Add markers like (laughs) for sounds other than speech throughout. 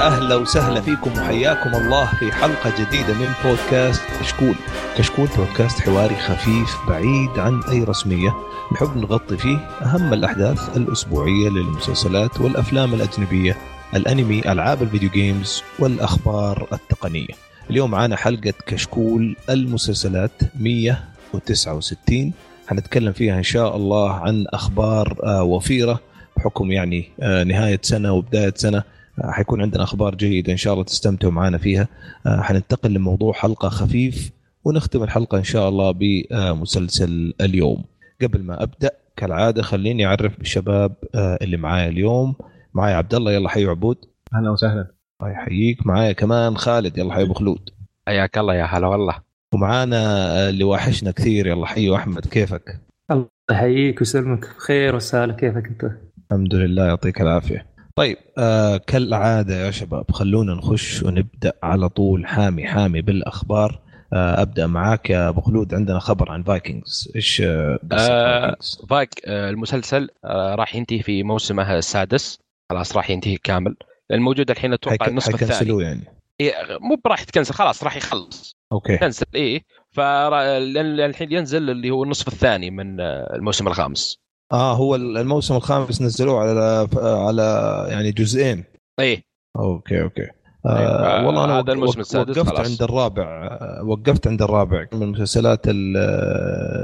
يا أهلا وسهلا فيكم وحياكم الله في حلقة جديدة من بودكاست كشكول. كشكول بودكاست حواري خفيف بعيد عن أي رسمية نحب نغطي فيه أهم الأحداث الأسبوعية للمسلسلات والأفلام الأجنبية، الأنمي، ألعاب الفيديو جيمز والأخبار التقنية. اليوم معنا حلقة كشكول المسلسلات 169 حنتكلم فيها إن شاء الله عن أخبار آه، وفيرة بحكم يعني آه، نهاية سنة وبداية سنة حيكون عندنا أخبار جيدة إن شاء الله تستمتعوا معنا فيها. حننتقل لموضوع حلقة خفيف ونختم الحلقة إن شاء الله بمسلسل اليوم. قبل ما أبدأ كالعادة خليني أعرف بالشباب اللي معايا اليوم. معايا عبد الله يلا حي عبود. أهلا وسهلا. الله يحييك. معايا كمان خالد يلا حي أبو خلود. حياك الله يا هلا والله. ومعانا اللي واحشنا كثير يلا حيو أحمد كيفك؟ الله يحييك ويسلمك بخير وسهلا كيفك أنت؟ الحمد لله يعطيك العافية. طيب آه كالعادة يا شباب خلونا نخش ونبدأ على طول. حامي حامي بالأخبار. آه أبدأ معاك يا أبو خلود. عندنا خبر عن فايكنجز. إيش آه, آه فايك آه المسلسل آه راح ينتهي في موسمه السادس. خلاص راح ينتهي كامل. الموجود الحين أتوقع النصف الثاني. يعني. إيه مو براح يتكنسل خلاص راح يخلص. okay. cancel إيه. فالحين ينزل اللي هو النصف الثاني من الموسم الخامس. آه هو الموسم الخامس نزلوه على على يعني جزئين. إيه. okay okay. آه أيه. والله أنا هذا الموسم السادس وقفت خلاص. عند الرابع. وقفت عند الرابع من المسلسلات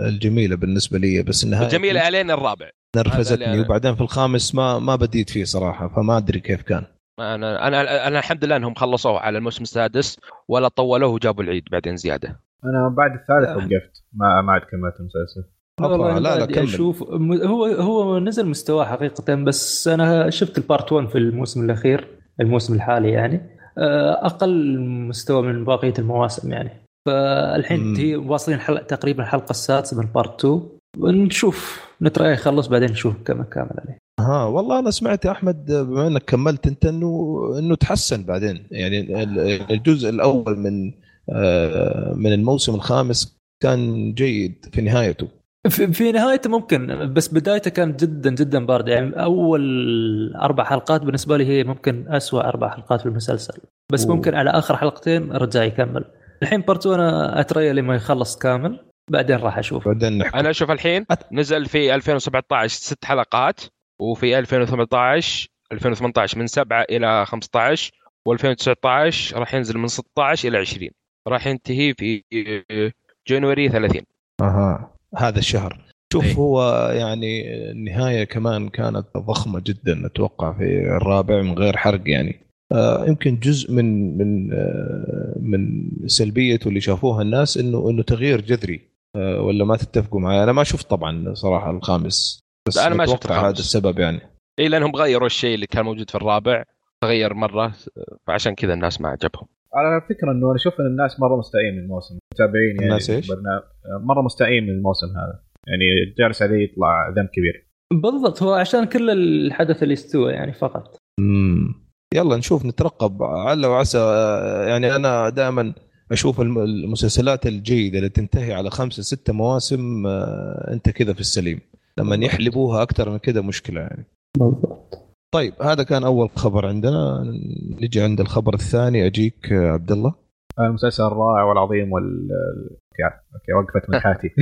الجميلة بالنسبة لي بس النهاية الجميلة الين الرابع. نرفزتني. وبعدين في الخامس ما ما بديت فيه صراحة فما أدري كيف كان. أنا أنا أنا الحمد لله إنهم خلصوه على الموسم السادس ولا طولوه وجابوا العيد بعدين زيادة. أنا بعد الثالث آه. وقفت. ما ما عاد كملت المسلسل. لا لا, لا أشوف هو هو نزل مستواه حقيقة بس أنا شفت ال part 1 في الموسم الأخير الموسم الحالي يعني. آه، أقل مستوى من بقية المواسم يعني. فالحين هي واصلين حلقة تقريبا الحلقة السادسة من part 2 نشوف نترى يخلص بعدين نشوف كم كامل عليه. ها والله أنا سمعت يا أحمد بما إنك كملت أنت انه إنه تحسن بعدين. يعني الجزء الأول من آه، من الموسم الخامس كان جيد في نهايته. في, في نهايته ممكن بس بدايته كانت جدا جدا بارده يعني أول أربع حلقات بالنسبة لي هي ممكن أسوأ أربع حلقات في المسلسل. بس أوه. ممكن على آخر حلقتين رجع يكمل. الحين part two أنا اتريا لما يخلص كامل. بعدين راح أشوف. بعدين نحكي. أنا أشوف الحين نزل في 2017 ست حلقات وفي 2018 2018 من 7 إلى 15 و2019 راح ينزل من 16 إلى 20 راح ينتهي في جانوري 30 أها. هذا الشهر. شوف أي. هو يعني النهاية كمان كانت ضخمة جدا أتوقع في الرابع من غير حرق يعني. آه يمكن جزء من من آه من سلبيته اللي شافوها الناس إنه إنه تغيير جذري. آه ولا ما تتفقوا معي؟ أنا ما شفت طبعا صراحة الخامس بس أنا ما شفت هذا السبب يعني. اي لأنهم غيروا الشيء اللي كان موجود في الرابع تغير مرة فعشان كذا الناس ما عجبهم. على فكرة إنه أنا أشوف إن الناس مرة مستائين من الموسم متابعين يعني الناس إيش؟ مرة مستائين من الموسم هذا. يعني جالس عليه يطلع ذنب كبير. بالضبط هو عشان كل الحدث اللي استوى يعني فقط. امم يلا نشوف نترقب عل وعسى. يعني أنا دائما أشوف المسلسلات الجيدة اللي تنتهي على خمسة ستة مواسم آه، أنت كذا في السليم. لما يحلبوها أكثر من كذا مشكلة يعني. بالضبط. طيب هذا كان أول خبر عندنا. نجي عند الخبر الثاني. أجيك عبد الله المسلسل الرائع والعظيم وال أوكي وقفت من حياتي (laughs)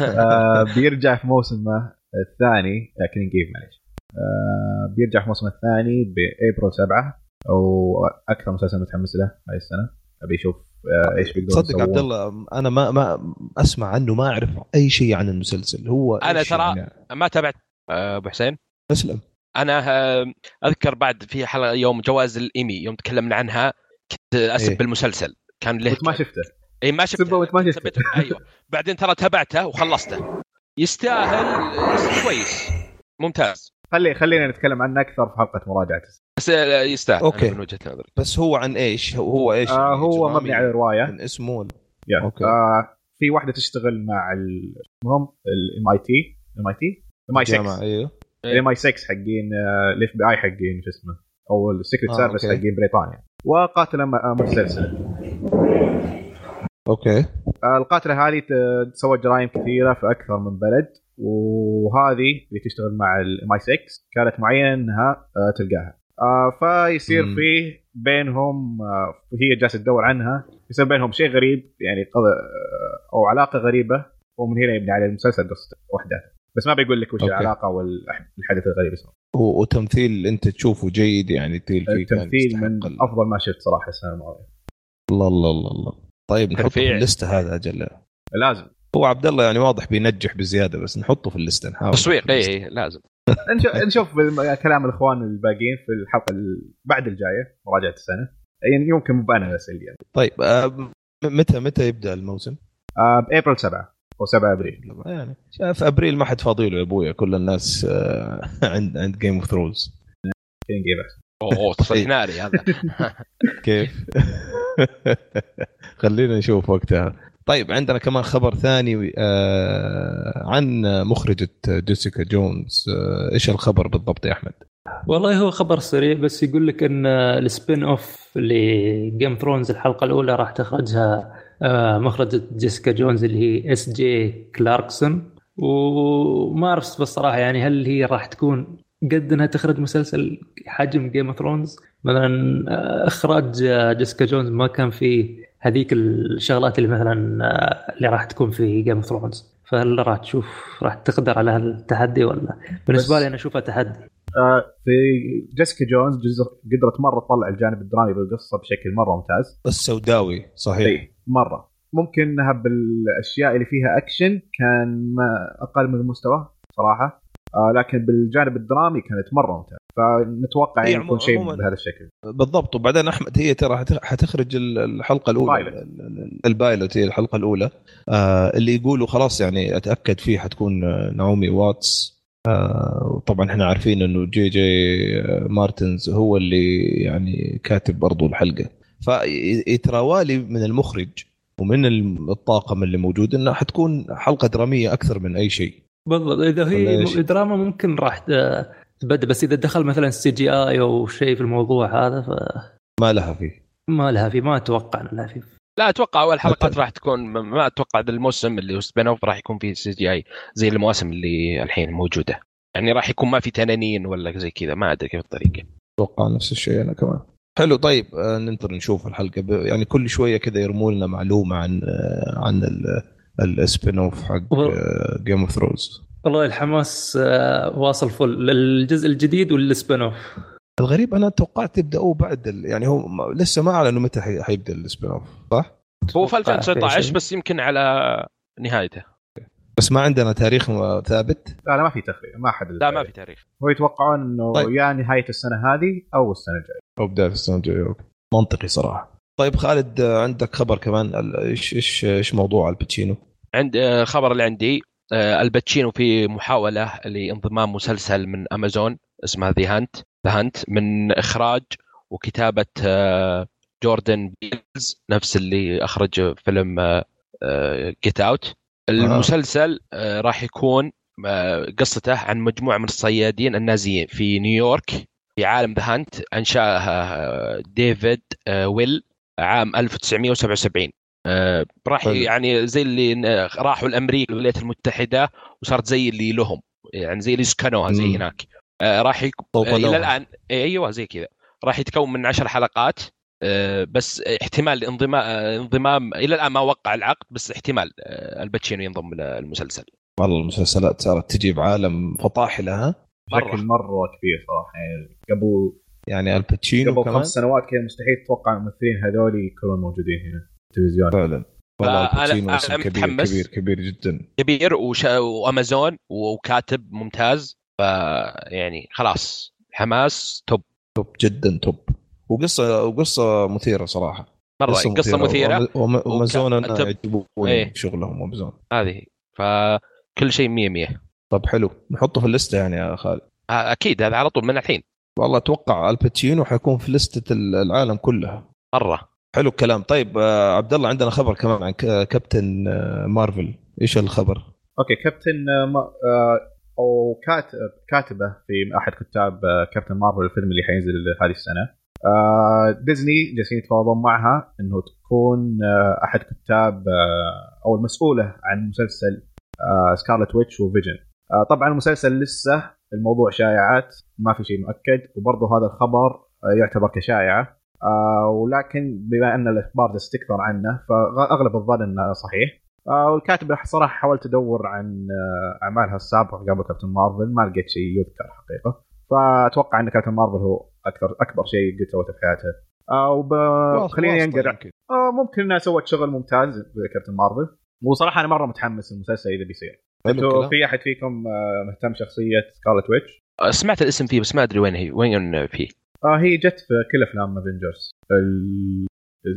آه، بيرجع في موسمه الثاني لكن نجيب معلش آه، بيرجع في موسمه الثاني بإبريل 7 وأكثر مسلسل متحمس له هاي السنة. أبي أشوف آه، إيش بيقدرون صدق عبد الله أنا ما ما أسمع عنه ما أعرف أي شيء عن المسلسل. هو أنا ترى يعني؟ ما تابعت أبو حسين. اسلم أنا أذكر بعد في حلقة يوم جوائز الإيمي يوم تكلمنا عنها كنت أسب إيه؟ بالمسلسل كان له ما شفته. اي ما شفته. ما شفته. أيوه. بعدين ترى تابعته وخلصته. يستاهل كويس. ممتاز. خلي خلينا نتكلم عنه أكثر في حلقة مراجعة. بس يستاهل أوكي. من وجهة نظري. بس هو عن إيش؟ هو إيش؟ آه هو مبني على رواية. من اسمه. yeah. Okay. آه في واحدة تشتغل مع اسمهم؟ الام اي تي ام اي تي ام اي 6 أيوه ال MI6 حقين ال FBI حقين شو اسمه أو ال secret آه service حقين بريطانيا. وقاتله متسلسله okay. القاتلة هذه سوت جرائم كثيرة في أكثر من بلد وهذه اللي تشتغل مع ال MI6 كانت معينة إنها آه، تلقاها. آه فيصير مم. فيه بينهم آه وهي جالسة تدور عنها يصير بينهم شيء غريب يعني. آه، أو علاقة غريبة ومن هنا يبني على المسلسل قصته وحده بس ما بيقول لك وش العلاقة والحدث الغريب اسمه. وتمثيل انت تشوفه جيد يعني التمثيل من أفضل ما شفت صراحة السنة الماضية. الله الله الله الله. طيب نحطه في اللسته هذا أجل. لازم. هو عبد الله يعني واضح بينجح بزيادة بس نحطه في اللسته نحاول. تسويق اي إيه، (laughs) لازم. نشوف كلام الإخوان الباقيين في الحلقة بعد الجاية مراجعة السنة. يعني يمكن مو أنا بس اللي يعني. طيب آه متى متى يبدأ الموسم؟ آه بابريل 7 أو 7 أبريل. يعني في أبريل ما حد فاضي له يا أبويا. كل الناس آه (laughs) عند عند Game of Thrones أوه تصريح ناري هذا. (laughs) كيف؟ (laughs) خلينا نشوف وقتها. طيب عندنا كمان خبر ثاني آه عن مخرجة جيسيكا جونز. آه إيش الخبر بالضبط يا أحمد؟ والله هو خبر سريع بس يقول لك إن ال spin-off ل Game Thrones الحلقة الأولى راح تخرجها مخرجة جيسيكا جونز اللي هي إس جي كلاركسون. وما أعرف بالصراحه يعني هل هي راح تكون قد إنها تخرج مسلسل حجم Game of Thrones مثلا آه، إخراج جيسيكا جونز ما كان فيه هذيك الشغلات اللي مثلا آه، اللي راح تكون في Game of Thrones فهل راح تشوف راح تقدر على التحدي ولا؟ بالنسبة لي أنا اشوفها تحدي. آه في جيسيكا جونز قدرت مرة تطلع الجانب الدرامي بالقصة بشكل مرة ممتاز. بس سوداوي صحيح. اي مرة. ممكن انها بالاشياء اللي فيها اكشن كان ما أقل من المستوى صراحة. آه لكن بالجانب الدرامي كانت مرة ممتازة. فنتوقع يعني يكون شيء بهذا الشكل. بالضبط. وبعدين أحمد هي ترى حتخرج الحلقة الأولى. ال pilot هي الحلقة الأولى. آه اللي يقولوا خلاص يعني أتأكد فيه حتكون نعومي واتس. آه طبعا إحنا عارفين إنه جي جي مارتنز هو اللي يعني كاتب برضو الحلقة. فيتراوى لي من المخرج ومن الطاقم اللي موجود إنها حتكون حلقة درامية أكثر من أي شيء. بالضبط. إذا هي دراما ممكن راح تبدأ بس إذا دخل مثلا CGI أو شيء في الموضوع هذا ف ما لها فيه. ما لها فيه ما أتوقع لها فيه. لا أتوقع أول حلقات راح تكون ما أتوقع ذا الموسم اللي هو spin-off راح يكون فيه CGI زي المواسم اللي الحين موجودة. يعني راح يكون ما في تنانين ولا زي كذا ما أدري كيف الطريقة. أتوقع نفس الشيء أنا كمان. حلو. طيب آه، ننطر نشوف الحلقة. يعني كل شوية كذا يرموا لنا معلومة عن آه، عن ال spin-off حق جيم اوف ثرونز والله الحماس آه، واصل full. للجزء الجديد وال spin-off الغريب أنا توقعت يبداوا بعد ال... يعني هو لسه ما أعلنوا متى حيبدأ ال spin-off صح؟ هو في 2019 بس يمكن على نهايته. بس ما عندنا تاريخ ثابت. لا لا ما في تاريخ ما حد لا ما في تاريخ. هو يتوقعون إنه طيب. يا نهاية السنة هذه أو السنة الجاية. أو بداية السنة الجاية منطقي صراحة. طيب خالد عندك خبر كمان؟ إيش إيش إيش موضوع آل باتشينو؟ عند الخبر اللي عندي آه، آل باتشينو في محاولة لانضمام مسلسل من أمازون اسمه The Hunt The Hunt من إخراج وكتابة آه، جوردن بيل نفس اللي أخرج فيلم Get آه، Out المسلسل راح يكون قصته عن مجموعة من الصيادين النازيين في نيويورك في عالم The Hunt أنشأها ديفيد ويل عام 1977 آه راح يعني زي اللي راحوا لامريكا الولايات المتحدة وصارت زي اللي لهم يعني زي اللي سكنوها زي هناك. آه راح يك... آه إلى الآن أيوه زي كذا. راح يتكون من عشر حلقات. آه بس احتمال انضمام آه، انضمام إلى الآن ما وقع العقد بس احتمال آه آل باتشينو ينضم للمسلسل والله المسلسلات صارت تجي بعالم فطاحله ها بشكل مرة كبير صراحة. يعني قبل يعني آل باتشينو قبل خمس سنوات كان مستحيل تتوقع الممثلين هذول يكونوا موجودين هنا التلفزيون. فعلا. والله آل باتشينو اسم كبير متحمس. كبير كبير جدا. كبير وش... وأمازون وكاتب ممتاز. فيعني خلاص حماس top. Top جدا top. وقصة وقصة مثيرة صراحة. مرة قصة, قصة مثيرة. وامازون. يعجبوني إيه. شغلهم امازون هذه فكل شيء 100 100 طب حلو. نحطه في الليستة يعني يا خالد. أكيد. هذا على طول من الحين. والله أتوقع آل باتشينو حيكون في لسته العالم كلها. مرة. حلو الكلام. طيب آه عبد الله عندنا خبر كمان عن كابتن آه مارفل. إيش الخبر؟ okay كابتن آه أو كاتب كاتبة في أحد كتاب كابتن مارفل الفيلم اللي حينزل هذه السنة. ديزني جالسين يتفاوضون معها إنه تكون آه أحد كتاب آه أو المسؤولة عن مسلسل آه سكارلت ويتش وفيجن آه طبعا المسلسل لسه الموضوع شائعات ما في شيء مؤكد وبرضه هذا الخبر آه يعتبر كشائعة. آه ولكن بما أن الأخبار تستكثر عنه فأغلب الظن إنه صحيح. آه والكاتب صراحة حاولت أدور عن آه أعمالها السابقة قبل كابتن مارفل ما لقيت شيء يذكر حقيقة. فأتوقع إن كابتن مارفل هو أكثر أكبر شيء قد سوته في حياتها آه وب... خليني انقرع آه ممكن إنها سوت شغل ممتاز كابتن مارفل. وصراحة أنا مرة متحمس المسلسل إذا بيصير. أنتوا في أحد فيكم آه، مهتم شخصيه Scarlet Witch؟ آه، سمعت الاسم فيه بس ما أدري وين هي وين فيه. آه هي جت في كل أفلام Avengers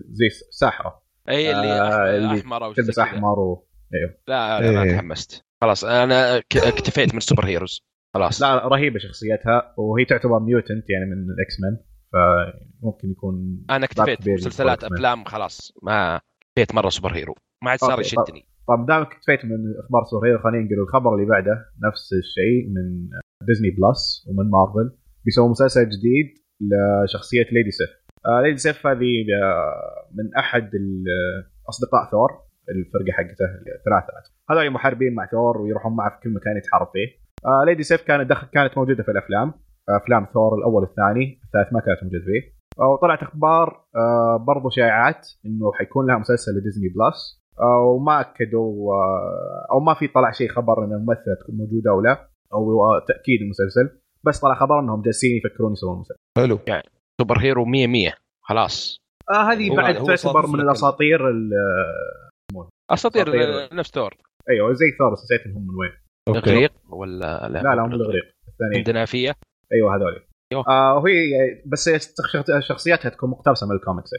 زي ساحرة. اي اللي آه اللي احمر أو تلبس أحمر و... أيوه لا ما إيه. تحمست. خلاص أنا اكتفيت من ال superheroes خلاص. لا رهيبة شخصيتها وهي تعتبر mutant يعني من ال X-Men فممكن يكون أنا اكتفيت مسلسلات أفلام خلاص ما اكتفيت مرة superhero ما عاد صار يشدني طب دامك اكتفيت من إخبار superhero خلينا نقول الخبر اللي بعده نفس الشيء من Disney Plus ومن مارفل بيسووا مسلسل جديد لشخصية Lady Sif آه Lady Sif هذه آه، من أحد اصدقاء ثور الفرقة حقته الثلاثة. هذول محاربين مع ثور ويروحون معه في كل مكان يتحارب فيه. آه Lady Sif كانت دخل كانت موجودة في الأفلام. أفلام ثور الأول والثاني. الثالث ما كانت موجودة فيه. وطلعت أخبار آه برضو شائعات إنه حيكون لها مسلسل ل Disney Plus. آه وما أكدوا آه أو ما في طلع شيء خبر إن الممثلة تكون موجودة أو لا أو تأكيد المسلسل. بس طلع خبر إنهم جالسين يفكرون يسوون مسلسل. حلو. يعني superhero 100 100 خلاص. آه هذه بعد تعتبر من الأساطير أساطير نفس ثور. أيوه زي ثور نسيت هم من وين. الاغريق ولا لا؟ لا, لا هم الاغريق الثانيين عندنا فيه أيوه هذول آه وهي بس شخصياتها تكون مقتبسة من الكوميكس.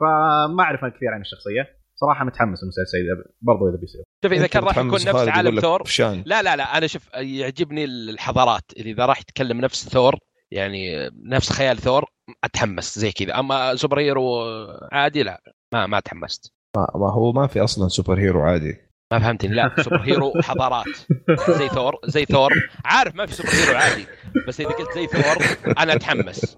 فما أعرف أنا كثير عن الشخصية. صراحة متحمس المسلسل اذا برضو إذا بيصير. شوف إذا كان راح يكون نفس عالم ثور لا لا لا أنا شوف يعجبني الحضارات. اذا راح يتكلم نفس ثور يعني نفس خيال ثور أتحمس زي كذا. أما superhero عادي لا ما ما تحمست. ما هو ما في أصلا superhero عادي. ما فهمتني. لا (laughs) superhero حضارات. زي ثور زي ثور. عارف ما في superhero عادي. بس إذا قلت زي ثور أنا أتحمس.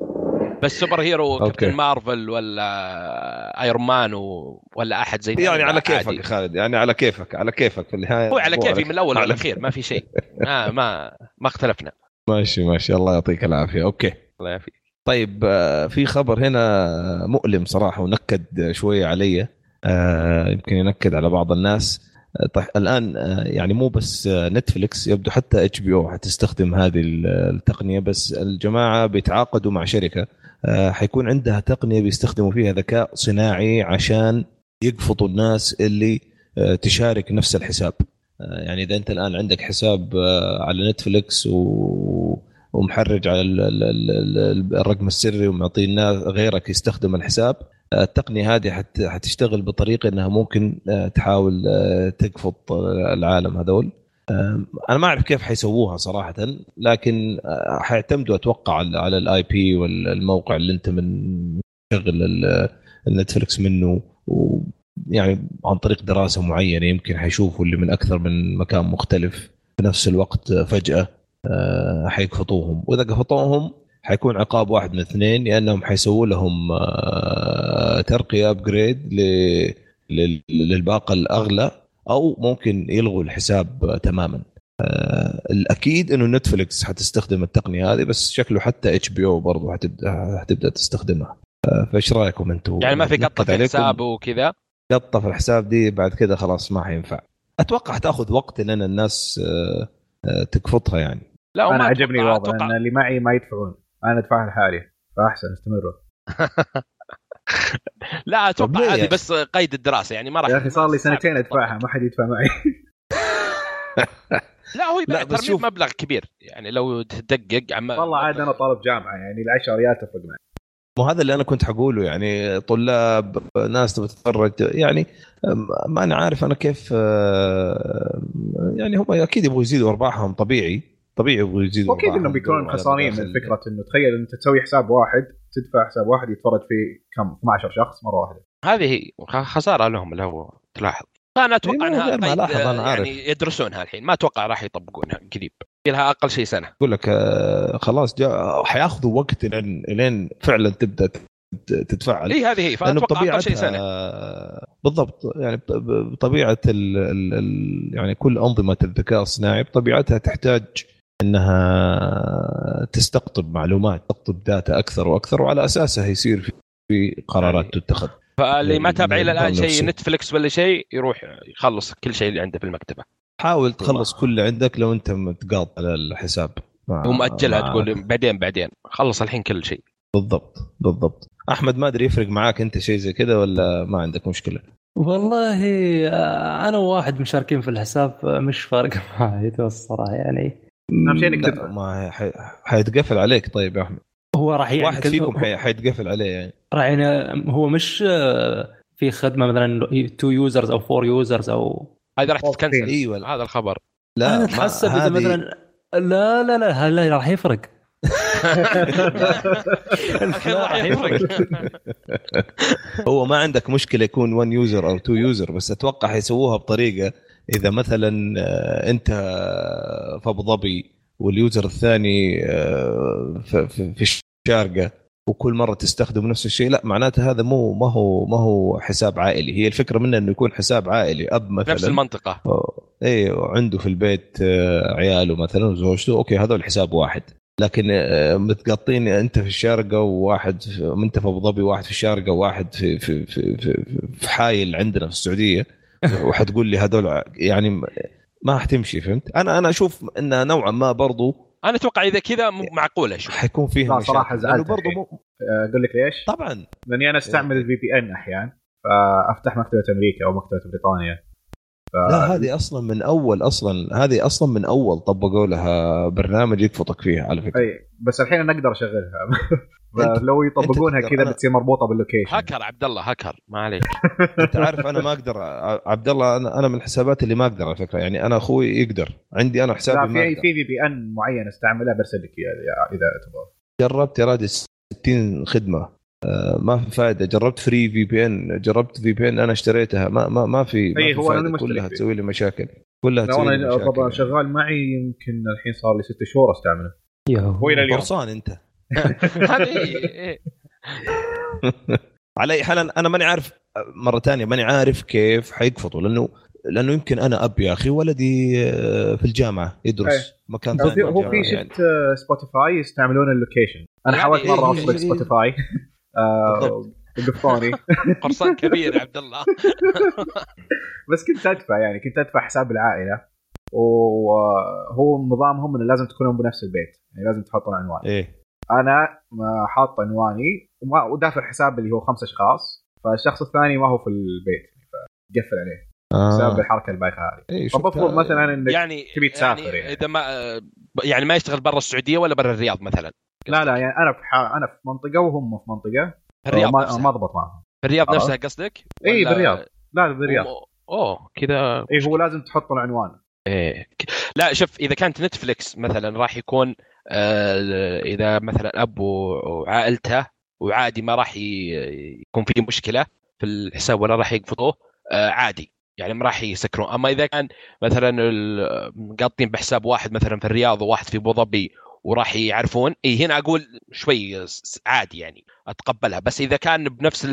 بس superhero Captain Marvel ولا Iron Man ولا أحد زي يعني على كيفك يا خالد. يعني على كيفك على كيفك في النهاية. هو على كيفي من الأول والاخير ما في شيء. ما (laughs) ما ما اختلفنا. ماشي ماشي. الله يعطيك العافية. okay. الله يعافيك. طيب آه، في خبر هنا مؤلم صراحة ونكد شوية علي. آه، يمكن ينكد على بعض الناس. طيب الآن آه، يعني مو بس Netflix يبدو حتى HBO حتستخدم هذه التقنية بس الجماعة بيتعاقدوا مع شركة آه، حيكون عندها تقنية بيستخدموا فيها ذكاء صناعي عشان يقفطوا الناس اللي آه، تشارك نفس الحساب. يعني إذا أنت الآن عندك حساب على نتفلكس و ومحرج على الرقم السري ومعطي الناس غيرك يستخدم الحساب التقنية هذه حت حتشتغل بطريقة إنها ممكن آه، تحاول آه، تقفط العالم هذول. أنا ما أعرف كيف حيسووها صراحة لكن آه، حيعتمدوا أتوقع على ال IP والموقع اللي أنت من شغل ال Netflix منه ويعني عن طريق دراسة معينة يمكن حيشوفوا اللي من أكثر من مكان مختلف. في نفس الوقت فجأة حيقفطوهم. وإذا قفطوهم حيكون عقاب واحد من اثنين يا إنهم حيسووا لهم آه، ترقية upgrade للباقة الأغلى أو ممكن يلغوا الحساب تماما. آه، الأكيد إنه Netflix حتستخدم التقنية هذه بس شكله حتى HBO برضه حتبدأ حتبدأ تستخدمها. آه، فإيش رأيكم أنتم؟ يعني ما في قطة في الحساب وكذا؟ قطة في الحساب دي بعد كذا خلاص ما حينفع. أتوقع حتاخذ وقت لأن الناس تقفطها يعني. لا أنا عجبني الوضع ان اللي معي ما يدفعون. أنا أدفعها لحالي فأحسن استمروا. (laughs) لا أتوقع هذه بس قيد الدراسة يعني ما راح يا أخي صار لي سنتين أدفعها ما حد يدفع معي. (laughs) لا هو ترى شوف... مبلغ كبير يعني لو تدقق عم والله عاد أنا طالب جامعة يعني ال 10 ريال تفرق معي. مو هذا اللي أنا كنت حقوله يعني طلاب ناس تبغى تتخرج يعني ما أنا عارف أنا كيف يعني هم أكيد يبغوا يزيدوا أرباحهم طبيعي. طبيعي يبغوا يزيدوا أكيد إنهم بيكونون خسرانين من فكرة إنه تخيل أنت تسوي حساب واحد تدفع حساب واحد يتفرج فيه كم؟ 12 شخص مرة واحدة. هذه هي خسارة لهم لو تلاحظ. أنا أتوقع انها ما لاحظ أنا عارف يعني يدرسونها الحين. ما أتوقع راح يطبقونها قريب. لها أقل شيء سنة. أقول لك آه، خلاص جاء حياخذوا وقت لين لين فعلا تبدأ تتفعل إي هذه هي. لأنه أقل شيء بطبيعتها سنة. بالضبط. يعني بطبيعة ال ال ال يعني كل أنظمة الذكاء الصناعي بطبيعتها تحتاج إنها تستقطب معلومات تستقطب داتا أكثر وأكثر وعلى أساسها يصير في- قرارات يعني تتخذ. فاللي ما يعني تابع إلى الآن. شيء نتفلكس ولا شيء يروح يخلص كل شيء اللي عنده في المكتبة. حاول تخلص كل اللي عندك لو أنت متقاط على الحساب. مع- تقول بعدين بعدين. خلص الحين كل شيء. بالضبط بالضبط. أحمد ما أدري يفرق معاك أنت شيء زي كذا ولا ما عندك مشكلة؟ والله آه، أنا وواحد مشاركين في الحساب آه، مش فارق (laughs) معي الصراحة يعني. اهم شيء انك تدفع ما حيتقفل عليك طيب يا أحمد. هو راح يعني واحد فيكم حي- حيتقفل عليه يعني. راح يعني هو مش آه، في خدمة مثلا 2 users أو 4 users أو هذا راح. تتكنسل. إيوه. هذا الخبر. لا أنا أتحسب إذا هذه- مثلا لا لا لا هلا راح يفرق؟ (laughs) الحين لا، راح راح يفرق؟ (laughs) هو ما عندك مشكلة يكون 1 user أو 2 user بس أتوقع حيسووها بطريقة إذا مثلا آه، أنت في ابو ظبي وال user الثاني آه، في- الشارقة وكل مرة تستخدم نفس الشيء لا معناته هذا مو ما هو ما هو حساب عائلي. هي الفكرة منه إنه يكون حساب عائلي. أب مثلا نفس المنطقة. اي عنده في البيت آه، عياله مثلا وزوجته okay هذول حساب واحد. لكن آه، متقطين أنت في الشارقة وواحد أنت في ابو ظبي وواحد في الشارقة وواحد في في في في, في حايل عندنا في السعودية. وحتقول لي هذول يعني ما حتمشي فهمت؟ أنا أنا أشوف انها نوعا ما برضو أنا أتوقع إذا كذا معقولة شوي حيكون فيها لا،. لأنه زعلت برضو. مو آه، أقول لك ليش؟ طبعا لأني أنا أستعمل الفي بي ان أحيانا فأفتح مكتبة أمريكا أو مكتبة بريطانيا ف... لا هذه أصلا من أول أصلا هذه أصلا من أول طبقوا لها برنامج يفضحك فيها على فكرة أي بس الحين أنا أقدر أشغلها (laughs) أنت- لو يطبقونها. كذا بتصير مربوطة بال location hacker عبد الله هاكر. ما عليك (laughs) أنت عارف أنا ما أقدر عبد الله أنا أنا من الحسابات اللي ما أقدر على فكرة. يعني أنا أخوي يقدر. عندي أنا حسابي لا ما في أقدر. في VPN معين استعملها برسل لك إياه إذا تبغى. جربت يا راجل 60 خدمة. آه، ما في فائده جربت free VPN جربت VPN أنا اشتريتها. ما ما ما في ما أي، في هو فائدة. كلها فيه. تسوي لي مشاكل. كلها تسوي لي أنا طبعا مشاكل. شغال معي يمكن الحين صار لي ست شهور أستعمله. يا هو إلى اليوم. قرصان أنت. (laughs) هذه إيه. على اي حال أنا- أنا ماني عارف مرة ثانية ماني عارف كيف حيقفطوا لأنه لأنه يمكن أنا اب يا أخي ولدي آه، في الجامعة يدرس أي. مكان هو ثاني هو في يعني. شفت آه، Spotify يستعملون ال location أنا يعني حاولت مرة إيه، أوصل. Spotify آه،. وقفوني (laughs) قرصان كبير يا عبد الله (laughs) بس كنت أدفع يعني كنت أدفع حساب العائلة وهو نظامهم إنه لازم تكونون بنفس البيت يعني لازم تحطون عنوان إيه أنا ما حاط عنواني وما ودافع حساب اللي هو خمس أشخاص فالشخص الثاني ما هو في البيت فقفل عليه بسبب آه. الحركة البايخة هذه. إيه مثلا إنك يعني تبي تسافر يعني. يعني. إذا ما يعني ما يشتغل برا السعودية ولا برا الرياض مثلا؟ لا لا يعني أنا في ح... أنا في منطقة وهم في منطقة. في الرياض ما, نفسها؟ ما ضبط معهم. في الرياض خلاص. نفسها قصدك؟ اي بالرياض. لا بالرياض. أوه- أوه كذا اي هو لازم تحط العنوان إيه. لا شوف إذا كانت Netflix مثلا راح يكون آه إذا مثلا أب وعائلته وعادي ما راح يكون في مشكلة في الحساب ولا راح يقفطوه آه عادي. يعني ما راح يسكرون. أما إذا كان مثلا مقاطين بحساب واحد مثلا في الرياض وواحد في أبو ظبي وراح يعرفون إي هنا أقول شوي عادي يعني أتقبلها. بس إذا كان بنفس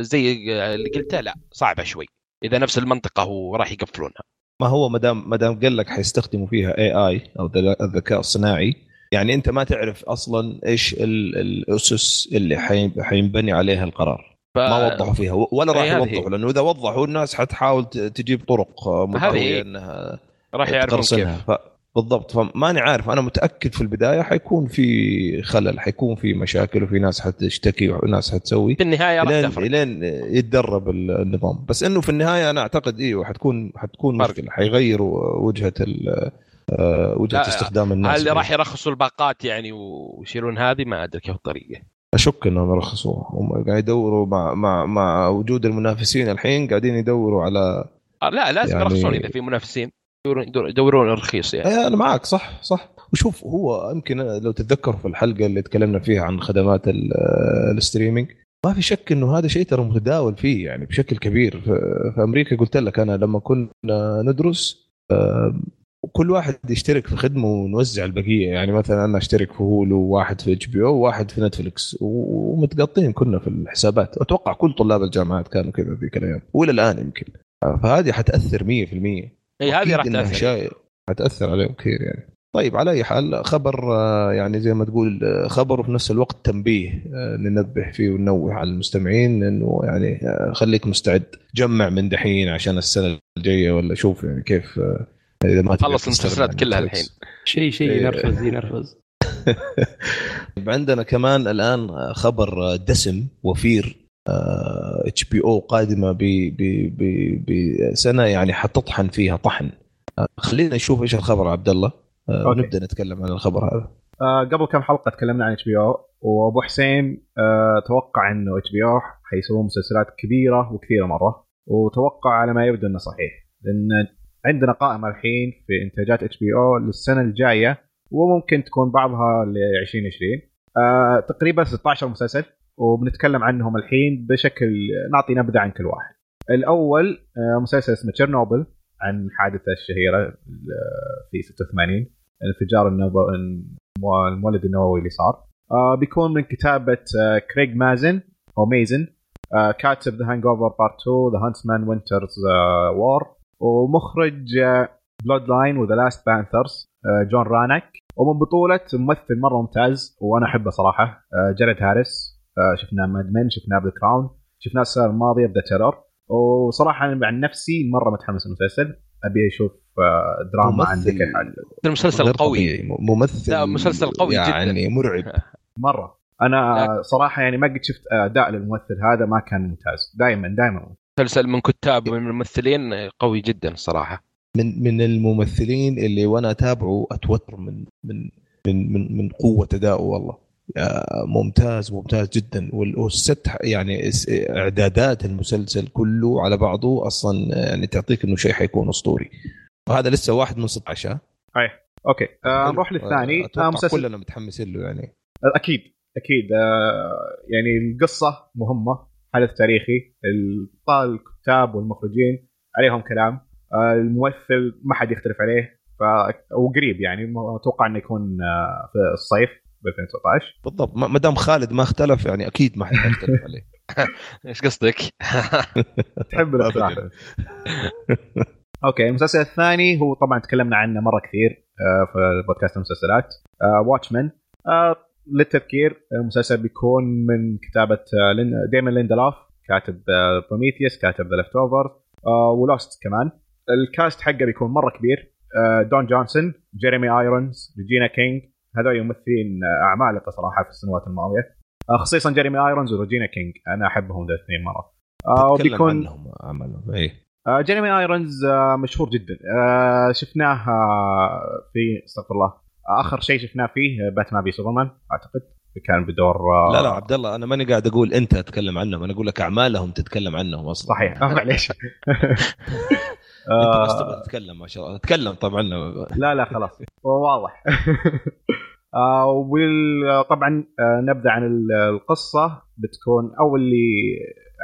زي اللي قلته لا صعبة شوي. إذا نفس المنطقة وراح يقفلونها. ما هو ما دام ما دام قال لك حيستخدموا فيها اي اي أو الذكاء الصناعي يعني أنت ما تعرف أصلا إيش ال- الأسس اللي حي- حينبني عليها القرار. ف... ما وضحوا فيها. ولا راح هذه. يوضحوا لأنه إذا وضحوا الناس حتحاول تجيب طرق مقويه هذه. إنها راح يعرفون كيف. ف... بالضبط. فماني عارف. أنا متأكد في البداية حيكون في خلل حيكون في مشاكل وفي ناس حتشتكي وناس حتسوي. في النهاية راح الين يتدرب النظام. بس إنه في النهاية أنا أعتقد أيوه حتكون حتكون فرق. مشكلة. حيغيروا وجهة ال- آه، وجهة استخدام الناس. هل راح يرخصوا الباقات يعني ويشيلون هذه؟ ما أدري كيف الطريقة. أشك إنهم يرخصوها. هم قاعد يدوروا مع مع مع وجود المنافسين الحين قاعدين يدوروا على آه لا لازم يعني- يرخصون إذا في منافسين. يدورون- الرخيص يعني. إيه، أنا معك صح صح. وشوف هو يمكن لو تتذكروا في الحلقة اللي تكلمنا فيها عن خدمات ال- ال streaming ما في شك إنه هذا شيء ترى متداول فيه يعني بشكل كبير. في, أمريكا قلت لك أنا لما كنا ندرس آه، وكل واحد يشترك في خدمة ونوزع البقية. يعني مثلا أنا أشترك في هولو وواحد في إتش بي أو وواحد في نتفلكس ومتقطين كنا في الحسابات. أتوقع كل طلاب الجامعات كانوا كذا ذيك الأيام وإلى الآن يمكن. فهذه حتأثر 100% إيه هذه راح تأثر. حتاثر عليهم كثير يعني. طيب على أي حال خبر آه، يعني زي ما تقول آه، خبر وفي نفس الوقت تنبيه آه، ننبه فيه وننوه على المستمعين انه يعني خليك مستعد. جمع من دحين عشان السنة الجاية ولا شوف يعني كيف إذا ما خلص المسلسلات كلها الحين. شيء شيء إيه. ينرفز ينرفز. (laughs) عندنا كمان الآن خبر دسم وفير. اتش بي أو قادمة بسنة يعني حتطحن فيها طحن. خلينا نشوف إيش الخبر عبد الله. آه، ونبدأ نتكلم عن الخبر هذا. آه قبل كم حلقة تكلمنا عن اتش بي أو وأبو حسين آه توقع إنه اتش بي أو حيسوون مسلسلات كبيرة وكثيرة مرة وتوقع على ما يبدو إنه صحيح. لأن عندنا قائمة الحين في إنتاجات اتش بي أو للسنة الجاية وممكن تكون بعضها ل 2020 آه تقريبا 16 مسلسل. وبنتكلم عنهم الحين بشكل نعطي نبذة عن كل واحد. الأول آه مسلسل اسمه تشيرنوبل عن الحادثه الشهيره آه، في 86 انفجار المولد النووي اللي صار. آه بيكون من كتابة كريغ مازن أو ميزن. كاتب The Hangover Part 2 The Huntsman Winter's War ومخرج Bloodline و The Last Panthers جون رانك ومن بطولة ممثل مرة ممتاز وأنا أحبه صراحة جاريد هاريس شفناه ماد من شفناه The Crown شفناه السنة الماضية ب The Terror وصراحة أنا عن نفسي مرة متحمس المسلسل أبي أشوف آه، دراما عن ذيك الحاله المسلسل قوي. ممثل لا مسلسل قوي يعني جدا. يعني مرعب. (laughs) مرة. أنا لا. صراحة يعني ما قد شفت أداء للممثل هذا ما كان ممتاز. دائما دائما مسلسل من كتاب ومن الممثلين قوي جدا الصراحه من من الممثلين اللي وأنا أتابعه أتوتر من من من من, من قوة ادائه والله. ممتاز ممتاز جدا. والست يعني إعدادات المسلسل كله على بعضه أصلا يعني تعطيك إنه شيء حيكون أسطوري. وهذا لسه واحد من 16 اي أوكي. آه نروح للثاني. آه مسلسل كلنا متحمسين له يعني. أكيد أكيد. آه يعني القصة مهمة حدث تاريخي. الكتاب والمخرجين عليهم كلام. آه الممثل ما حد يختلف عليه ف وقريب يعني. أتوقع إنه يكون آه في الصيف. ب 2019 بالضبط. ما دام خالد ما اختلف يعني أكيد ما حيختلف (laughs) عليه. إيش قصدك؟ (laughs) تحب الأفلام. (laughs) أوكي المسلسل الثاني هو طبعا تكلمنا عنه مرة كثير آه، في بودكاست المسلسلات Watchmen آه، آه، للتذكير المسلسل بيكون من كتابة ديمون ليندلاف كاتب Prometheus كاتب The Leftovers و Lost كمان. ال cast حقه بيكون مرة كبير دون جونسون جيريمي ايرونز ريجينا كينج هذول ممثلين عمالقه صراحة في السنوات الماضية. آه، خصيصا جيريمي آيرونز وريجينا كينج. أنا أحبهم ذا الاثنين مرة. آه وبيكون عنهم عملهم اي آه جيريمي آيرونز آه مشهور جدا. آه شفناه آه في استغفر الله آخر شيء شفناه فيه باتمان في سوبرمان أعتقد. كان بدور آه لا لا عبد الله أنا ماني قاعد أقول أنت تتكلم عنهم أنا أقول لك أعمالهم تتكلم عنهم أصلا. صحيح. آه معليش. (laughs) أنت بس تبغى تتكلم ما شاء الله. تكلم طبعا. لا لا خلاص. واضح. آه (laughs) وطبعا آه نبدا عن القصة. بتكون أو اللي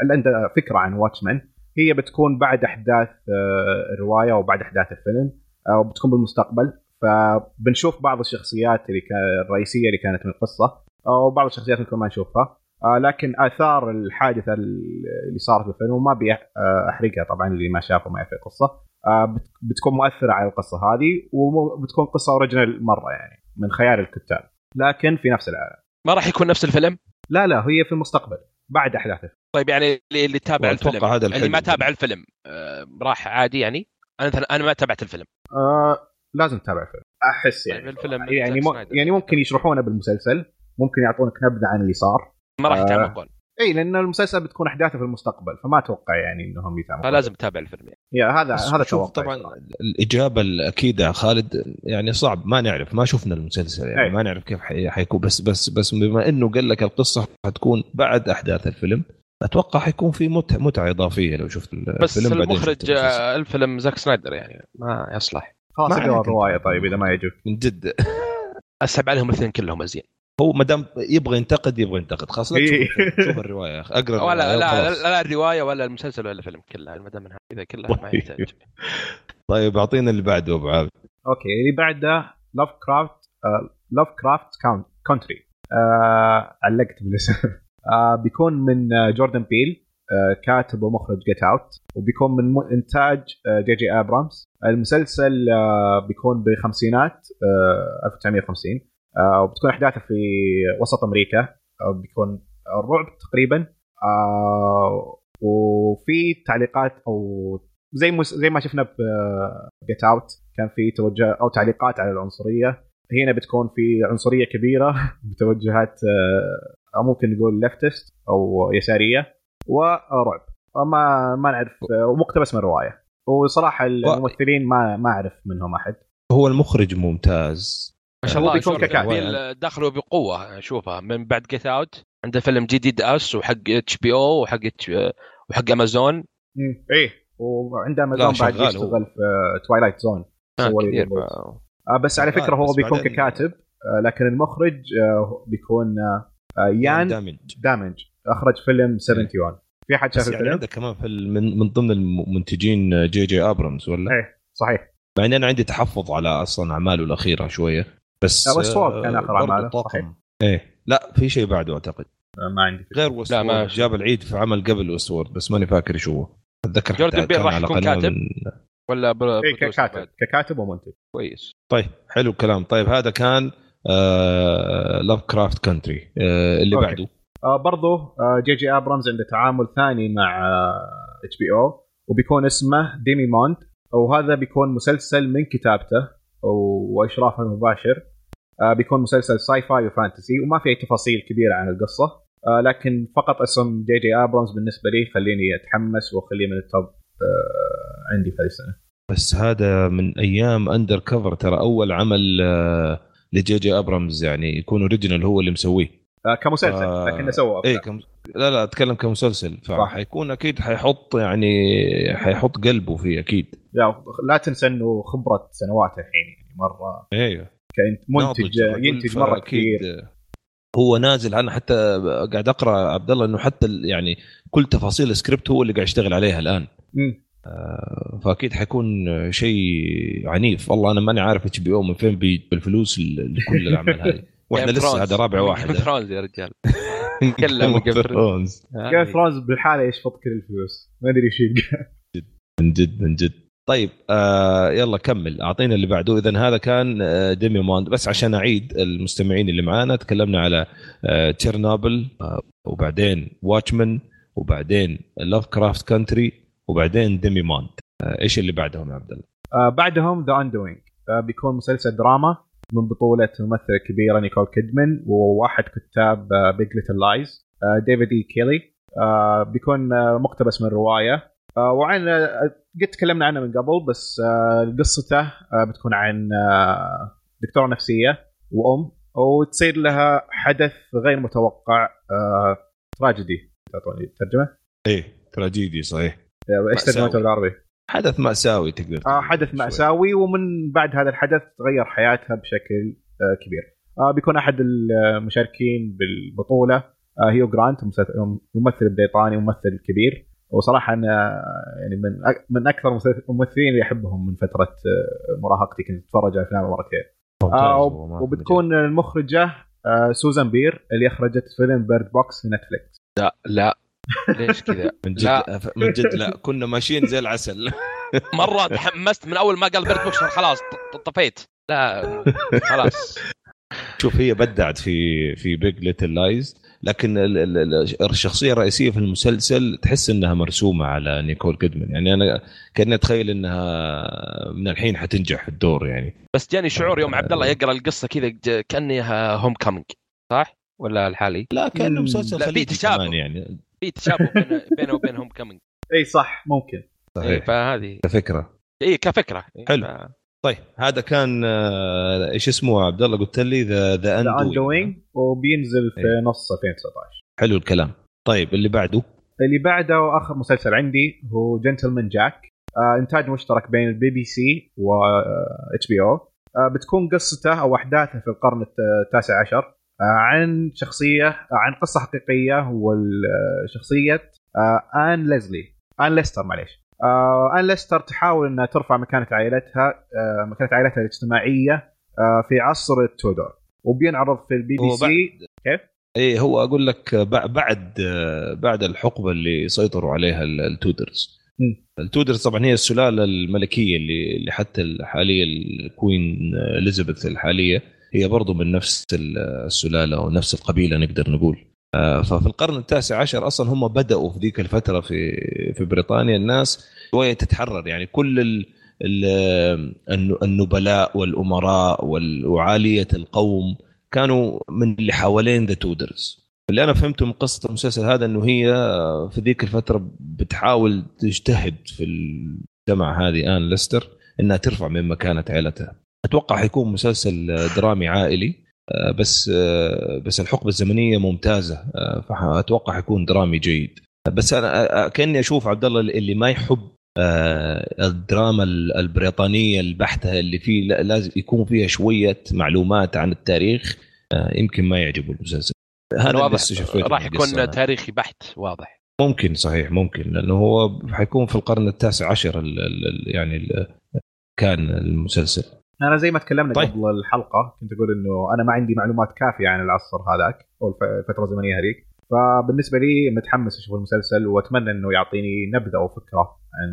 اللي عنده فكرة عن واتشمان هي بتكون بعد أحداث آه الرواية وبعد أحداث الفيلم آه وبتكون بالمستقبل. فبنشوف بعض الشخصيات اللي الرئيسية اللي كانت من القصة وبعض الشخصيات ممكن ما نشوفها. آه لكن آثار الحادثة اللي صارت في الفيلم وما أبي آه، أحرقها طبعا اللي ما شافه ما يعرف القصة. آه بتكون مؤثرة على القصة هذه وبتكون قصة اوريجنال مرة يعني من خيال الكتاب. لكن في نفس العالم. ما راح يكون نفس الفيلم؟ لا لا هي في المستقبل بعد احداثه طيب يعني اللي تابع الفيلم هذا اللي ما تابع الفيلم آه راح عادي يعني؟ أنا أنا ما تابعت الفيلم. آه لازم تتابع الفيلم. أحس يعني. طيب الفيلم يعني م... يعني ممكن يشرحونه بالمسلسل ممكن يعطونك نبذة عن اللي صار. ما راح يتعمقون آه إي لأن المسلسل بتكون أحداثه في المستقبل فما أتوقع يعني إنهم يتعمقون فلازم تتابع الفيلم يعني. يا هذا هذا توقع طبعا الإجابة الأكيدة خالد يعني صعب ما نعرف ما شفنا المسلسل يعني أي. ما نعرف كيف حيكون. بس بس بس بما إنه قال لك القصة حتكون بعد أحداث الفيلم أتوقع حيكون في متعه متعة إضافية لو شفت الفيلم بس المخرج الفيلم زاك سنايدر يعني ما يصلح. خلاص الروايه طيب إذا ما يعجبك من جد. أسحب عليهم الاثنين كلهم أزين. هو ما دام يبغى ينتقد يبغى ينتقد. خلاص لا إيه. تشوف, الرواية يا أخي. أقرأ ولا لا, لا, لا الرواية ولا المسلسل ولا الفيلم كلها ما دام اذا كلها ما يحتاج. طيب أعطينا اللي بعده أبو عابد أوكي اللي بعده Lovecraft Lovecraft Country علقت بالاسم. (laughs) آه بيكون من آه، جوردن بيل آه كاتب ومخرج Get Out وبيكون من إنتاج آه جي جي ابرامز المسلسل آه بيكون بالخمسينات آه 1950 آه وبتكون أحداثه في وسط أمريكا آه بيكون الرعب تقريبا. آه وفي تعليقات أو زي زي ما شفنا في Get Out كان في توجه أو تعليقات على العنصرية. هنا بتكون في عنصرية كبيرة (laughs) بتوجهات آه، أو ممكن نقول leftist أو يسارية ورعب. ما ما نعرف آه، ومقتبس من رواية. وصراحة الممثلين ما ما أعرف منهم أحد. هو المخرج ممتاز. ما شاء الله بيكون ككاتب. بيل دخلوا بقوة اشوفها من بعد Get Out عنده فيلم جديد Us وحق اتش بي أو وحق وحق امازون. إيه وعنده امازون بعد. يشتغل في Twilight Zone آه كثير reboot. ف- آه بس على فكرة هو بيكون ككاتب آه لكن المخرج آه بيكون آه يان دامج دامج أخرج فيلم 71 في حد شاف يعني الفيلم؟ عندك كمان في من, من ضمن المنتجين جي جي ابرامز ولا؟ إيه صحيح مع ان أنا عندي تحفظ على أصلا أعماله الأخيرة شوية بس لا، Westworld كان برضو أعماله، طاقم. صحيح. إيه. لا في شيء بعده أعتقد. آه ما عندي فكرة. غير Westworld ما- جاب العيد في عمل قبل Westworld بس ماني فاكر إيش هو. أتذكر جوردن بيل راح يكون كاتب؟ من- ولا بر- producer ككاتب؟ ككاتب ومنتج. كويس. طيب حلو الكلام. طيب هذا كان آه Lovecraft Country آه اللي أوكي. بعده. آه برضو آه جي جي ابرامز عنده تعامل ثاني مع اتش بي أو وبيكون اسمه Demimonde وهذا بيكون مسلسل من كتابته وإشرافه المباشر. آه بيكون مسلسل sci-fi و fantasy وما في أي تفاصيل كبيرة عن القصة. آه لكن فقط اسم جي جي ابرامز بالنسبة لي يخليني أتحمس واخليه من ال top آه عندي في هذه السنة. بس هذا من أيام Undercovers ترى أول عمل آه لجي جي ابرامز يعني يكون original هو اللي مسويه. آه كمسلسل آه، لكنه سوى أفلام. كم... لا لا أتكلم كمسلسل. فحيكون أكيد حيحط يعني حيحط قلبه فيه أكيد. لا, لا تنسى إنه خبرة سنوات الحين يعني مرة. أيوه منتج الرجل، ينتج مرة كثير. هو نازل أنا حتى قاعد أقرأ عبد الله إنه حتى ال- يعني كل تفاصيل السكريبت هو اللي قاعد يشتغل عليها الآن. مم. آه، فأكيد حيكون شيء عنيف. والله أنا ماني عارف اتش بي أو من فين بيجيب الفلوس ل- لكل الأعمال هذه. (laughs) وإحنا لسه. هذا رابع واحد. Game of Thrones يا رجال. تكلم. (laughs) Game of Thrones بالحالة يشفط كل الفلوس. ما أدري إيش من جد من جد. طيب آه يلا كمل. اعطينا اللي بعده. اذا هذا كان آه Demimonde بس عشان أعيد المستمعين اللي معانا تكلمنا على آه تشيرنوبل آه وبعدين Watchmen وبعدين Lovecraft Country وبعدين Demimonde آه إيش اللي بعدهم يا عبد الله؟ آه بعدهم The Undoing آه بيكون مسلسل دراما من بطولة ممثلة كبيرة نيكول كيدمان وواحد كتاب Big Little Lies ديفيد اي كيلي بيكون آه مقتبس من رواية. وعن آه قد تكلمنا عنه من قبل بس آه قصته آه بتكون عن آه دكتورة نفسية وأم وتصير لها حدث غير متوقع آه تراجيدي تعطوني ترجمة؟ إيه تراجيدي صحيح إيش. ترجمته بالعربي؟ حدث مأساوي تقدر آه حدث شوي. مأساوي ومن بعد هذا الحدث تغير حياتها بشكل آه كبير. آه بيكون أحد المشاركين بالبطولة آه هيو جرانت ممثل بريطاني ممثل كبير وصراحة أنا يعني من من أكثر الممثل- الممثلين اللي أحبهم من فترة آه مراهقتي كنت أتفرج على أفلام مره كثير. ممتاز آه وبتكون المخرجة آه سوزان بير اللي أخرجت فيلم Bird Box في Netflix. لا لا ليش كذا؟ (laughs) من جد لا. من جد لا كنا ماشيين زي العسل (laughs) مرة تحمست من أول ما قال Bird Box خلاص ط- طفيت لا خلاص (laughs) شوف هي بدعت في في Big Little Lies لكن ال- ال- ال- الشخصية الرئيسية في المسلسل تحس إنها مرسومة على نيكول كيدمان يعني أنا كأني أتخيل إنها من الحين حتنجح في الدور يعني بس جاني شعور يوم عبد الله يقرأ القصة كذا كأنها Homecoming صح؟ ولا الحالي؟ لا كأنه. مسلسل في خليجي تشابه. كمان يعني في تشابه بين- (laughs) بينه وبين Homecoming إي صح ممكن. صحيح فهذه كفكرة إي كفكرة إيه، حلو. طيب هذا كان آه، إيش اسمه عبد الله قلت لي The The Undoing وبينزل في إيه. نص 2019. حلو الكلام. طيب اللي بعده؟ اللي بعده واخر مسلسل عندي هو Gentleman Jack آه إنتاج مشترك بين البي بي سي و HBO بتكون قصته أو أحداثه في القرن الت- التاسع عشر آه عن شخصية آه عن قصة حقيقية والشخصية آه ان ليزلي ان ليستر معليش. آه ان ليستر تحاول إنها ترفع مكانة عائلتها آه مكانة عائلتها الاجتماعية آه في عصر ال Tudor. وبينعرض في البي بي سي. كيف؟ إيه هو أقول لك بعد بعد الحقبة اللي سيطروا عليها ال Tudors. ال Tudors طبعا هي السلالة الملكية اللي اللي حتى حاليا ال Queen إليزابيث الحالية هي برضو من نفس السلالة ونفس القبيلة نقدر نقول. آه، ففي القرن التاسع عشر أصلا هم بدأوا في ذيك الفترة في في بريطانيا. الناس شوية تتحرر يعني كل ال النبلاء والأمراء وعاليه القوم كانوا من اللي حوالين ذا تودرز اللي أنا فهمته من قصة المسلسل هذا إنه هي في ذيك الفترة بتحاول تجتهد في المجتمع هذه ان ليستر إنها ترفع من مكانة عائلتها أتوقع حيكون مسلسل درامي عائلي. آه، بس آه، بس الحقبة الزمنية ممتازة آه، فأتوقع حيكون درامي جيد. بس أنا كأني أشوف عبد الله اللي ما يحب الدراما البريطانية البحته اللي فيه لازم يكون فيها شوية معلومات عن التاريخ يمكن ما يعجبه المسلسل. هذا واضح راح يكون تاريخي بحت واضح. ممكن صحيح ممكن لأنه هو حيكون في القرن التاسع عشر ال ال يعني ال كان المسلسل. أنا زي ما تكلمنا طيب. قبل الحلقة كنت أقول إنه أنا ما عندي معلومات كافية عن العصر هذاك أو الفترة الزمنية هذيك. فبالنسبة لي متحمس أشوف المسلسل وأتمنى إنه يعطيني نبذة أو فكرة عن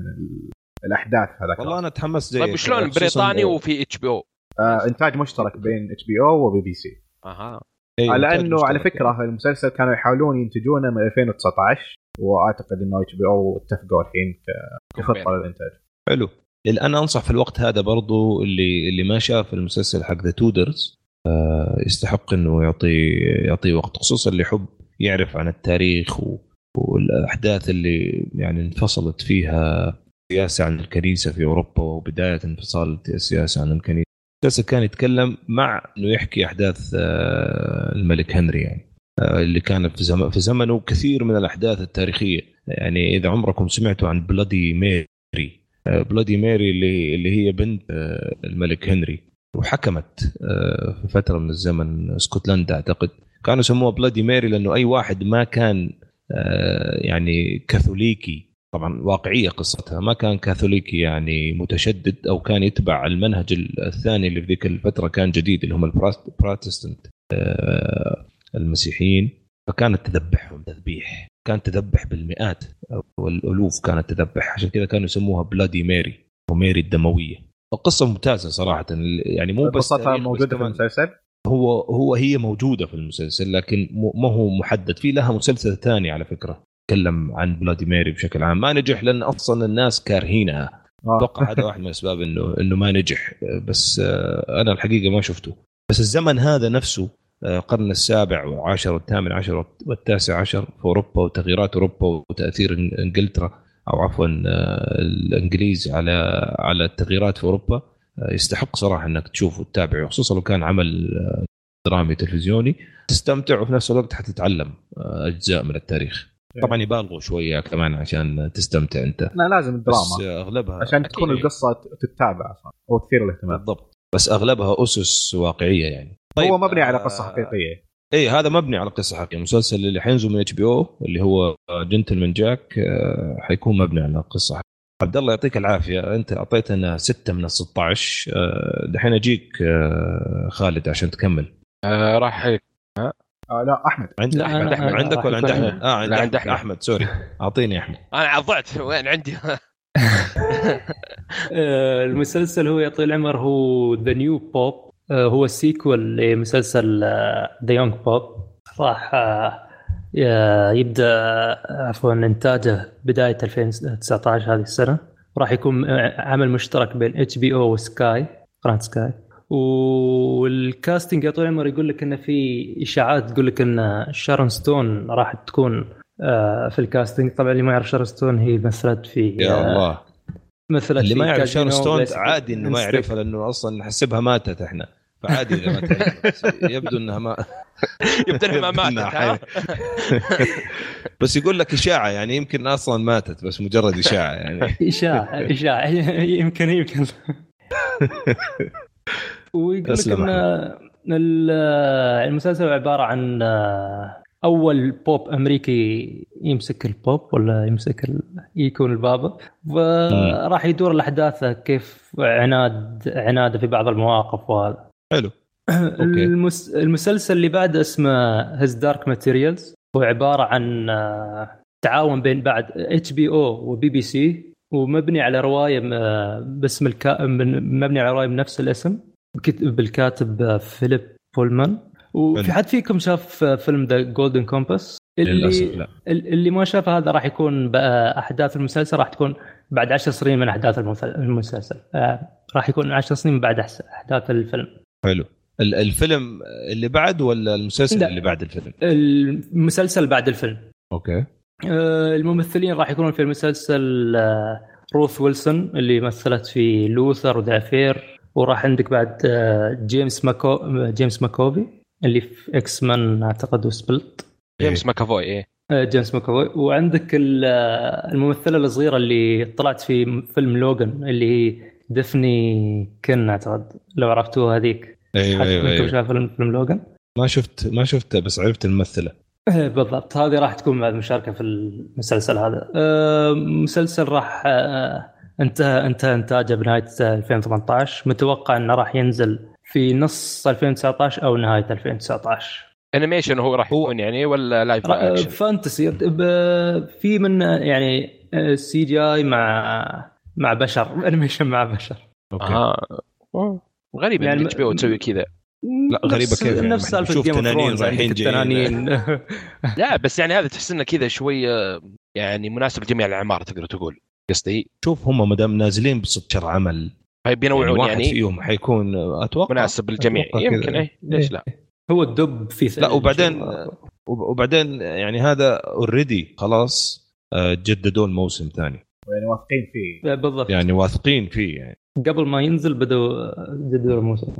الأحداث هذاك والله أنا تحمست زي طيب شلون؟ بريطاني وفي HBO. آه إنتاج مشترك بين إتش بي أو وبي بي سي. أها. أيه لأنه على فكرة المسلسل كانوا يحاولون ينتجونه من 2019 وأعتقد إنه HBO اتفقوا الحين كخطة للإنتاج. حلو. الان أنصح في الوقت هذا برضو اللي اللي ما شاف المسلسل حق ذا تودرز يستحق إنه يعطي يعطي وقت خصوصا اللي يحب يعرف عن التاريخ والأحداث اللي يعني انفصلت فيها السياسة عن الكنيسة في أوروبا وبداية انفصال السياسة عن الكنيسة. المسلسل كان يتكلم مع إنه يحكي أحداث آه، الملك هنري يعني آه، اللي كانت في زمن في زمنه كثير من الأحداث التاريخية. يعني إذا عمركم سمعتوا عن Bloody Mary Bloody Mary اللي اللي هي بنت آه، الملك هنري. وحكمت في فترة من الزمن اسكتلندا أعتقد. كانوا يسموها Bloody Mary لأنه أي واحد ما كان يعني كاثوليكي. طبعا واقعية قصتها. ما كان كاثوليكي يعني متشدد أو كان يتبع المنهج الثاني اللي في ذيك الفترة كان جديد اللي هم ال Protestant آه، المسيحيين. فكانت تذبحهم تذبيح. كانت تذبح بالمئات والالوف كانت تذبح. عشان كذا كانوا يسموها بلادي ميري وميري الدموية. القصة ممتازة صراحة يعني مو بس قصتها موجودة في المسلسل؟ هو هو هي موجودة في المسلسل لكن ما هو محدد. في لها مسلسل ثاني على فكرة تكلم عن فلاديمير بشكل عام. ما نجح لأن أصلا الناس كارهينها. آه. أتوقع هذا واحد من الأسباب إنه إنه ما نجح. بس آه، أنا الحقيقة ما شفته. بس الزمن هذا نفسه القرن السابع والعاشر والثامن عشر والتاسع عشر في أوروبا وتغييرات أوروبا وتأثير إنجلترا أو عفوا الإنجليز على على التغييرات في أوروبا. يستحق صراحة إنك تشوفه وتتابعه خصوصا لو كان عمل درامي تلفزيوني. تستمتع وفي نفس الوقت حتتعلم أجزاء من التاريخ. طبعا يبالغوا شوية كمان عشان تستمتع أنت. لا لازم الدراما. بس أغلبها عشان تكون القصة تتابع أو تثير الاهتمام. بالضبط. بس أغلبها أسس واقعية يعني. طيب هو مبني على قصة آه، حقيقية. اي هذا مبني على قصة حقيقية. المسلسل اللي حينزل من HBO اللي هو Gentleman Jack آه، حيكون مبني على قصة حقيقية. عبد الله يعطيك العافية. أنت أعطيتنا ستة من ال 16 آه، دحين أجيك خالد عشان تكمل. آه راح آه لا أحمد. عند لا أحمد. احمد عندك ولا عند أحمد؟ آه عند, عند أحمد. أحمد. Sorry. أعطيني أحمد. أنا ضعت. وين عندي؟ (laughs) المسلسل هو يا طويل العمر هو The New Pope هو ال sequel لمسلسل The Young Pope راح آه، يبدأ عفوا إنتاجه بداية 2019 هذه السنة. راح يكون عمل مشترك بين HBO و Sky قناة Sky وال casting يا طويل العمر يقول لك انه في إشاعات تقول لك إن شارون ستون راح تكون آه، في الكاستنج طبعا اللي ما يعرف شارون ستون هي مثلت في يا آه، الله. مثلت اللي ما يعرف شارون ستون عادي إنه ما يعرفها لأنه أصلا نحسبها ماتت إحنا. فعادي إذا ما (laughs) (laughs) يبدو إنها ما يبدو إنها ما ماتت (laughs) بس يقول لك إشاعة يعني يمكن أصلا ماتت بس مجرد إشاعة يعني. إشاعة إشاعة. يمكن يمكن. ويقول لك إن المسلسل عبارة عن أول Pope أمريكي يمسك ال Pope ولا يمسك ال... يكون البابا. وراح يدور الأحداث كيف عناد عناده في بعض المواقف وهذا حلو. (clears throat) المس... المسلسل اللي بعده اسمه His Dark Materials هو عبارة عن آه، تعاون بين بعد اتش بي أو وبي بي سي ومبني على رواية باسم الكا... مبني على رواية بنفس الاسم بالكاتب فيليب بولمان. وفي حد فيكم شاف فيلم The Golden Compass اللي لا. اللي ما شافه هذا راح يكون أحداث المسلسل راح تكون بعد 10 سنين من أحداث المسلسل آه، راح يكون 10 سنين من بعد أحداث الفيلم. حلو. الفيلم اللي بعد ولا المسلسل لا. اللي بعد الفيلم؟ المسلسل بعد الفيلم. Okay. آه، الممثلين راح يكونون في المسلسل آه، روث ويلسون اللي مثلت في Luther و The Affair وراح عندك بعد جيمس ماكو جيمس ماكوفي اللي في X-Men أعتقد و Split. جيمس ماكافوي إيه. جيمس ماكافوي. وعندك الممثلة الصغيرة اللي طلعت في فيلم Logan اللي هي دفني كن أعتقد لو عرفتوها هذيك. أيوه أيوه, أيوة. شايف فيلم لوجن ما شفت ما شفته بس عرفت الممثلة. إيه، بالضبط. هذه راح تكون بعد مشاركة في المسلسل هذا. أه مسلسل راح أه انتهى انتهى إنتاجه بنهاية 2018 متوقع إنه راح ينزل في نص 2019 أو نهاية 2019 Animation هو راح يكون يعني ولا live action؟ Fantasy في من يعني CGI مع مع بشر animation مع بشر. Okay. آه. غريبه يعني HBO تسوي كذا. لا غريبة كيف يعني. نفس سالفة Game of رايحين التنانين (laughs) لا بس يعني هذا تحس إنه كذا شوية يعني مناسب لجميع الأعمار تقدر تقول. قصدي؟ شوف هم ما دام نازلين ب 16 عمل بينوعون يعني, يعني. فيهم حيكون أتوقع مناسب للجميع. يمكن اي ليش لا؟ هو الدب في لا وبعدين وبعدين يعني هذا اوريدي خلاص آه، جددوا الموسم ثاني. يعني واثقين فيه. بالضبط. يعني واثقين فيه يعني. قبل ما ينزل بدوا جددوا الموسم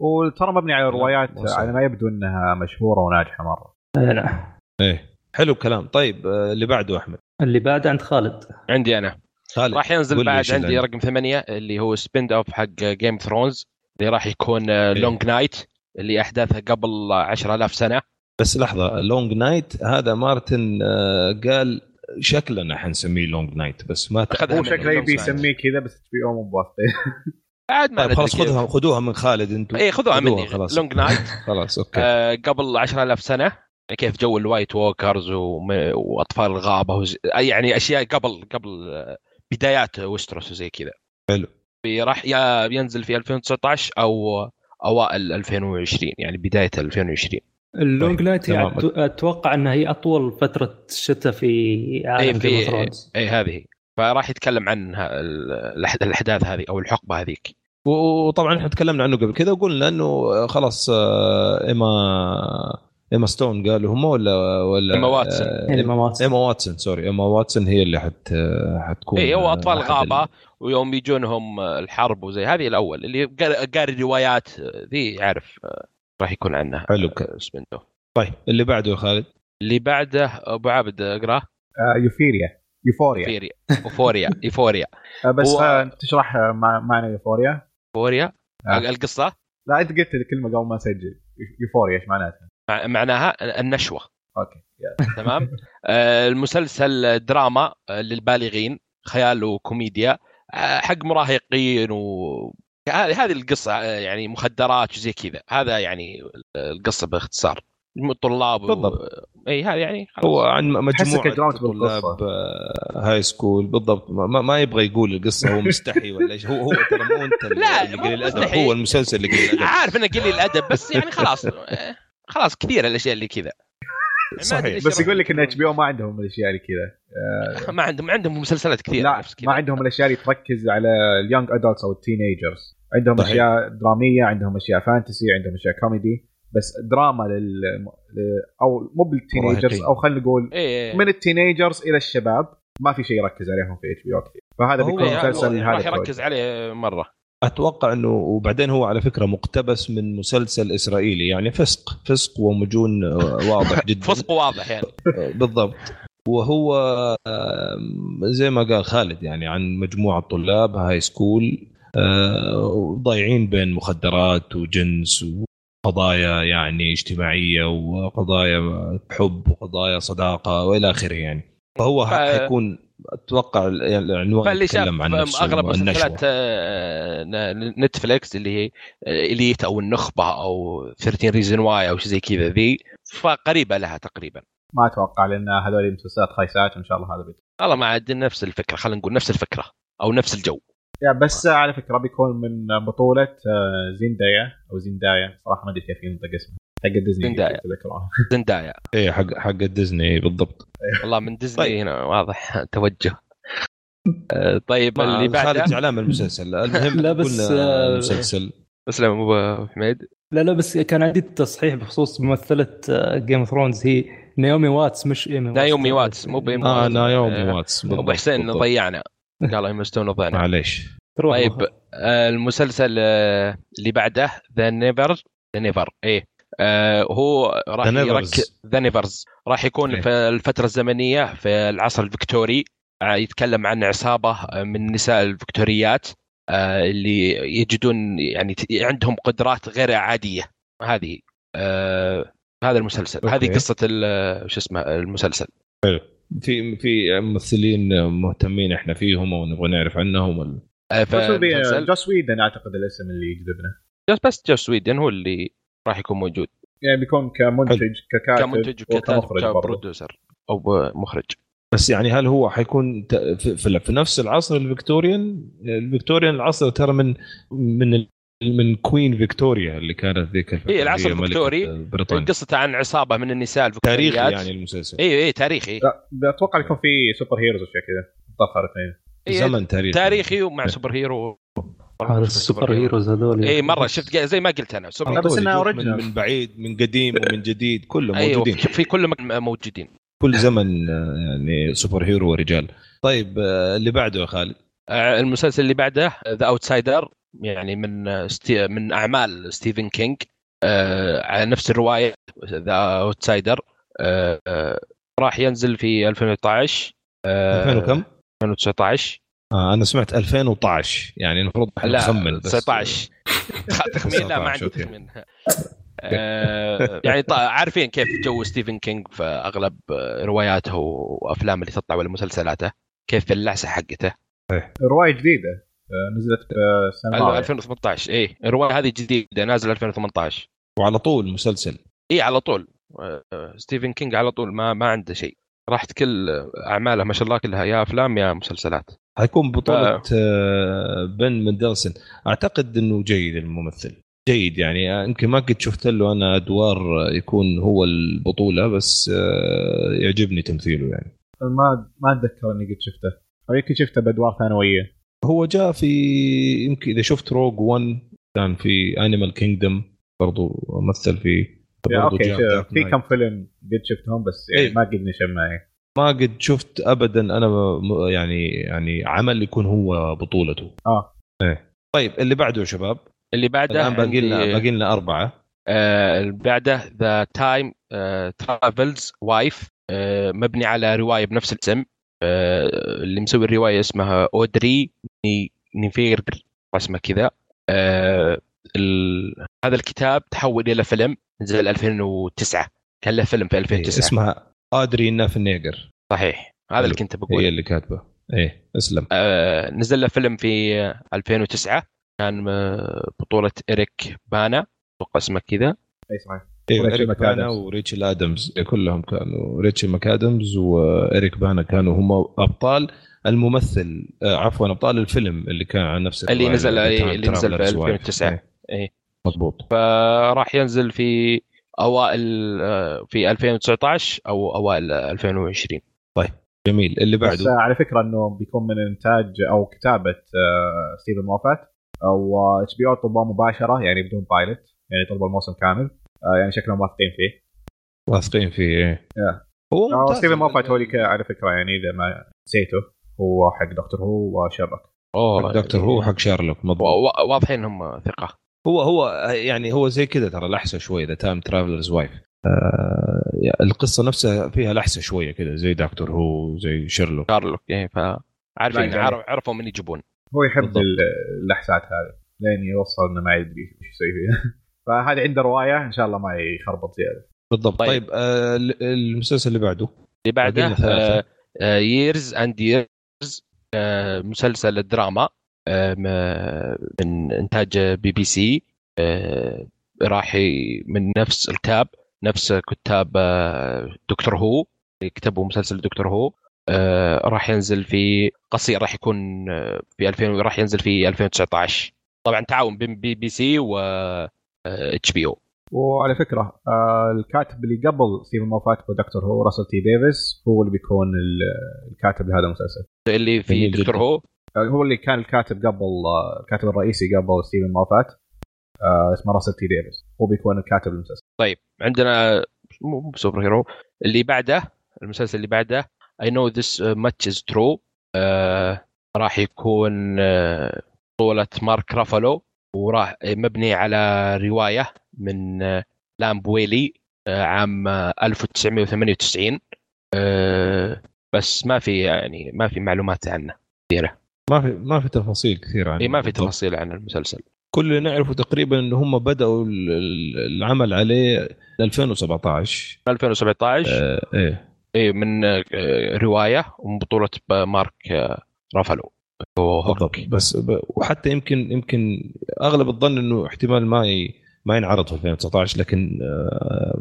وترى مبني على روايات على ما يبدو إنها مشهورة وناجحة مرة. نعم إيه. حلو الكلام. طيب آه، اللي بعده أحمد. اللي بعده عند خالد. عندي أنا. خالد راح ينزل بعد عندي رقم ثمانية اللي هو spin-off حق Game Thrones اللي راح يكون Long إيه. Night اللي احداثها قبل 10000 سنة. بس لحظة Long Night هذا مارتن آه، قال شكلنا حنسميه Long Night بس ما هو شكله يبي يسميه كذا بس في يوم موافقين عاد ما طيب خلاص خذوها خذوها من خالد أنتم اي خذوها مني. خلاص. Long Night (laughs) خلاص okay. آه قبل 10000 سنة كيف جو ال White Walkers وأطفال الغابه وز... يعني أشياء قبل قبل آه، بدايات Westeros وزي كذا. حلو. راح يا ينزل في 2019 أو أوائل 2020 يعني بداية 2020 ال Long طيب، Night أتوقع إنها هي أطول فترة شتاء في عالم Game of اي هذه. فراح يتكلم عن الأحداث هذه أو الحقبة هذيك. وطبعا إحنا تكلمنا عنه قبل كذا وقلنا إنه خلاص آه، ايما ايما ستون قالوا هم ولا ولا ايما واتسون. آه، ايما واتسون. ايما واتسون sorry. ايما واتسون هي اللي حت حتكون اي هو أطفال غابة ويوم يجونهم الحرب وزي هذه الأول اللي قاري روايات ذي عارف راح يكون عنها حلو. سبنتو طيب اللي بعده يا خالد؟ اللي بعده أبو عابد اقراه آه Euphoria. Euphoria. Euphoria (laughs) Euphoria. Euphoria. آه بس و... تشرح معنى Euphoria. Euphoria؟ آه. القصة؟ لا أنت قلت الكلمة قبل ما اسجل Euphoria إيش معناتها؟ معناها النشوة. Okay تمام؟ (laughs) آه المسلسل دراما آه، للبالغين خيال وكوميديا. آه، حق مراهقين و هذه القصة آه، يعني مخدرات وزي كذا. هذا يعني القصة باختصار. طلاب بالضبط. و... إي هذا يعني خلاص. هو عن مجموعة طلاب high school بالضبط. ما, ما يبغى يقول القصة هو مستحي ولا إيش؟ هو هو ترى مو أنت (laughs) اللي قليل الأدب هو المسلسل اللي قليل الأدب. عارف إنه قليل الأدب بس يعني خلاص خلاص كثير الأشياء اللي كذا. صحيح. بس يقول لك إن HBO ما عندهم الأشياء اللي كذا. آه (laughs) ما عندهم عندهم مسلسلات كثير لا ما عندهم الأشياء اللي تركز على ال young adults أو ال teenagers عندهم صحيح. أشياء درامية عندهم أشياء fantasy عندهم أشياء كوميدي بس دراما لل أو مو بال teenagers أو خلينا نقول إيه،, إيه. من ال teenagers إلى الشباب ما في شيء يركز عليهم في HBO كثير فهذا بيكون مسلسل هذا راح يركز عليه مرة. أتوقع إنه وبعدين هو على فكرة مقتبس من مسلسل إسرائيلي يعني فسق فسق ومجون واضح (laughs) جدا. فسق واضح يعني. بالضبط. وهو زي ما قال خالد يعني عن مجموعة طلاب high school ضايعين بين مخدرات وجنس قضايا يعني اجتماعية وقضايا حب وقضايا صداقة وإلى آخره يعني. فهو ف... حيكون أتوقع العنوان فاللي شاف عن أغلب مسلسلات آه، Netflix اللي هي Elite أو النخبة أو 13 Reasons Why أو شيء زي كذا ذي فقريبة لها تقريبا. ما أتوقع لأن هذول مسلسلات خايسات وإن شاء الله هذا بيت والله ما عاد نفس الفكرة خلينا نقول نفس الفكرة أو نفس الجو. يا بس على فكرة بيكون من بطولة آه، Zendaya أو Zendaya صراحة ما أدري كيف ينطق اسمه. حق Disney Zendaya. Zendaya. إيه حق حق ديزني بالضبط. والله من ديزني طيب. هنا واضح. توجه. آه، طيب اللي بعده؟ خالد زعلان من المسلسل. المهم (laughs) لا بس المسلسل. اسلم أبو حميد. لا لا بس كان عندي تصحيح بخصوص ممثلة Game of Thrones هي نايومي واتس مش ايمي واتس نايومي واتس مو بايمي آه نايومي آه، واتس أبو حسين ضيعنا. قال ايما ستون ضيعنا. معليش. طيب آه المسلسل آه اللي بعده The Never The Never إيه. آه هو راح يركز The Nevers راح يكون إيه. في الفترة الزمنية في العصر الفكتوري يتكلم عن عصابة من النساء الفكتوريات اللي يجدون يعني عندهم قدرات غير عادية. هذه هذا المسلسل. Okay. هذه قصه شو اسمه المسلسل. حلو. في في ممثلين مهتمين إحنا فيهم ونبغى نعرف عنهم آه Joss Whedon أعتقد الاسم اللي يجذبنا. Joss بس Joss Whedon هو اللي راح يكون موجود. يعني بيكون كمنتج ككاتب كمنتج وككاتب ك producer أو مخرج. بس يعني هل هو حيكون في, في نفس العصر ال Victorian؟ ال Victorian العصر ترى من من من Queen Victoria اللي كانت ذيك الفترة اي العصر الفيكتوري. قصته عن عصابة من النساء الفيكتوريات. تاريخي يعني المسلسل. اي اي تاريخي. لا أتوقع يكون في superheroes وشيء كذا. ظهرت إيه زمن تاريخي. تاريخي ومع superhero هذا ال superheroes هذول. اي مرة شفت زي ما قلت أنا سوبر بس انه من, من بعيد من قديم ومن جديد كلهم أيوه موجودين. في كل موجودين. كل زمن يعني superhero ورجال. طيب آه، اللي بعده يا خالد. آه، المسلسل اللي بعده The Outsider يعني من ستي من أعمال ستيفن كينج آه على نفس الرواية The Outsider آه آه راح ينزل في 2012 آه 2000 وكم؟ 2019 آه أنا سمعت 2012 يعني المفروض نخمن 19 (laughs) تخمين لا ما عندي تخمين. آه يعني عارفين كيف جو ستيفن كينج في أغلب رواياته وافلامه اللي تطلع ولا مسلسلاته كيف اللعسه حقته. رواية جديدة آه، نزلت في السنة 2018 اي الرواية هذه جديدة نازلة 2018 وعلى طول مسلسل. اي على طول. آه، ستيفن كينج على طول ما ما عنده شيء. راحت كل اعماله ما شاء الله كلها يا أفلام يا مسلسلات. حيكون بطولة ف... آه، بن مندلسن أعتقد إنه جيد الممثل. جيد يعني. يمكن ما قد شفت له أنا أدوار يكون هو البطولة بس يعجبني تمثيله يعني. ما ما أتذكر إني قد شفته. أو يمكن شفته بأدوار ثانوية. هو جاء في يمكن إذا شفت Rogue 1 كان في Animal Kingdom برضو مثل فيه okay في كم فيلم قد شفتهم بس يعني إيه؟ ما قد نشم معي. ما قد شفت ابدا أنا يعني يعني عمل يكون هو بطولته. آه. إيه. طيب اللي بعده يا شباب؟ اللي بعده الآن باقي لنا باقي لنا أربعة. آه اللي بعده The Time Traveler's Wife مبني على رواية بنفس الاسم. آه، اللي مسوي الرواية اسمها أودري نيفيردر اسمه كذا. آه هذا الكتاب تحول إلى فيلم نزل 2009 كان له فيلم في 2009 إيه اسمها أودري نافنيجر صحيح. هذا اللي كنت بقول هي اللي كاتبه. إيه اسلم. آه نزل له فيلم في 2009 كان آه، بطولة إريك بانا أتوقع اسمه كذا. اي صحيح. أيوه إريك بانا وريتشل ادمز إيه، كلهم كانوا ريتشل ماكآدمز وإريك بانا كانوا هم أبطال الممثل آه، عفوا أبطال الفيلم اللي كان عن نفس اللي نزل اللي نزل في 2009 اي إيه. مضبوط. فراح ينزل في أوائل آه، في 2019 أو أوائل 2020 طيب جميل. اللي بعده؟ بس على فكرة إنه بيكون من إنتاج أو كتابة آه، ستيفن موفات أو HBO طلبوه مباشرة يعني بدون pilot يعني طلبوا الموسم كامل. آه يعني شكلهم واثقين فيه. واثقين فيه إيه. هو آه، ستيفن موفات هو اللي على فكرة يعني إذا ما نسيته هو حق Doctor Who وشيرلوك. أوه Doctor Who حق شيرلوك مضبوط. واضحين انهم ثقة. هو هو يعني هو زي كذا ترى لحسة شوية The Time Traveler's Wife القصة نفسها فيها لحسة شوية كذا زي Doctor Who زي شيرلوك. شارلوك إيه فعارفين عرفوا من يجيبون. هو يحب اللحسات هذه لين يوصل إنه ما يدري إيش يسوي فيها. (laughs) فهذه عنده رواية إن شاء الله ما يخربط زيادة. بالضبط. طيب, طيب آه المسلسل اللي بعده؟ اللي بعده Years and Years مسلسل الدراما آه من إنتاج بي بي سي آه راح من نفس الكتاب نفس كتاب آه، Doctor Who كتبوا مسلسل Doctor Who آه، راح ينزل في قصير راح يكون آه، في 2000 راح ينزل في 2019 طبعا تعاون بين بي بي سي و HBO وعلى فكرة الكاتب اللي قبل ستيفن موفات و Doctor Who راسل تي ديفيس هو اللي بيكون الكاتب لهذا المسلسل. اللي في Doctor Who هو اللي كان الكاتب قبل الكاتب الرئيسي قبل ستيفن موفات آه اسمه راسل تي ديفيس هو بيكون الكاتب المسلسل طيب عندنا مو super hero. اللي بعده المسلسل اللي بعده know this much is true. آه راح يكون آه بطولة مارك رافالو. وراح مبني على رواية من آه لام بويلي آه عام 1998 آه بس ما في يعني ما في معلومات عنه كثيرة. ما في ما في تفاصيل كثيرة عنه اي ما في تفاصيل عن المسلسل. كل اللي نعرفه تقريبا إن هم بدأوا العمل عليه 2017 2017 آه إيه. إيه من رواية ومن بطولة مارك رافالو. بالضبط. بس ب... وحتى يمكن يمكن أغلب الظن إنه احتمال ما ي... ما ينعرض في 2019 لكن آه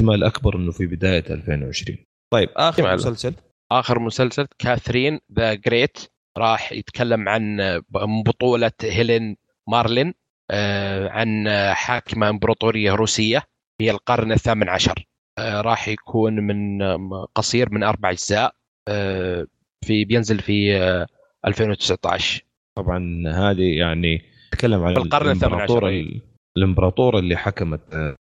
احتمال أكبر إنه في بداية 2020 طيب آخر. مسلسل. آخر مسلسل كاثرين ذا جريت راح يتكلم عن بطولة هيلين مارلين آه، عن حاكمة إمبراطورية روسية في القرن الثامن عشر. آه، راح يكون من قصير من أربع أجزاء آه، في بينزل في 2019 طبعا هذه يعني تكلم عن القرن عشر. الإمبراطورة اللي حكمت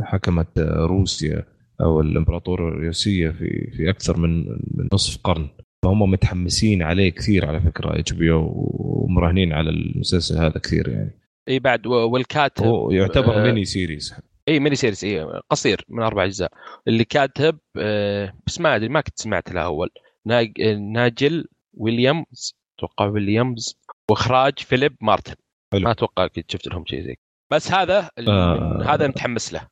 حكمت روسيا أو الإمبراطورة الروسية في في أكثر من من نصف قرن. فهم متحمسين عليه كثير على فكرة إتش بي أو ومراهنين على المسلسل هذا كثير يعني. إي بعد والكاتب هو يعتبر آه mini series. إي mini series إي قصير من أربع أجزاء. اللي كاتب آه بس ما أدري ما كنت سمعت له أول. ناج... ناجل ويليامز أتوقع ويليامز وإخراج فيليب مارتن. حلو. ما أتوقع كنت شفت لهم شيء زي بس هذا آه. هذا متحمس له.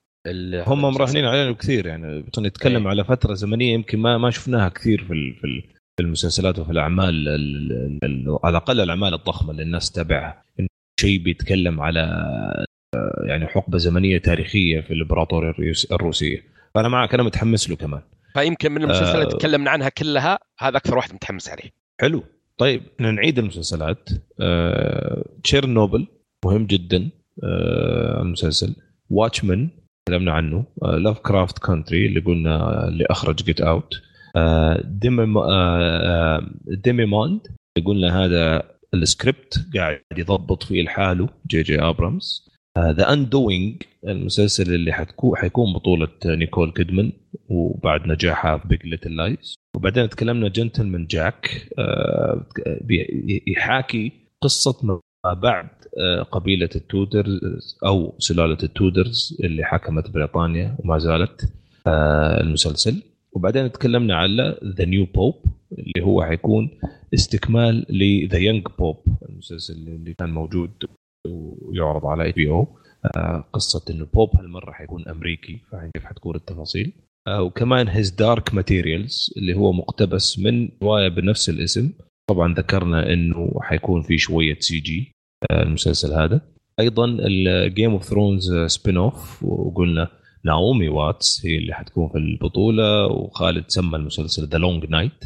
هم مراهنين عليه كثير يعني. نتكلم أيه. على فترة زمنية يمكن ما ما شفناها كثير في في في المسلسلات وفي الأعمال على الأقل الأعمال الضخمة اللي الناس تتابعها. شيء بيتكلم على يعني حقبة زمنية تاريخية في الإمبراطورية الروسية. فانا معك أنا متحمس له كمان. فيمكن من المسلسلات اللي آه. تكلمنا عنها كلها هذا أكثر واحد متحمس عليه. حلو. طيب نعيد المسلسلات. آه تشيرنوبل مهم جدا آه المسلسل. Watchmen تكلمنا عنه. Lovecraft Country اللي قلنا اللي أخرج Get Out Demimonde قلنا هذا السكريبت قاعد يضبط فيه لحاله جي جي ابرامز The Undoing المسلسل اللي حتكون حيكون بطولة نيكول كيدمان وبعد نجاحها في Big Little Lies وبعدين تكلمنا Gentleman Jack يحاكي قصة ما بعد آه، قبيلة التودرز أو سلالة التودرز اللي حكمت بريطانيا وما زالت آه، المسلسل. وبعدين تكلمنا على The New Pope اللي هو حيكون استكمال ل The Young Pope المسلسل اللي كان موجود ويعرض على HBO. قصة إنه Pope هالمرة حيكون أمريكي فكيف حتكون التفاصيل. آه وكمان His Dark Materials اللي هو مقتبس من رواية بنفس الاسم. طبعا ذكرنا إنه حيكون في شوية CG آه المسلسل هذا. أيضا ال Game of Thrones spin-off وقلنا ناومي واتس هي اللي حتكون في البطولة وخالد سمى المسلسل The Long Night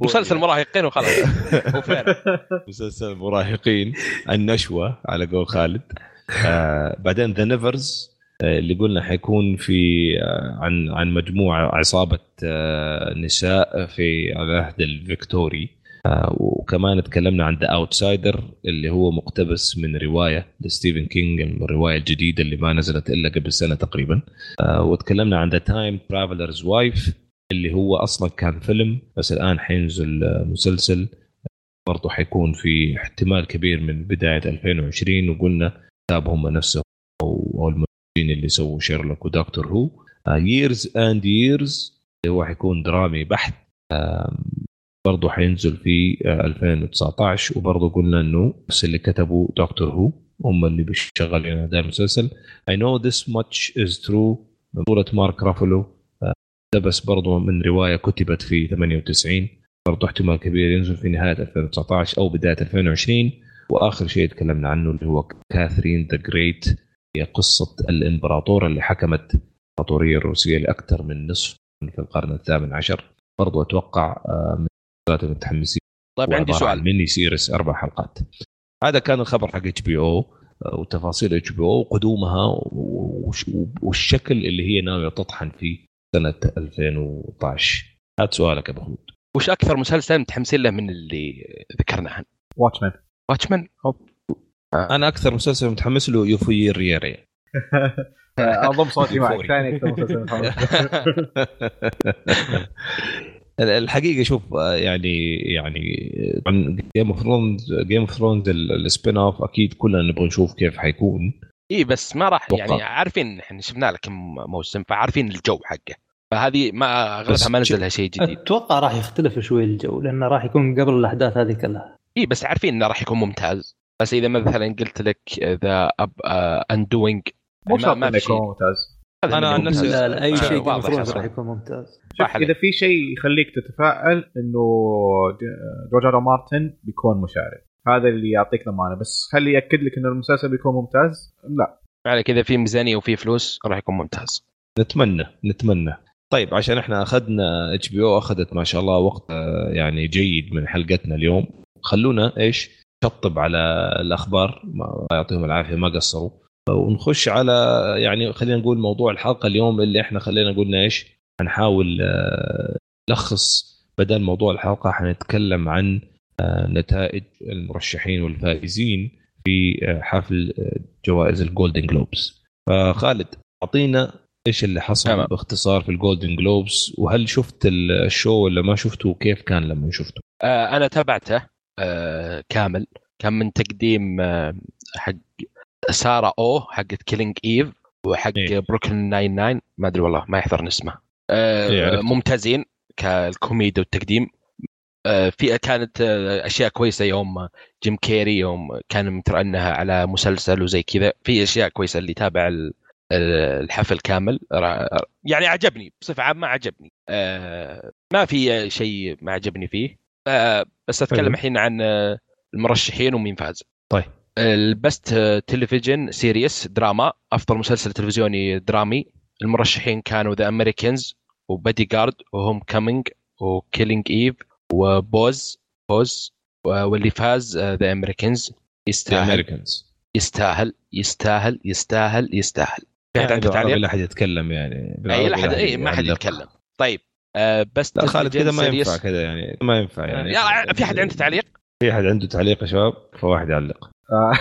مسلسل مراهقين وخلاص. (laughs) مسلسل مراهقين النشوة على قول خالد. آه بعدين The Nevers آه اللي قلنا حيكون في آه عن عن مجموعة عصابة نساء في العهد الفيكتوري. وكمان تكلمنا عن The Outsider اللي هو مقتبس من رواية لستيفن كينج الرواية الجديدة اللي ما نزلت إلا قبل سنة تقريبا. وتكلمنا عن The Time Traveler's Wife اللي هو أصلا كان فيلم بس الآن حينزل مسلسل. برضه حيكون في احتمال كبير من بداية 2020 وقلنا كتاب هم نفسهم أو المؤلفين اللي سووا شيرلوك ودكتور هو Years and Years اللي هو حيكون درامي بحت. برضه حينزل في 2019 وبرضه قلنا إنه بس اللي كتبوا دكتور هو هم اللي بيشغلوا هذا المسلسل. I know this much is true. من بطولة مارك رافلو. ده بس برضه من رواية كتبت في 98 برضه احتمال كبير ينزل في نهاية 2019 أو بداية 2020 وآخر شيء تكلمنا عنه اللي هو كاثرين ذا جريت هي قصة الإمبراطورة اللي حكمت الإمبراطورية الروسية لأكثر من نصف في القرن الثامن عشر. برضو أتوقع آه، من المتحمسين. طيب عندي سؤال. Mini series أربع حلقات. هذا كان الخبر حق إتش بي أو وتفاصيل إتش بي أو وقدومها والشكل اللي هي ناوية تطحن فيه سنة 2012 هذا سؤالك أبو خلود. وش أكثر مسلسل متحمسين له من اللي ذكرناه؟ Watchmen Watchmen أنا أكثر مسلسل متحمس له يوفي ريري (laughs) أضم صوتي معك. ثاني (laughs) الحقيقة شوف يعني يعني Game of Thrones Game of Thrones ال spin-off أكيد كلنا نبغى نشوف كيف حيكون. إي بس ما راح يعني عارفين إحنا شفنا له كم موسم فعارفين الجو حقه. فهذه ما اغلبها ما نزل لها شيء جديد. أتوقع راح يختلف شوي الجو لأنه راح يكون قبل الأحداث هذه كلها. اي بس عارفين إنه راح يكون ممتاز. بس إذا مثلا قلت لك The Undoing مو شرط إنه يكون ممتاز. أنا عن نفسي لا لا اي شيء راح يكون ممتاز. إذا في شيء يخليك تتفائل إنه جورج ار مارتن بيكون مشارك. هذا اللي يعطيك ضمانة. بس خلي يأكد لك إنه المسلسل بيكون ممتاز؟ لا. على كذا في ميزانية وفي فلوس راح يكون ممتاز. نتمنى نتمنى. طيب عشان إحنا أخذنا HBO أخذت ما شاء الله وقت يعني جيد من حلقتنا اليوم. خلونا إيش؟ شطب على الأخبار. الله يعطيهم العافية ما قصروا. ونخش على يعني خلينا نقول موضوع الحلقة اليوم اللي إحنا خلينا قلنا إيش؟ هنحاول آه، نلخص. بدل موضوع الحلقة حنتكلم عن آه، نتائج المرشحين والفائزين في آه، حفل جوائز ال Golden Globes فخالد أعطينا إيش اللي حصل تمام. باختصار في ال Golden Globes وهل شفت ال show ولا ما شفته؟ وكيف كان لما شفته؟ آه أنا تابعته. كامل. كان من تقديم آه حق سارة أو حقت كيلينج ايف وحق إيه؟ بروكلين 99 ما أدري والله ما يحضرني اسمه آه إيه ممتازين كالكوميديا والتقديم. آه في كانت آه أشياء كويسة يوم جيم كيري يوم كان مترأنها على مسلسل وزي كذا. في أشياء كويسة اللي تابع الحفل كامل. يعني عجبني بصفة عامة عجبني. آه ما في شيء ما عجبني فيه. آه بس أتكلم الحين عن المرشحين ومين فاز. طيب. ال best television series drama أفضل مسلسل تلفزيوني درامي. المرشحين كانوا The Americans و Bodyguard و Homecoming و Killing Eve و Pose Pose واللي فاز The Americans يستاهل. يستاهل يستاهل يستاهل يستاهل. في احد عنده تعليق؟ لا احد يتكلم يعني. أي لا احد أي ما حد يتكلم. طيب. آه بس لا خالد كذا ما ينفع كذا يعني ما ينفع يعني. يا في أحد عنده تعليق؟ في أحد عنده تعليق يا شباب؟ فواحد يعلق. آه،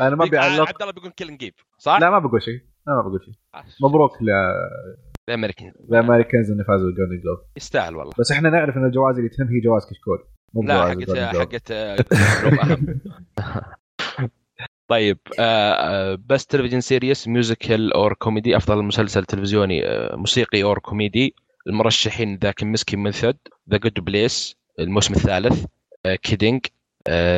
(laughs) أنا ما بيعلق. عبد الله بيقول Killing Eve صح؟ لا ما بقول شيء لا ما بقول شيء. آه، مبروك ل ال American ال Americans اللي فازوا بال Golden Globe يستاهل والله. بس إحنا نعرف إن الجوائز اللي تهم هي جوائز كشكول مو لا حقت حقت اهم (laughs) طيب best television series musical or comedy أفضل مسلسل تلفزيوني آه، موسيقي or كوميدي المرشحين The Kominsky Method The Good Place الموسم الثالث Kidding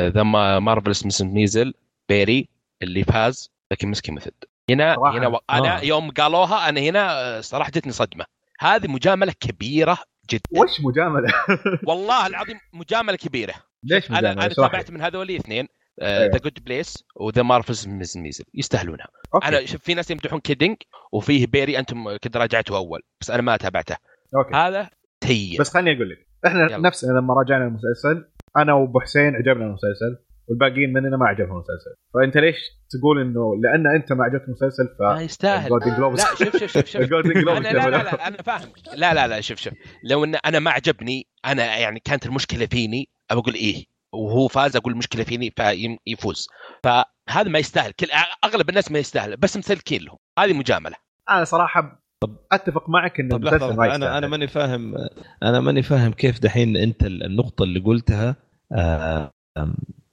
The Marvelous Mrs. Maisel Barry اللي فاز ال Kominsky Method هنا. هنا و... أنا آه. يوم قالوها أنا هنا صراحة جتني صدمة هذه مجاملة كبيرة جدا وش مجاملة؟ (laughs) والله العظيم مجاملة كبيرة ليش مجاملة؟ أنا أنا تابعت من هذول الاثنين The Good Place و The Marvelous Mrs. Maisel يستاهلونها Okay. أنا شوف في ناس يمدحون Kidding وفيه Barry أنتم كنت راجعته أول بس أنا ما تابعته okay. هذا سيء بس خليني أقول لك إحنا نفسنا لما راجعنا المسلسل أنا وابو حسين عجبنا المسلسل والباقيين مننا ما عجبهم المسلسل. فأنت ليش تقول إنه لأن أنت ما عجبك المسلسل ف ما يستاهل. لا شوف شوف شوف شوف. (laughs) أنا لا, لا لا أنا فاهم. لا لا لا شوف شوف. لو إن أنا ما عجبني أنا يعني كانت المشكلة فيني أقول إيه وهو فاز أقول المشكلة فيني فيفوز فهذا ما يستاهل. كل أغلب الناس ما يستاهل بس مسلكين له هذه مجاملة. أنا صراحة طب أتفق معك إن المسلسل ما أنا أنا ماني فاهم أنا ماني فاهم كيف دحين أنت النقطة اللي قلتها آه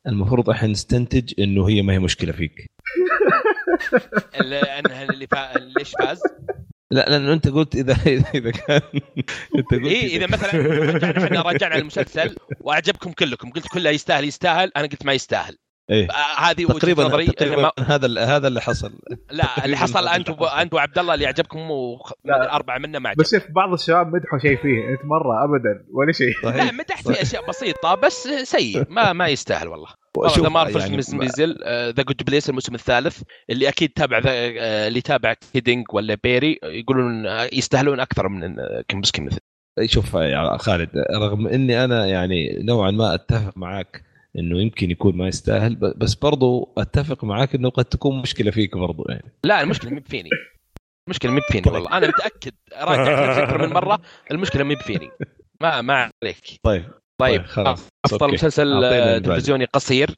المفروض إحنا نستنتج إنه هي ما هي مشكلة فيك. اللي فا... ليش فاز؟ لا لأنه أنت قلت اذا اذا كان أنت قلت إيه إذا مثلا رجعنا رجعنا المسلسل وأعجبكم كلكم قلت كله يستاهل يستاهل أنا قلت ما يستاهل. إيه؟ هذه تقريبا نظري. تقريبا ما... هذا هذا اللي حصل. لا اللي حصل انت انت وعبد الله اللي عجبكم أربعة منا ما عجب بس شوف بعض الشباب مدحوا شيء فيه أنت مرة ابدا ولا شيء. لا مدح فيه أشياء بسيطة بس سيء ما ما يستاهل والله. (laughs) The Marvelous يعني نزل The Good Place الموسم الثالث اللي أكيد تابع آه، اللي تابع Kidding ولا Barry يقولون يستاهلون أكثر من Kominsky Method شوف يا خالد رغم إني أنا يعني نوعا ما أتفق معك إنه يمكن يكون ما يستاهل بس برضو أتفق معاك إنه قد تكون مشكلة فيك برضو يعني. لا المشكلة مي فيني. المشكلة مي فيني والله. أنا متأكد راجع أكثر من مرة المشكلة مي فيني. ما ما عليك. طيب طيب, طيب أفضل okay. مسلسل تلفزيوني قصير.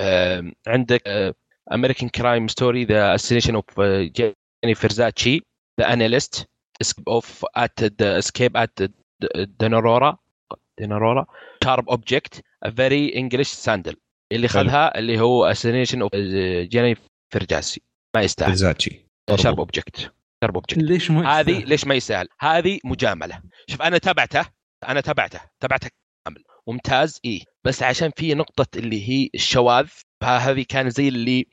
آه عندك American Crime Story The Assassination of Gianni Versace The Alienist Escape of at Escape at Dannemora Dannemora Sharp Object Very English Scandal اللي خذها اللي هو Assassination of Gianni Versace ما يستاهل. Versace Sharp Object Sharp Object ليش ما هذه ليش ما يستاهل؟ هذه مجاملة. شوف أنا تابعته أنا تابعته تابعته كامل. ممتاز. إيه. بس عشان في نقطة اللي هي الشواذ فهذه كان زي اللي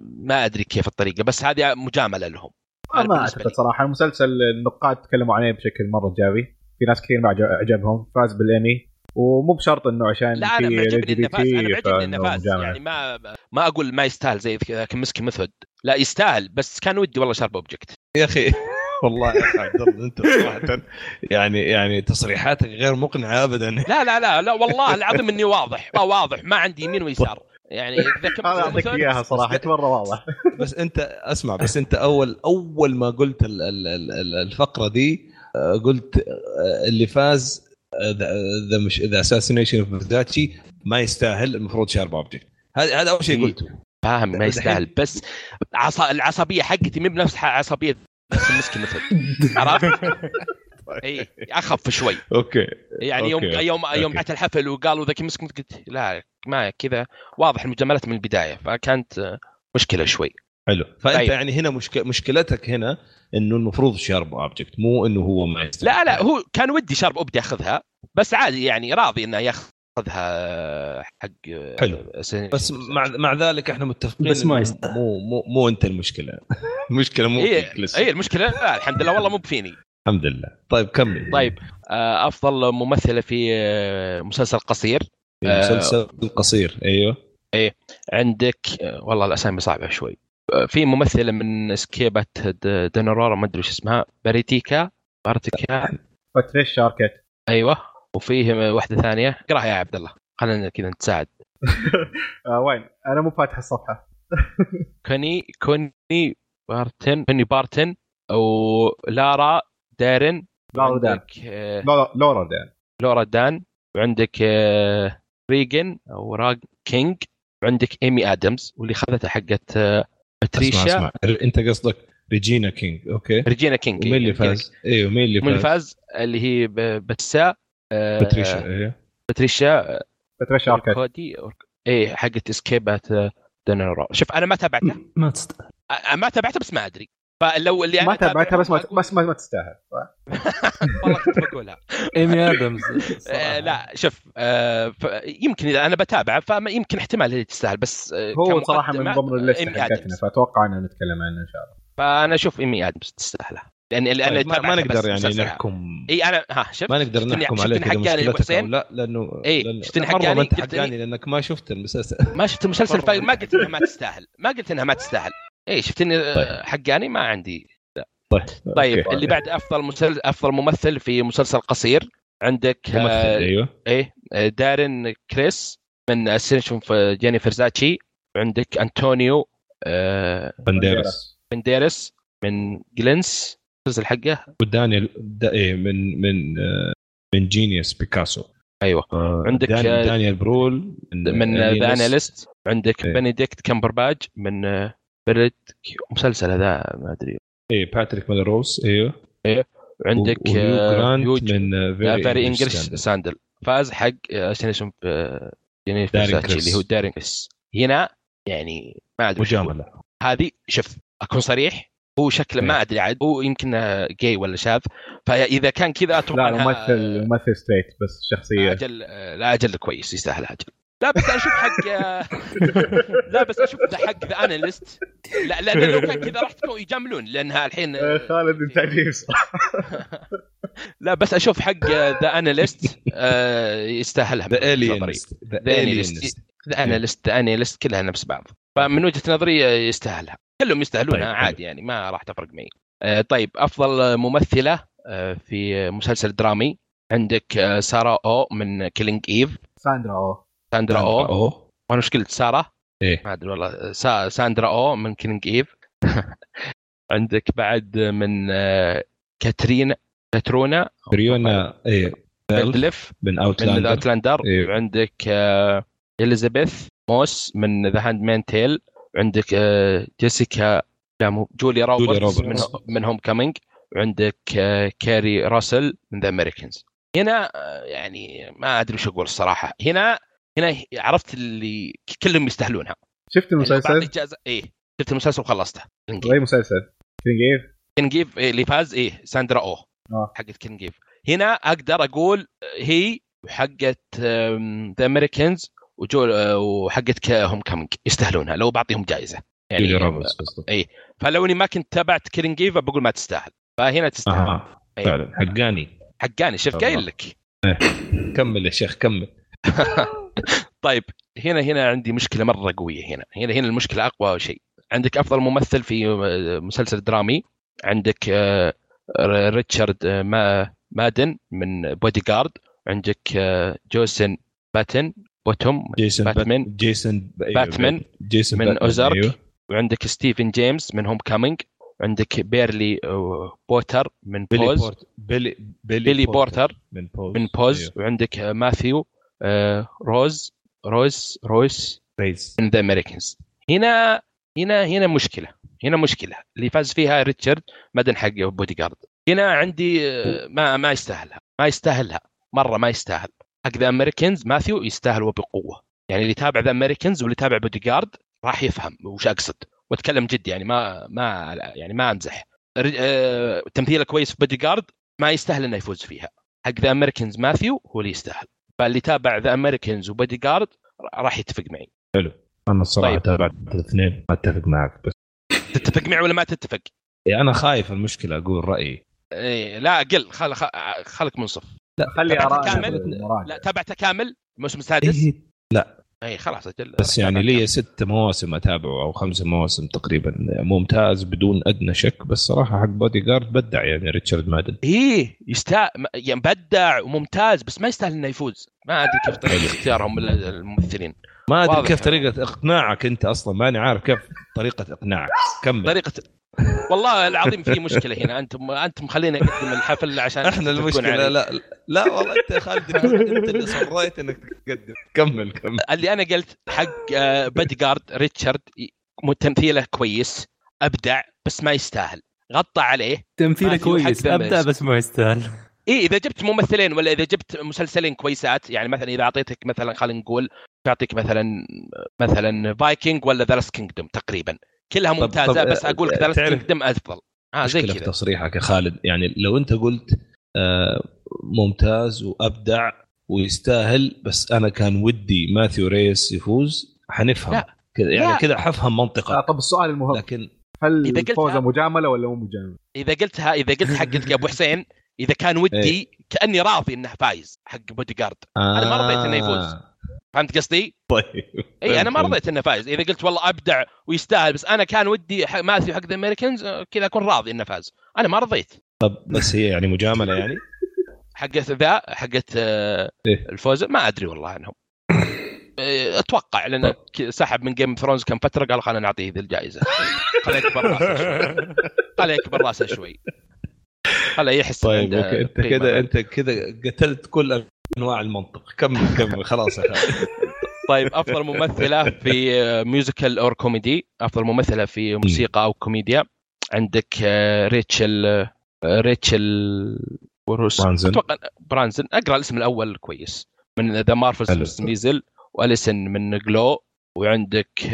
ما أدري كيف الطريقة بس هذه مجاملة لهم. ما أعتقد صراحة. المسلسل النقاد تكلموا عليه بشكل مرة إيجابي. في ناس كثير ما عجبهم فاز بالايمي ومو بشرط إنه عشان لا أنا معجبني إنه فاز. أنا معجبني إنه فاز. يعني ما ما أقول ما يستاهل زي Kominsky Method لا يستاهل بس كان ودي والله Sharp Object. يا أخي (laughs) والله يا أخي عبد الله أنت صراحة يعني يعني تصريحاتك غير مقنعة ابدا. (laughs) لا لا لا لا والله العظيم إني واضح. واضح. ما عندي يمين ويسار. يعني (laughs) أنا أعطيك إياها صراحة مرة واضح. بس أنت أسمع بس أنت اول أول ما قلت الفقرة دي آه، قلت آه، اللي فاز ذا مش ذا Assassination of Versace ما يستاهل المفروض Sharp Object هذا هذا أول شيء إيه. قلته. فاهم ما يستاهل. بس عصا العصبية حقتي مو بنفس عصبية ال Kominsky Method. عرفت؟ (laughs) اي أخف شوي. okay. يعني يوم okay. يوم يوم بعت الحفل وقالوا ذاك مسك قلت لا ما كذا. واضح المجاملات من البداية فكانت مشكلة شوي. حلو. فأنت طيب. يعني هنا مشك... مشكلتك هنا إنه المفروض Sharp Object مو إنه هو ما يستاهل. لا لا هو كان ودي Sharp Object ياخذها بس عادي يعني راضي إنه يأخذها حق حلو. بس مع مع ذلك إحنا متفقين بس ما مو مو مو أنت المشكلة. (laughs) المشكلة مو إيه فيك لسه. اي المشكلة لا الحمد لله والله مو بفيني. الحمد لله. طيب كمل. طيب آه، أفضل ممثلة في آه، مسلسل قصير. مسلسل قصير أيوه. إيه عندك آه، والله الأسامي صعبة شوي. في ممثلة من Escape at Dannemora ما أدري إيش اسمها باتريشا باتريشا. باتريشا اركيت أيوه. وفيه واحدة ثانية. اقرأها يا عبد الله. خلينا كذا نتساعد. (laughs) آه وين؟ أنا مو فاتح الصفحة. (laughs) كوني كوني بريتون كوني بريتون ولورا ديرن لارا دان. لورا دان. لورا دان. وعندك آه، ريجن أو ريجينا كينج. وعندك إيمي آدمز واللي خذتها حقت آه، باتريشا أسمع. اسمع. أنت قصدك ريجينا كينج okay. ريجينا كينج ومين اللي فاز؟ أيوه مين اللي فاز؟ مين اللي فاز؟ اللي هي بسا آه باتريشا أيوه باتريشا باتريشا اركيت كودي إيه حقت Escape at Dannemora شوف أنا ما تابعته. ما تستاهل ما تابعته بس ما أدري. فلو اللي ما تابعتها بس ما بس ما, ما تستاهل. (laughs) والله كنت بقولها. إيمي آدمز (laughs) آه، لا شوف آه، يمكن إذا أنا بتابعه فيمكن احتمال هي تستاهل بس آه، هو صراحة من ضمن ال list حقتنا فأتوقع ان نتكلم عنه إن شاء الله. فأنا أشوف إيمي آدمز تستاهلها. لأن لأن طيب ما, ما نقدر يعني نحكم. إي أنا ها شفت ما نقدر نحكم عليك حسين لا لأنه إي شفتني حقاني ما أنت حقاني لأنك ما شفت المسلسل. ما شفت المسلسل ما قلت إنها ما تستاهل. ما قلت إنها ما تستاهل. اي شفتني طيب. حقاني ما عندي. لا. طيب طيب okay. اللي بعد أفضل مسلسل أفضل ممثل في مسلسل قصير عندك ممثل آه أيوه. إيه دارين كريس من Assassination of Gianni Versace عندك انطونيو آه بنديرس. بنديرس من Genius. المسلسل حقه؟ ودانيال دا إيه من من آه من Genius Picasso. أيوه. آه عندك دانيال, دانيال برول من, The Alienist عندك إيه. بنديكت كامبرباج من آه بريد مسلسل هذا ما أدري. إيه Patrick Melrose أيوه إيه عندك جرانت من Very English Scandal فاز حق Assassination اللي هو دارين هنا يعني ما أدري مجاملة. هذه شوف أكون صريح هو شكله ما إيه. أدري عاد هو يمكن جاي ولا شاذ فاذا كان كذا أتوقع لا ممثل ممثل straight بس شخصية. أجل لا أجل كويس يستاهل أجل. لا بس أشوف حق لا بس أشوف ذا حق The Alienist لا لأن لو كان كذا راح تكون يجاملون لانها الحين آه، خالد أنت عجيب صح لا بس أشوف حق The Alienist يستاهلها. ذا من وجهة الين نظري. The Alienist The Alienist The Alienist كلها نفس بعض. فمن وجهة نظري يستاهلها. كلهم يستاهلونها طيب، عادي يعني ما راح تفرق معي. آه، طيب أفضل ممثلة آه، في مسلسل درامي عندك آه، سارة أو من Killing Eve ساندرا اوه ساندرا أو. وأنا إيش قلت سارة؟ إيه. ما أدري والله. سا... ساندرا أو من Killing Eve عندك بعد من آه، كاترينا كاترونا. ريونا إيه. بيل بندلف من من Outlander. Outlander. إيه. وعندك آه، إليزابيث. موس من The Handmaid's Tale وعندك آه، جيسيكا لا مو جوليا روبرتس, روبرتس. من, من Homecoming وعندك آه، كاري راسل من The Americans هنا يعني ما أدري وش أقول الصراحة. هنا هنا عرفت اللي كلهم يستاهلونها. شفت يعني المسلسل؟ جائزه إيه شفت المسلسل وخلصته. اي مسلسل. Killing Eve Killing إيه اللي فاز إيه ساندرا أو آه. حقت Killing Eve هنا أقدر أقول هي وحقت The Americans وجول آه، وحقت Homecoming يستاهلونها لو بعطيهم جائزة. يعني روبرتس قصدك؟ فلو إني ما كنت تابعت Killing بقول ما تستاهل. فهنا تستاهل. أها إيه. فعلا. حقاني. حقاني. شفت الله. قايل لك. كمل يا شيخ كمل. (laughs) طيب هنا هنا عندي مشكلة مرة قوية هنا هنا هنا المشكلة أقوى شيء عندك أفضل ممثل في آه، مسلسل درامي عندك آه، ريتشارد آه، ما مادن من بودي جارد عندك جوسن باتن بوتوم جيسون باتمان. بات- جيسون أيوه، باتمان جيسون من باتمان، Ozark. أيوه. وعندك ستيفن جيمس من Homecoming عندك بيرلي بوتر من بيلي Pose بورت بيلي بيلي بورتر من Pose من Pose أيوه. وعندك ماثيو آه، روز روز رويس ريز من The Americans هنا هنا هنا مشكلة هنا مشكلة. اللي فاز فيها ريتشارد مدن حق بودي جارد هنا عندي آه، ما ما يستاهلها ما يستاهلها مرة ما يستاهل. حق The Americans ماثيو يستاهل وبقوه يعني اللي يتابع The Americans واللي يتابع بودي جارد راح يفهم وش أقصد. وأتكلم جد يعني ما ما يعني ما أمزح. آه، تمثيله كويس في بودي جارد ما يستاهل إنه يفوز فيها. حق The Americans ماثيو هو اللي يستاهل. فاللي تابع The Americans و Bodyguard راح يتفق معي. أنا الصراحه طيب. تابعت الاثنين. ما أتفق معك بس. تتفق معي ولا ما تتفق؟ يعني أنا خايف المشكلة أقول رأيي. إيه لا قل. خل خل- خلك منصف. خلي تابعت اراء كامل؟ لا تابعته كامل؟ الموسم السادس؟ إيه إي خلاص أجل بس يعني لي ست مواسم أتابعه أو خمس مواسم تقريبا. ممتاز بدون أدنى شك بس صراحة حق بودي جارد بدع يعني ريتشارد مادن. إيه يستا يعني بدع وممتاز بس ما يستاهل إنه يفوز. ما أدري كيف طريقة اختيارهم الممثلين. ما أدري. كيف طريقة إقناعك أنت أصلا ماني عارف كيف طريقة إقناعك. كمل. طريقه والله العظيم في مشكلة هنا. أنتم أنتم خلينا نقدم الحفل عشان إحنا المشكلة علي. لا لا والله أنت يا خالد انت اللي صريت إنك تقدم. كمل كمل. اللي أنا قلت حق آه، بادي جارد ريتشارد تمثيله كويس أبدع بس ما يستاهل. غطى عليه. تمثيله كويس ذا ابدا بس. ما يستاهل. إيه إذا جبت ممثلين ولا إذا جبت مسلسلين كويسات يعني مثلا إذا أعطيتك مثلا خلينا نقول تعطيك مثلا مثلا Vikings ولا The Kingdom تقريبا. كلها طب- ممتازة طب، بس أقول لك The تعرف- Kingdom أفضل. آه زي كذا. تصريحك يا خالد يعني لو أنت قلت آه ممتاز وأبدع ويستاهل بس أنا كان ودي ماثيو ريس يفوز حنفهم. لا. كذا يعني. كذا حفهم آه منطقه طب السؤال المهم لكن هل إذا قلتها- الفوزه مجاملة ولا مو مجاملة؟ إذا قلتها إذا قلت حقتك يا أبو حسين إذا كان ودي كأني راضي إنه فايز حق بودي جارد أنا ما رضيت إنه يفوز. فهمت قصدي؟ طيب. إي أنا ما. رضيت إنه فايز إذا قلت والله أبدع ويستاهل بس أنا كان ودي حق ماثيو حق The Americans كذا أكون راضي إنه فاز. أنا ما رضيت. طب بس هي يعني مجاملة يعني؟ حقت ذا حقت آه، إيه. الفوز. ما أدري والله عنهم. (laughs) آه، أتوقع لأنه ك- سحب من Game Thrones كم فترة قال خلينا نعطيه ذي الجائزة. خليه يكبر راسه شوي. (laughs) خليه يكبر راسه شوي. خليه يحس طيب أنت. كذا أنت كذا قتلت كل انواع المنطق. كمل كمل. خلاص يا خالد (laughs) طيب أفضل ممثلة في musical or comedy أفضل ممثلة في موسيقى أو كوميديا. عندك آه، ريتشل آه، ريتشل وروس. برانزن. أتوقع برانزن. أقرأ الاسم الأول كويس. من The Marvelous Maisel وأليسن من GLOW وعندك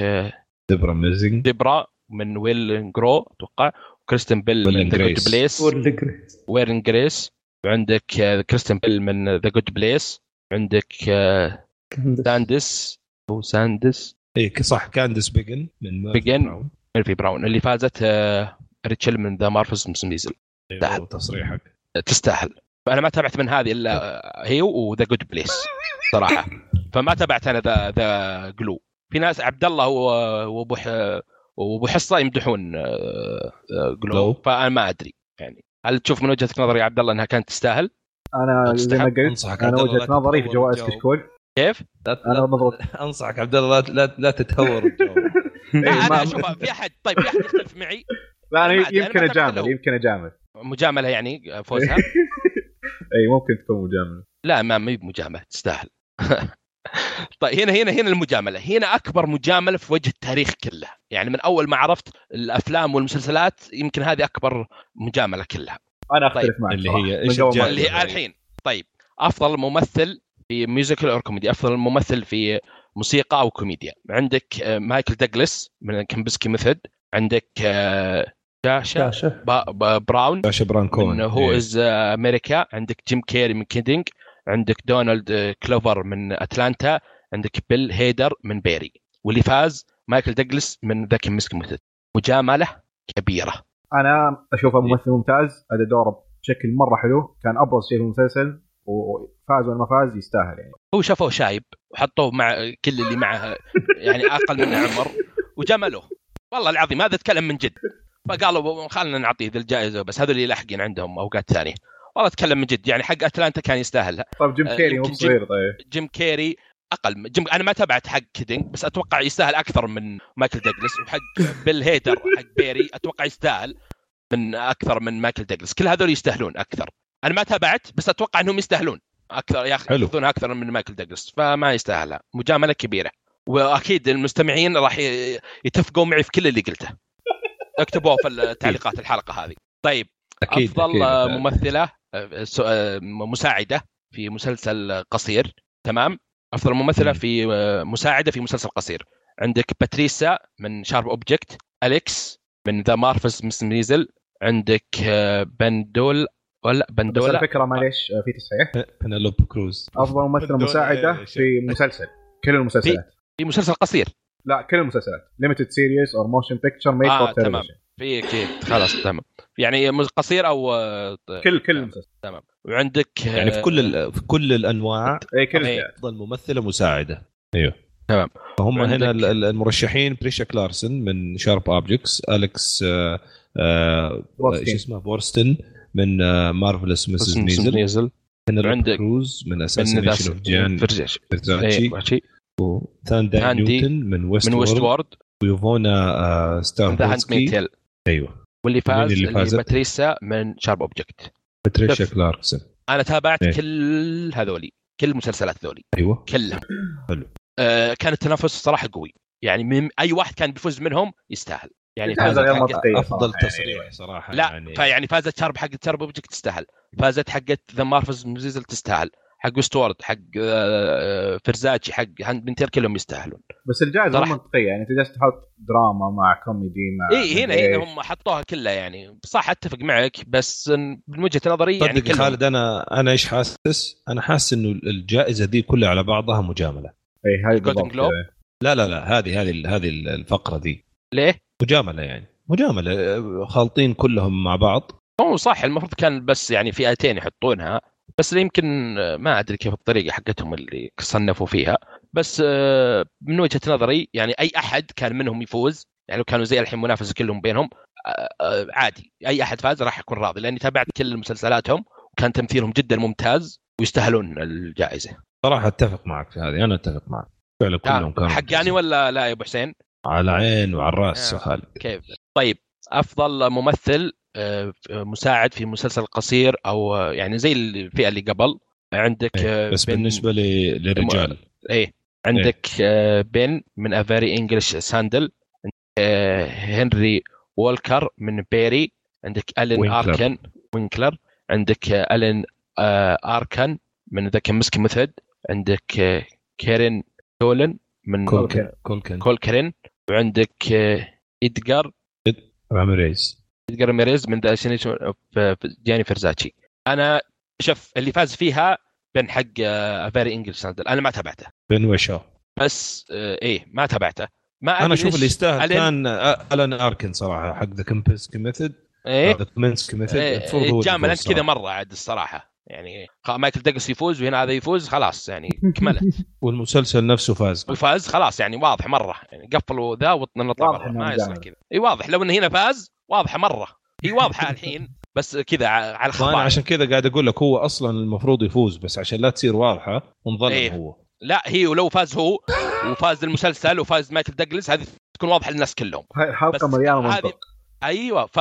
دبرا ميزنج ديبرا من Will Grace أتوقع. كريستن بيل من The Good. Place Will and Grace وعندك آه، كريستن بيل من The Good Place عندك آه، ساندس أو ساندس اي صح كاندس بيجن من Murphy بيجن. Brown. Murphy Brown اللي فازت آه، ريتشل من The Marvelous Maisel أيوه تصريحك. تستاهل. فانا ما تابعت من هذه إلا هي و The Good Place صراحة. فما تابعت أنا ذا ذا GLOW في ناس عبد الله و- وأبو وأبو حصة يمدحون جلو جلو. فأنا ما أدري يعني. هل تشوف من وجهة نظري يا عبد الله انها كانت تستاهل؟ أنا زي ما. قلت أنا وجهة نظري في جوائز. كشكول كيف؟ لا أنا لا- نظرة- أنصحك عبد الله لا لا, تتهور (laughs) إيه، أنا ما- أشوف في أحد طيب في أحد يختلف معي لا أنا يمكن أجامل. يمكن أجامل مجاملة يعني فوزها (laughs) اي ممكن تكون مجاملة لا ما ما هي بمجامله تستاهل (laughs) طيب هنا هنا هنا المجاملة. هنا أكبر مجاملة في وجه التاريخ كله. يعني من أول ما عرفت الأفلام والمسلسلات يمكن هذه أكبر مجاملة كلها. أنا أختلف معك اللي. هي؟ اللي هي الحين. طيب أفضل ممثل في musical أو كوميدي أفضل ممثل في موسيقى أو كوميديا. عندك آه، مايكل دوغلاس من Kominsky Method. عندك آه، ساشا ساشا با- با- براون ساشا بارون كوهن من Who إيه. Is America. عندك جيم كيري من Kidding. عندك دونالد آه، كلوفر من Atlanta عندك بيل هيدر من Barry واللي فاز مايكل دوغلاس من The Kominsky Method مجاملة كبيرة. أنا أشوفه ممثل ممتاز ادى دوره بشكل مرة حلو كان أبرز شيء في المسلسل وفاز ولا ما فاز يستاهل يعني. هو شافوه شايب وحطوه مع كل اللي معه يعني أقل من عمر وجملوه. والله العظيم هذا اتكلم من جد. فقالوا خلينا نعطيه ذا الجائزة بس هذول اللي لاحقين عندهم أوقات ثانية. والله أتكلم من جد يعني حق Atlanta كان يستاهلها طيب جيم آه، كيري مو جيم- صغير طيب. جيم كيري أقل. جيم أنا ما تابعت حق Kidding بس أتوقع يستاهل أكثر من مايكل دوغلاس وحق (laughs) بيل هيدر حق Barry أتوقع يستاهل من أكثر من مايكل دوغلاس كل هذول يستاهلون أكثر. أنا ما تابعت بس أتوقع إنهم يستاهلون أكثر يا أخي حلو. ياخذون أكثر من مايكل دوغلاس فما يستاهلها. مجاملة كبيرة. وأكيد المستمعين راح يتفقوا معي في كل اللي قلته. (laughs) اكتبوه في التعليقات الحلقة هذه. طيب أكيد أفضل أكيد. ممثلة. مساعدة في مسلسل قصير تمام؟ أفضل ممثلة مم. في آه، مساعدة في مسلسل قصير. عندك باتريسا من Sharp Object أليكس من The Marvelous Mrs. Maisel عندك آه، بندول ولا بس بندولا الفكرة معليش آه، في تصحيح بنالوب كروز أفضل ممثلة مساعدة إيه، في مسلسل كل المسلسلات. في مسلسل قصير. لا كل المسلسلات. limited series or motion picture made آه، for تمام. في أكيد خلاص تمام. يعني مز- قصير أو آه، كل كل تمام. وعندك يعني في كل ال- في كل الأنواع اي كل أفضل ممثلة مساعدة. أيوه. تمام. فهم عندك- هنا ال- ال- المرشحين بريشا كلارسون من Sharp Objects أليكس آه، آه،. شو اسمه؟ بورستن من Marvelous Mrs. Maisel Maisel بنالوب عندك- كروز من اساسينيشن أوف جان فرزيش فيرزاتشي. إيه، ثاندا هاندي نيوتن من ويست من ويست وورد وورد ويوفونا آه، ذا هاند ستاربولسكي. أيوه. واللي فاز اللي اللي فازت؟ باتريسا من شارب أوبجكت. باتريشا. كلاركسون أنا تابعت إيه. كل هذولي كل المسلسلات ذولي أيوه. كلها حلو. آه كان التنافس صراحة قوي. يعني من أي واحد كان بيفوز منهم يستاهل. يعني منطقية أفضل صراحة تصريح صراحة لا يعني. فيعني فازت Sharp حق Sharp Objects تستاهل. فازت حقت The Marvelous Maisel تستاهل. حق Westworld حق آه، فرزاتشي حق Handmaid's Tale كلهم يستاهلون بس الجائزة مو. منطقية يعني انت جالس تحط دراما مع كوميدي مع إي هنا هنا. هم حطوها كلها يعني صح أتفق معك بس من وجهة نظري يعني صدق خالد أنا أنا إيش حاسس؟ أنا حاسس إنه الجائزة دي كلها على بعضها مجاملة إي هذه Globe. لا لا لا هذه هذه هذه الفقرة دي ليه؟ مجاملة يعني مجاملة آه، خالطين كلهم مع بعض هو صح المفروض كان بس يعني فئتين يحطونها بس يمكن آه، ما أدري كيف الطريقة حقتهم اللي صنفوا فيها. بس آه، من وجهة نظري يعني أي أحد كان منهم يفوز يعني لو كانوا زي الحين منافسة كلهم بينهم آه، عادي. أي أحد فاز راح يكون راضي لأني تابعت كل مسلسلاتهم وكان تمثيلهم جدا ممتاز ويستاهلون الجائزة. صراحة أتفق معك في هذه أنا أتفق معك. فعلا كلهم كانوا حقاني ولا لا يا أبو حسين؟ على عين وعلى الرأس آه. كيف؟ طيب أفضل ممثل مساعد في مسلسل قصير أو آه، يعني زي الفئة اللي قبل. عندك آه، بس بن- بالنسبة للرجال. إيه. عندك آه، بن من A Very English Scandal آه، هنري وينكلر من Barry. عندك ألين وينكلر. أركن وينكلر. عندك آه، ألين آه، أركن من ذا كمسك ميثود عندك آه، كيرين تولن من كولكن. كولكن. كولكرين وعندك آه، ادجار راميريز. ادجار ميريز من ذا جاني فرزاتشي أنا شوف اللي فاز فيها بين حق فيري انجلش أنا ما تابعته. بين وشو بس آه، إيه ما تابعته. ما أنا أشوف اللي يستاهل كان الان اركن صراحة حق ذا كمبسكي ميثود إيه. The Kominsky Method المفروض إيه، جامل. انت كذا. مرة عاد الصراحة. يعني مايكل دجلس يفوز وهنا هذا يفوز خلاص يعني كملت. (laughs) والمسلسل نفسه فاز. وفاز خلاص يعني واضح مرة. يعني قفلوا ذا ونطلع إنه ما يصير جامد. كذا. إي واضح. لو إنه هنا فاز واضحه مرة. هي واضحة (laughs) الحين بس كذا على الخطا عشان كذا قاعد أقول لك هو أصلا المفروض يفوز بس عشان لا تصير واضحة ونظلم إيه. هو. لا هي ولو فاز هو وفاز المسلسل وفاز مايكل دجلس هذه تكون واضحة للناس كلهم. هاي الحلقة بس مليانة هذه- منطق. أيوه ف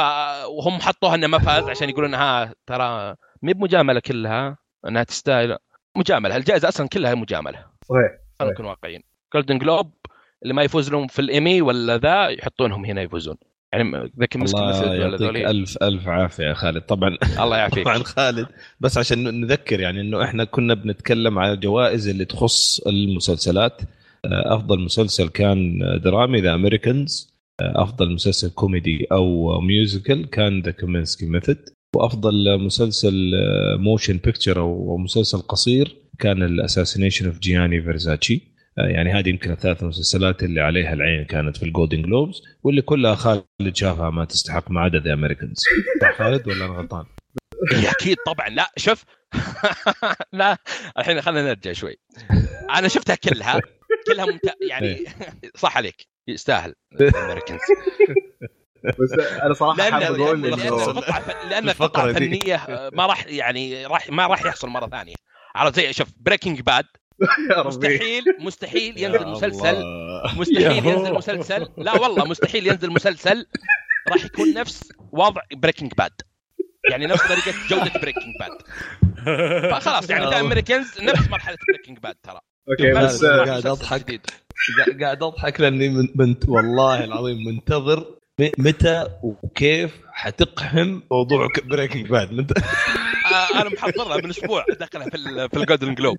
وهم حطوها إنه ما فاز عشان يقولون إنها ترى مي بمجاملة كلها إنها تستاهل. مجاملة الجائزة أصلا كلها مجاملة. صحيح خلينا صحيح. نكون واقعيين. Golden Globe اللي ما يفوز لهم في الايمي ولا ذا يحطونهم هنا يفوزون. يعني The Kominsky الله ألف ألف عافية يا خالد. طبعا (laughs) الله يعافيك. طبعا خالد. بس عشان نذكر يعني إنه إحنا كنا بنتكلم على الجوائز اللي تخص المسلسلات. آه، أفضل مسلسل كان درامي The Americans أفضل مسلسل كوميدي أو musical كان The Kominsky Method وأفضل مسلسل motion picture أو مسلسل قصير كان ال Assassination of جياني فيرزاتشي آه، يعني هذه يمكن الثلاث مسلسلات اللي عليها العين كانت في ال Golden Globes واللي كلها خالد شافها ما تستحق ما عدا The Americans صح خالد ولا أنا غلطان؟ (laughs) إيه، أكيد طبعا لا شوف. (laughs) لا الحين خلينا نرجع شوي. أنا شفتها كلها. كلها ممت... يعني (laughs) صح عليك. يستاهل. ال Americans بس أنا صراحة لأن حاب أقول لأن إنه القطعه ف- لأن الفقرة القطعه دي. فنيه آه، ما راح يعني راح ما راح يحصل مرة ثانية عرفت زي شوف (laughs) Breaking Bad مستحيل مستحيل ينزل مسلسل. مستحيل ينزل. مسلسل لا والله مستحيل ينزل مسلسل راح يكون نفس وضع Breaking Bad يعني نفس طريقة جودة Breaking Bad فخلاص يعني (laughs) The Americans نفس مرحلة Breaking Bad ترى okay بس قاعد. جديد. قاعد- أضحك لأني من من والله العظيم منتظر متى وكيف حتقحم موضوع Breaking Bad آه، أنا محضرها من أسبوع ادخلها في ال- في ال Golden Globe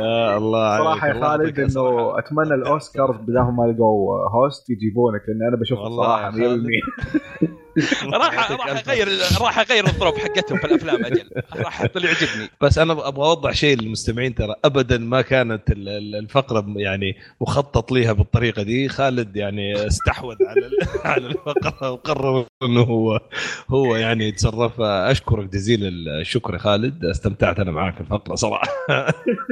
يا الله عليك صراحة يا خالد. إنه أتمنى الاوسكارز بدل ما لقوا host يجيبونك لأن أنا بشوف والله صراحة يا خالد. 100% (laughs) (laughs) راح راح اغير راح أغير الظروف حقتهم في الأفلام أجل. راح أحط اللي يعجبني. بس أنا أبغى أوضح شيء للمستمعين ترى. ابدا ما كانت ال- ال- الفقرة يعني مخطط لها بالطريقة دي. خالد يعني استحوذ على (laughs) على الفقرة وقرر إنه هو هو يعني يتصرف. أشكرك جزيل الشكر يا خالد. استمتعت أنا معاك في الفقرة صراحة.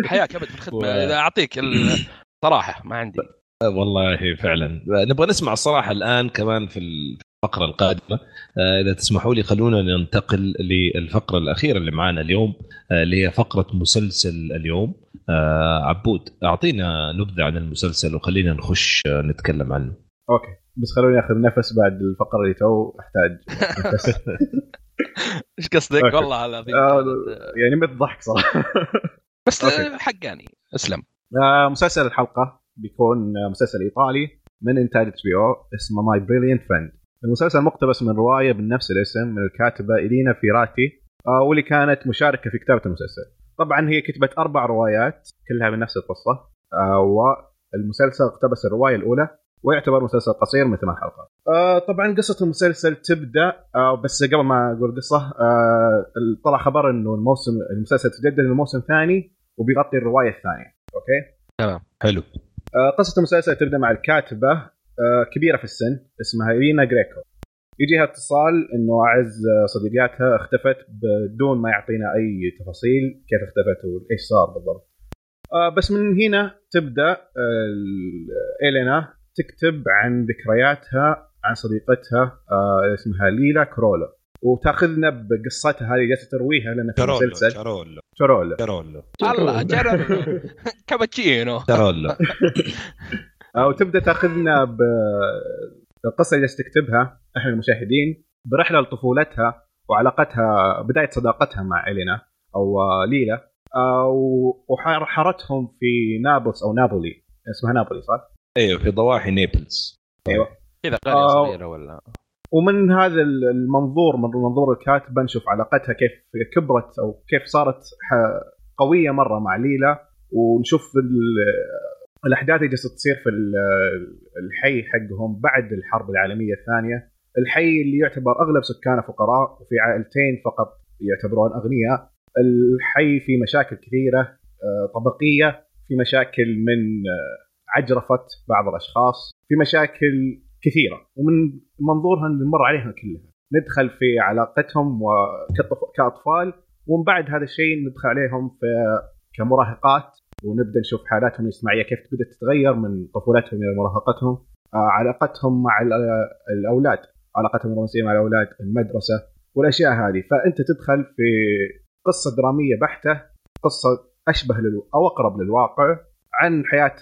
حياك أبد في الخدمة. (laughs) أعطيك الصراحه ما عندي. والله فعلا. نبغى نسمع الصراحه الآن كمان في الفقرة القادمة. آه، إذا تسمحوا لي خلونا ننتقل للفقرة الأخيرة اللي معانا اليوم آه، اللي هي فقرة مسلسل اليوم. عبود أعطينا نبذة عن المسلسل وخلينا نخش نتكلم عنه. okay. بس خلوني آخذ نفس بعد الفقرة اللي تو أحتاج نفس. (laughs) إيش قصدك؟ okay. والله العظيم. آه، يعني مت ضحك صراحة. بس. حقاني. أسلم. آه، مسلسل الحلقة. بيكون مسلسل إيطالي من إنتاج HBO اسمه My Brilliant Friend المسلسل مقتبس من رواية بنفس الاسم من الكاتبة إلينا فيرانتي آه، واللي كانت مشاركة في كتابة المسلسل. طبعا هي كتبت أربع روايات كلها من نفس القصة آه، والمسلسل اقتبس الرواية الأولى ويعتبر مسلسل قصير من ثمان حلقات. آه طبعا قصة المسلسل تبدأ بس قبل ما أقول قصة طلع خبر إنه الموسم المسلسل تجدد الموسم الثاني وبيغطي الرواية الثانية. okay؟ حلو. آه، قصة المسلسل تبدأ مع الكاتبة آه، كبيرة في السن اسمها إيلينا جريكو. يجيها اتصال إنه أعز آه، صديقاتها اختفت بدون ما يعطينا أي تفاصيل. كيف اختفت وإيش صار بالضبط. آه، بس من هنا تبدأ آه، إيلينا تكتب عن ذكرياتها عن صديقتها آه، اسمها ليلا كرولو وتاخذنا بقصتها هذه جالسة ترويها لنا في المسلسل شارولو كرولو شارولو الله جرب. (laughs) كابتشينو. شارولو (laughs) أو تبدأ تاخذنا بالقصة اللي جالسة تكتبها إحنا المشاهدين برحلة لطفولتها وعلاقتها بداية صداقتها مع إلينا أو ليلا وحارتهم في نابلس أو نابولي. اسمها نابولي صح؟ أيوه في ضواحي نيبلز كذا قرية. صغيرة ولا ومن هذا المنظور من منظور الكاتبه نشوف علاقتها كيف كبرت أو كيف صارت قوية مرة مع ليلا ونشوف ال- الأحداث اللي جالسة تصير في ال- الحي حقهم بعد الحرب العالمية الثانية. الحي اللي يعتبر أغلب سكانه فقراء وفي عائلتين فقط يعتبرون أغنياء. الحي في مشاكل كثيرة آه، طبقية في مشاكل من عجرفه بعض الأشخاص في مشاكل كثيرة ومن منظورها نمر عليها كلها. ندخل في علاقتهم كأطفال ومن بعد هذا الشيء ندخل عليهم في كمراهقات ونبدأ نشوف حالاتهم الاجتماعية كيف بدأت تتغير من طفولتهم إلى مراهقتهم. آه، علاقتهم مع الأولاد علاقتهم الرومانسية مع الأولاد المدرسة والأشياء هذه. فأنت تدخل في قصة درامية بحتة قصة أشبه للو أو أقرب للواقع عن حياة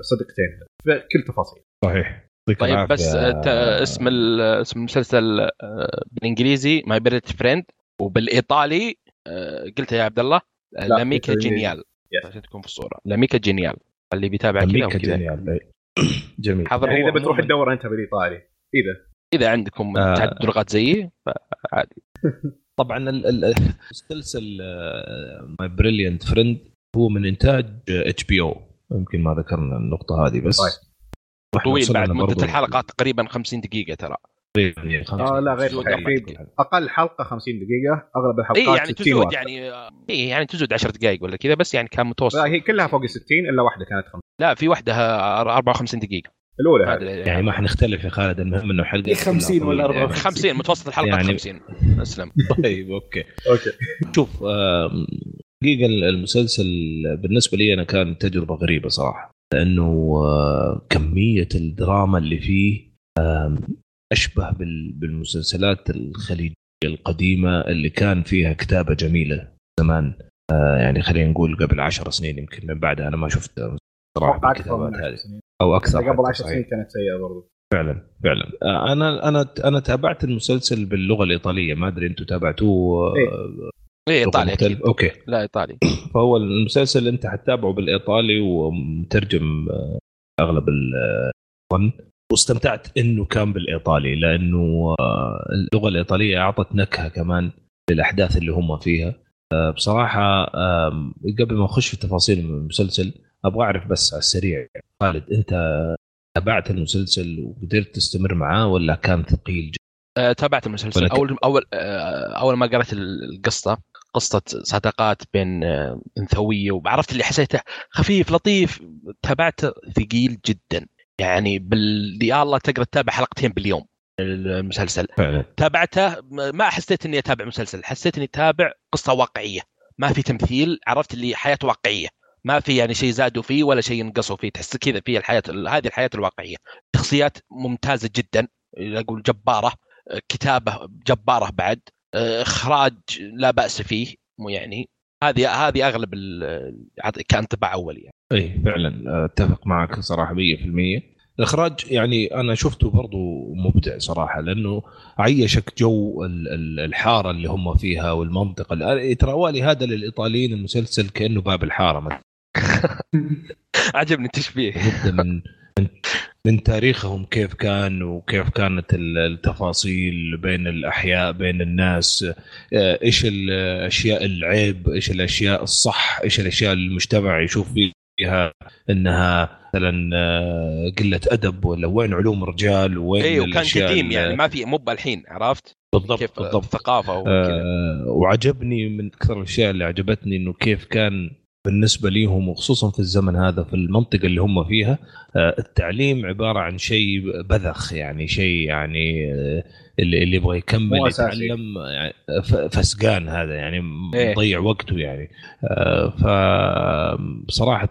الصديقتين في كل تفاصيل. صحيح. طيب بس اسم اسم المسلسل آه، بالإنجليزي My Brilliant Friend وبالإيطالي آه، قلتها يا عبد الله L'amica geniale. عشان تكون في الصورة L'amica geniale. اللي بيتابع كذا L'amica geniale. (clears throat) جميل. حضر يعني إذا بتروح تدور أنت بالإيطالي إذا. إذا عندكم آه. تعدد لغات زيي فعادي. (laughs) طبعا المسلسل My Brilliant Friend هو من إنتاج HBO يمكن ما ذكرنا النقطة هذه بس. طيب. طويل بعد مدة الحلقات تقريبا 50 دقيقة ترى. تقريبا آه لا غير صحيح أقل حلقة 50 دقيقة أغلب الحلقات إيه يعني تزود يعني اي يعني تزود 10 دقائق ولا كذا بس يعني كان متوسط. لا هي كلها فوق ال 60 إلا واحدة كانت 50 لا في واحدة 54 دقيقة. الأولى يعني ما حنختلف يا خالد المهم إنه حلقة 50 ولا 54 50 متوسط الحلقة يعني 50 أسلم. (laughs) طيب Okay. Okay. شوف حقيقه المسلسل بالنسبة لي أنا كان تجربة غريبة صراحة. لأنه آه، كمية الدراما اللي فيه أشبه بالمسلسلات الخليجية القديمة اللي كان فيها كتابة جميلة زمان. آه، يعني خلينا نقول قبل عشر سنين يمكن من بعدها أنا ما شفت صراحة الكتابات هذه. أو أكثر قبل عشر سنين كانت سيئة برضو. فعلا فعلا. آه، أنا أنا أنا تابعت المسلسل باللغة الإيطالية ما أدري أنتم تابعتوه إيه. إيه ايطالي أوكي. لا إيطالي. (clears throat) فهو المسلسل أنت حتتابعه بالإيطالي ومترجم آه، أغلب الظن واستمتعت إنه كان بالإيطالي لأنه آه، اللغة الإيطالية أعطت نكهة كمان للأحداث اللي هم فيها. آه، بصراحة قبل ما أخش في تفاصيل المسلسل أبغى أعرف بس على السريع خالد أنت تابعت المسلسل وقدرت تستمر معاه ولا كان ثقيل جدا؟ تابعت المسلسل. اول أول أول ما قرأت القصة قصة صداقات بين آه، انثويه وعرفت اللي حسيته خفيف لطيف تابعته ثقيل جدا. يعني بال يا الله تقدر تتابع حلقتين باليوم المسلسل. فعلا. تابعته ما حسيت إني أتابع مسلسل حسيت إني أتابع قصة واقعية. ما في تمثيل عرفت اللي حياة واقعية. ما في يعني شيء زادوا فيه ولا شيء نقصوا فيه تحس كذا في الحياة هذه الحياة الواقعية. شخصيات ممتازة جدا أقول جبارة كتابة جبارة بعد. إخراج لا بأس فيه مو يعني. هذه هذه أغلب كأنطباع اولي يعني. إي فعلا أتفق معك صراحة 100% الاخراج يعني أنا شفته برضو مبدع صراحة لأنه عيشك جو الحارة اللي هم فيها والمنطقة. ترى والي هذا للإيطاليين المسلسل كأنه باب الحارة (laughs) عجبني التشبيه. من من تاريخهم كيف كان وكيف كانت التفاصيل بين الأحياء بين الناس آه، إيش الاشياء العيب إيش الأشياء الصح إيش الأشياء المجتمع يشوف فيها إنها مثلا آه، قلة أدب ولا وين علوم رجال وين أيوه وكان قديم يعني ما في مو الحين عرفت؟ بالضبط كيف بالضبط. وكذا. آه وعجبني من أكثر الأشياء اللي عجبتني إنه كيف كان بالنسبة ليهم وخصوصا في الزمن هذا في المنطقة اللي هم فيها آه، التعليم عبارة عن شيء بذخ يعني شيء يعني آه، اللي اللي يبغى يكمل يتعلم يعني فسقان هذا يعني إيه. مضيع وقته يعني. آه، فبصراحه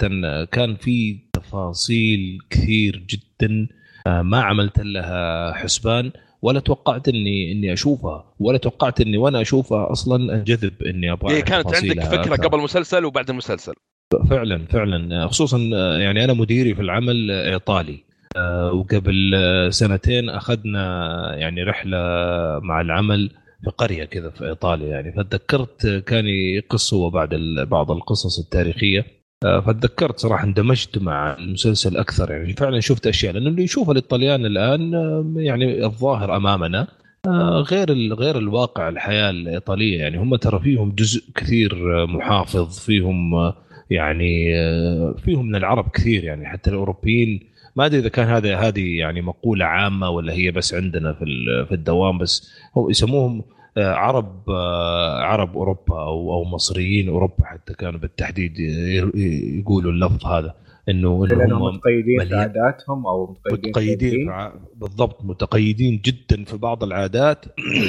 كان في تفاصيل كثير جدا ما عملت لها حسبان. ولا توقعت اني إني أشوفها. ولا توقعت إني وأنا أشوفها أصلا انجذب إني أبغى إيه كانت عندك فكرة قبل المسلسل وبعد المسلسل. فعلا فعلا. خصوصا يعني أنا مديري في العمل إيطالي. آه، وقبل سنتين أخذنا يعني رحلة مع العمل في قرية كذا في إيطاليا يعني. فتذكرت كان يقص هو بعد بعض القصص التاريخية. فتذكرت صراحة اندمجت مع المسلسل أكثر يعني فعلا شفت أشياء لأنه اللي يشوفها الايطاليان الآن يعني الظاهر أمامنا آه، غير غير الواقع الحياة الإيطالية يعني هم ترى فيهم جزء كثير محافظ فيهم يعني فيهم من العرب كثير يعني حتى الأوروبيين. ما أدري إذا كان هذا هذه يعني مقولة عامة ولا هي بس عندنا في في الدوام بس هو يسموهم آه، عرب آه، عرب أوروبا أو أو مصريين أوروبا حتى كانوا بالتحديد يقولوا اللفظ هذا إنه انهم متقيدين في عاداتهم أو متقيدين, متقيدين بالضبط متقيدين جدا في بعض العادات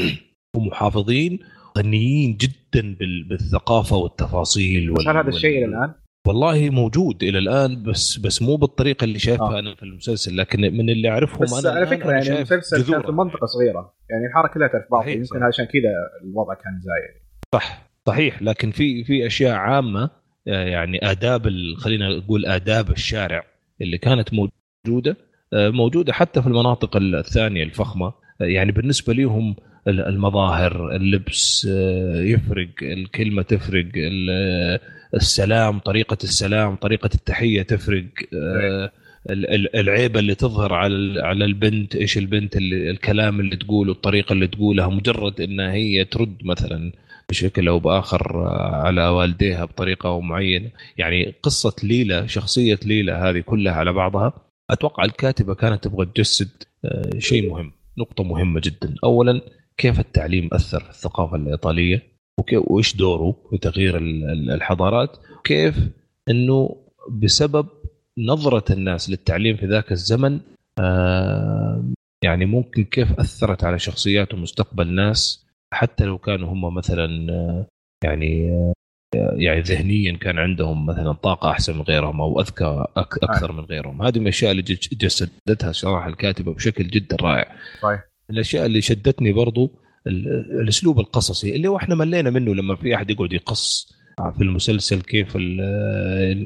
(clears throat) ومحافظين غنيين جدا بالثقافة والتفاصيل هل هذا الشيء الآن؟ والله موجود إلى الآن بس بس مو بالطريقة اللي شايفها آه. أنا في المسلسل لكن من اللي أعرفهم بس أنا على فكرة يعني المسلسل كان في منطقة صغيرة. يعني الحاره كلها تعرف بعض يمكن عشان كذا الوضع كان زايد. صح صحيح. لكن في في أشياء عامة آه، يعني آداب خلينا نقول آداب الشارع اللي كانت موجودة آه، موجودة حتى في المناطق الثانية الفخمة. آه، يعني بالنسبة لهم المظاهر اللبس يفرق الكلمة تفرق السلام طريقة السلام طريقة التحية تفرق العيبة اللي تظهر على على البنت إيش البنت اللي الكلام اللي تقوله الطريقة اللي تقولها مجرد انها هي ترد مثلا بشكل أو بآخر على والديها بطريقة معينة. يعني قصة ليلى شخصية ليلى هذه كلها على بعضها أتوقع الكاتبة كانت تبغى تجسد آه، شيء مهم نقطة مهمة جدا. اولا كيف التعليم أثر في الثقافة الإيطالية؟ وإيش دوره في تغيير الحضارات؟ وكيف إنه بسبب نظرة الناس للتعليم في ذاك الزمن آه، يعني ممكن كيف أثرت على شخصيات ومستقبل ناس حتى لو كانوا هم مثلا آه، يعني آه، يعني ذهنيا كان عندهم مثلا طاقة أحسن من غيرهم أو أذكى أكثر من غيرهم. هذه من الأشياء اللي جسدتها صراحة الكاتبة بشكل جدا رائع. صحيح. الأشياء اللي شدتني برضو الأسلوب القصصي اللي هو إحنا ملينا منه لما في أحد يقعد يقص في المسلسل كيف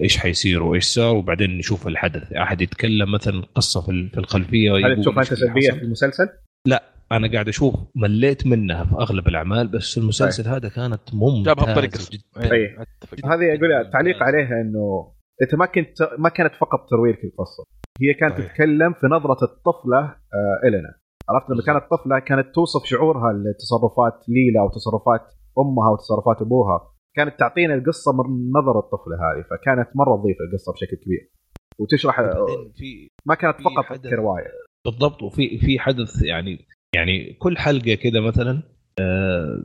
إيش حيصير وإيش صار وبعدين نشوف الحدث أحد يتكلم مثلا قصة في الخلفية هل تشوف أنت سلبية في المسلسل؟ لا أنا قاعد أشوف مليت منها في أغلب الأعمال بس المسلسل أيه. هذا كانت ممتازة جدا أيه. هذه أقول التعليق عليها إنه أنت ما كنت ما كانت فقط ترويج في القصة هي كانت أيه. تتكلم في نظرة الطفلة آه إلينا عرفت؟ لما كانت طفلة كانت توصف شعورها لتصرفات ليلى وتصرفات أمها وتصرفات أبوها. كانت تعطينا القصة من نظر الطفلة هذه فكانت مرة تضيف القصة بشكل كبير. وتشرح في ما كانت فقط كرواية. بالضبط وفي في حدث يعني يعني كل حلقة كذا مثلا آه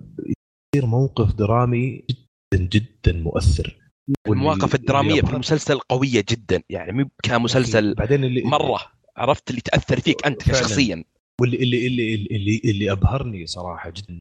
يصير موقف درامي جدا جدا مؤثر. المواقف الدرامية في المسلسل قوية جدا يعني مو كمسلسل بعدين اللي مرة عرفت؟ اللي تأثر فيك أنت شخصيا واللي اللي اللي اللي, اللي أبهرني صراحة جدا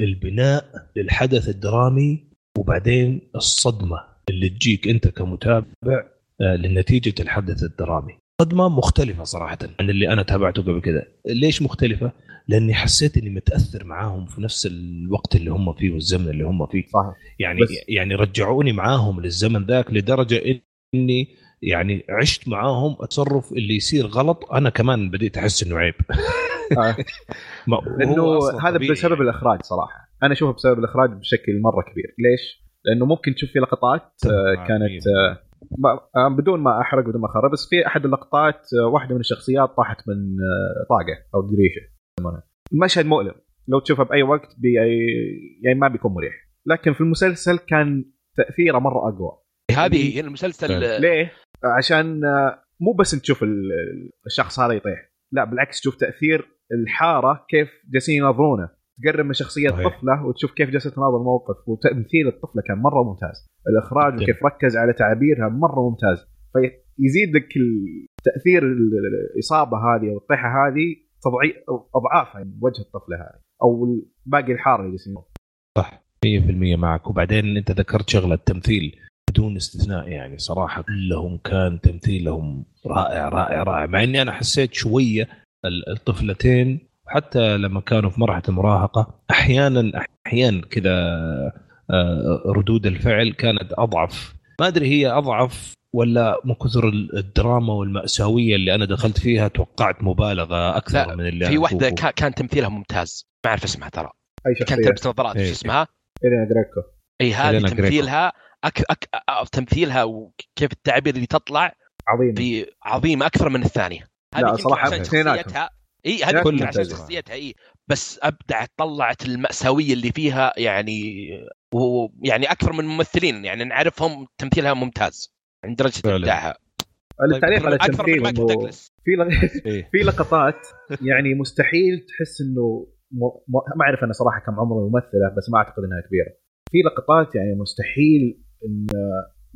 البناء للحدث الدرامي وبعدين الصدمة اللي تجيك أنت كمتابع آه، لنتيجة الحدث الدرامي. صدمة مختلفة صراحة عن اللي أنا تابعته قبل كده ليش مختلفة؟ لأني حسيت إني متأثر معاهم في نفس الوقت اللي هم فيه والزمن اللي هم فيه. صحيح. يعني بس. يعني رجعوني معاهم للزمن ذاك لدرجة إني يعني عشت معاهم التصرف اللي يصير غلط. أنا كمان بديت أحس إنه عيب. (laughs) (laughs) لأنه هذا بسبب الإخراج صراحة. أنا أشوفه بسبب الإخراج بشكل مرة كبير. ليش؟ لأنه ممكن تشوف في لقطات آه، كانت آه، آه، بدون ما أحرق بدون ما أخرب بس في أحد اللقطات واحدة من الشخصيات طاحت من طاقة أو دريشة. المشهد مؤلم. لو تشوفه بأي وقت بي يعني ما بيكون مريح. لكن في المسلسل كان تأثيره مرة أقوى. هذه المسلسل ليه؟ عشان مو بس تشوف الشخص هذا يطيح. لا بالعكس تشوف تأثير الحارة كيف جالسين ينظرونه تقرب من شخصية صحيح. طفلة وتشوف كيف جالسة تناظر الموقف وتمثيل الطفلة كان مرة ممتاز. الإخراج وكيف ركز على تعابيرها مرة ممتاز. فيزيد لك تأثير الإصابة هذه أو الطيحة هذه أضعاف يعني وجه الطفلة هذه أو باقي الحارة اللي جالسين. صح 100% معك. وبعدين أنت ذكرت شغلة التمثيل بدون استثناء يعني صراحة كلهم كان تمثيلهم رائع رائع رائع. مع إني أنا حسيت شوية الطفلتين حتى لما كانوا في مرحلة المراهقة أحيانا أحيانا كذا آه، ردود الفعل كانت أضعف. ما أدري هي أضعف ولا من كثر الدراما والمأساوية اللي أنا دخلت فيها توقعت مبالغة أكثر من اللي في واحدة كان تمثيلها ممتاز. ما أعرف اسمها ترى. أي شخصية؟ كانت تلبس نظارات إيش اسمها؟ إلينا جريكو. اي هذه تمثيلها أك... أك... تمثيلها وكيف التعبير اللي تطلع عظيم. في عظيمه أكثر من الثانية. لا صراحة اثنيناتهم. إي هذه كلها عشان شخصيتها إي. بس ابدعت طلعت المأساوية اللي فيها يعني ويعني أكثر من ممثلين يعني نعرفهم تمثيلها ممتاز عند درجة إبداعها. التعليق طيب على أكثر من التمثيل في (laughs) إيه. في لقطات يعني مستحيل تحس إنه م... م... ما أعرف أنا صراحة كم عمر الممثلة بس ما أعتقد إنها كبيرة. في لقطات يعني مستحيل إن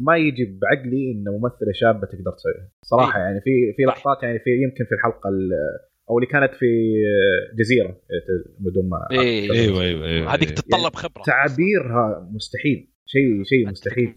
ما يجي بعقلي إن ممثلة شابة تقدر تسويها. صراحة يعني في في لقطات يعني في يمكن في الحلقة ال- أو اللي كانت في جزيرة بدون ما إيه. أيوه أيوه أيوه. هذيك تتطلب خبرة. تعابيرها مستحيل. شيء شيء مستحيل.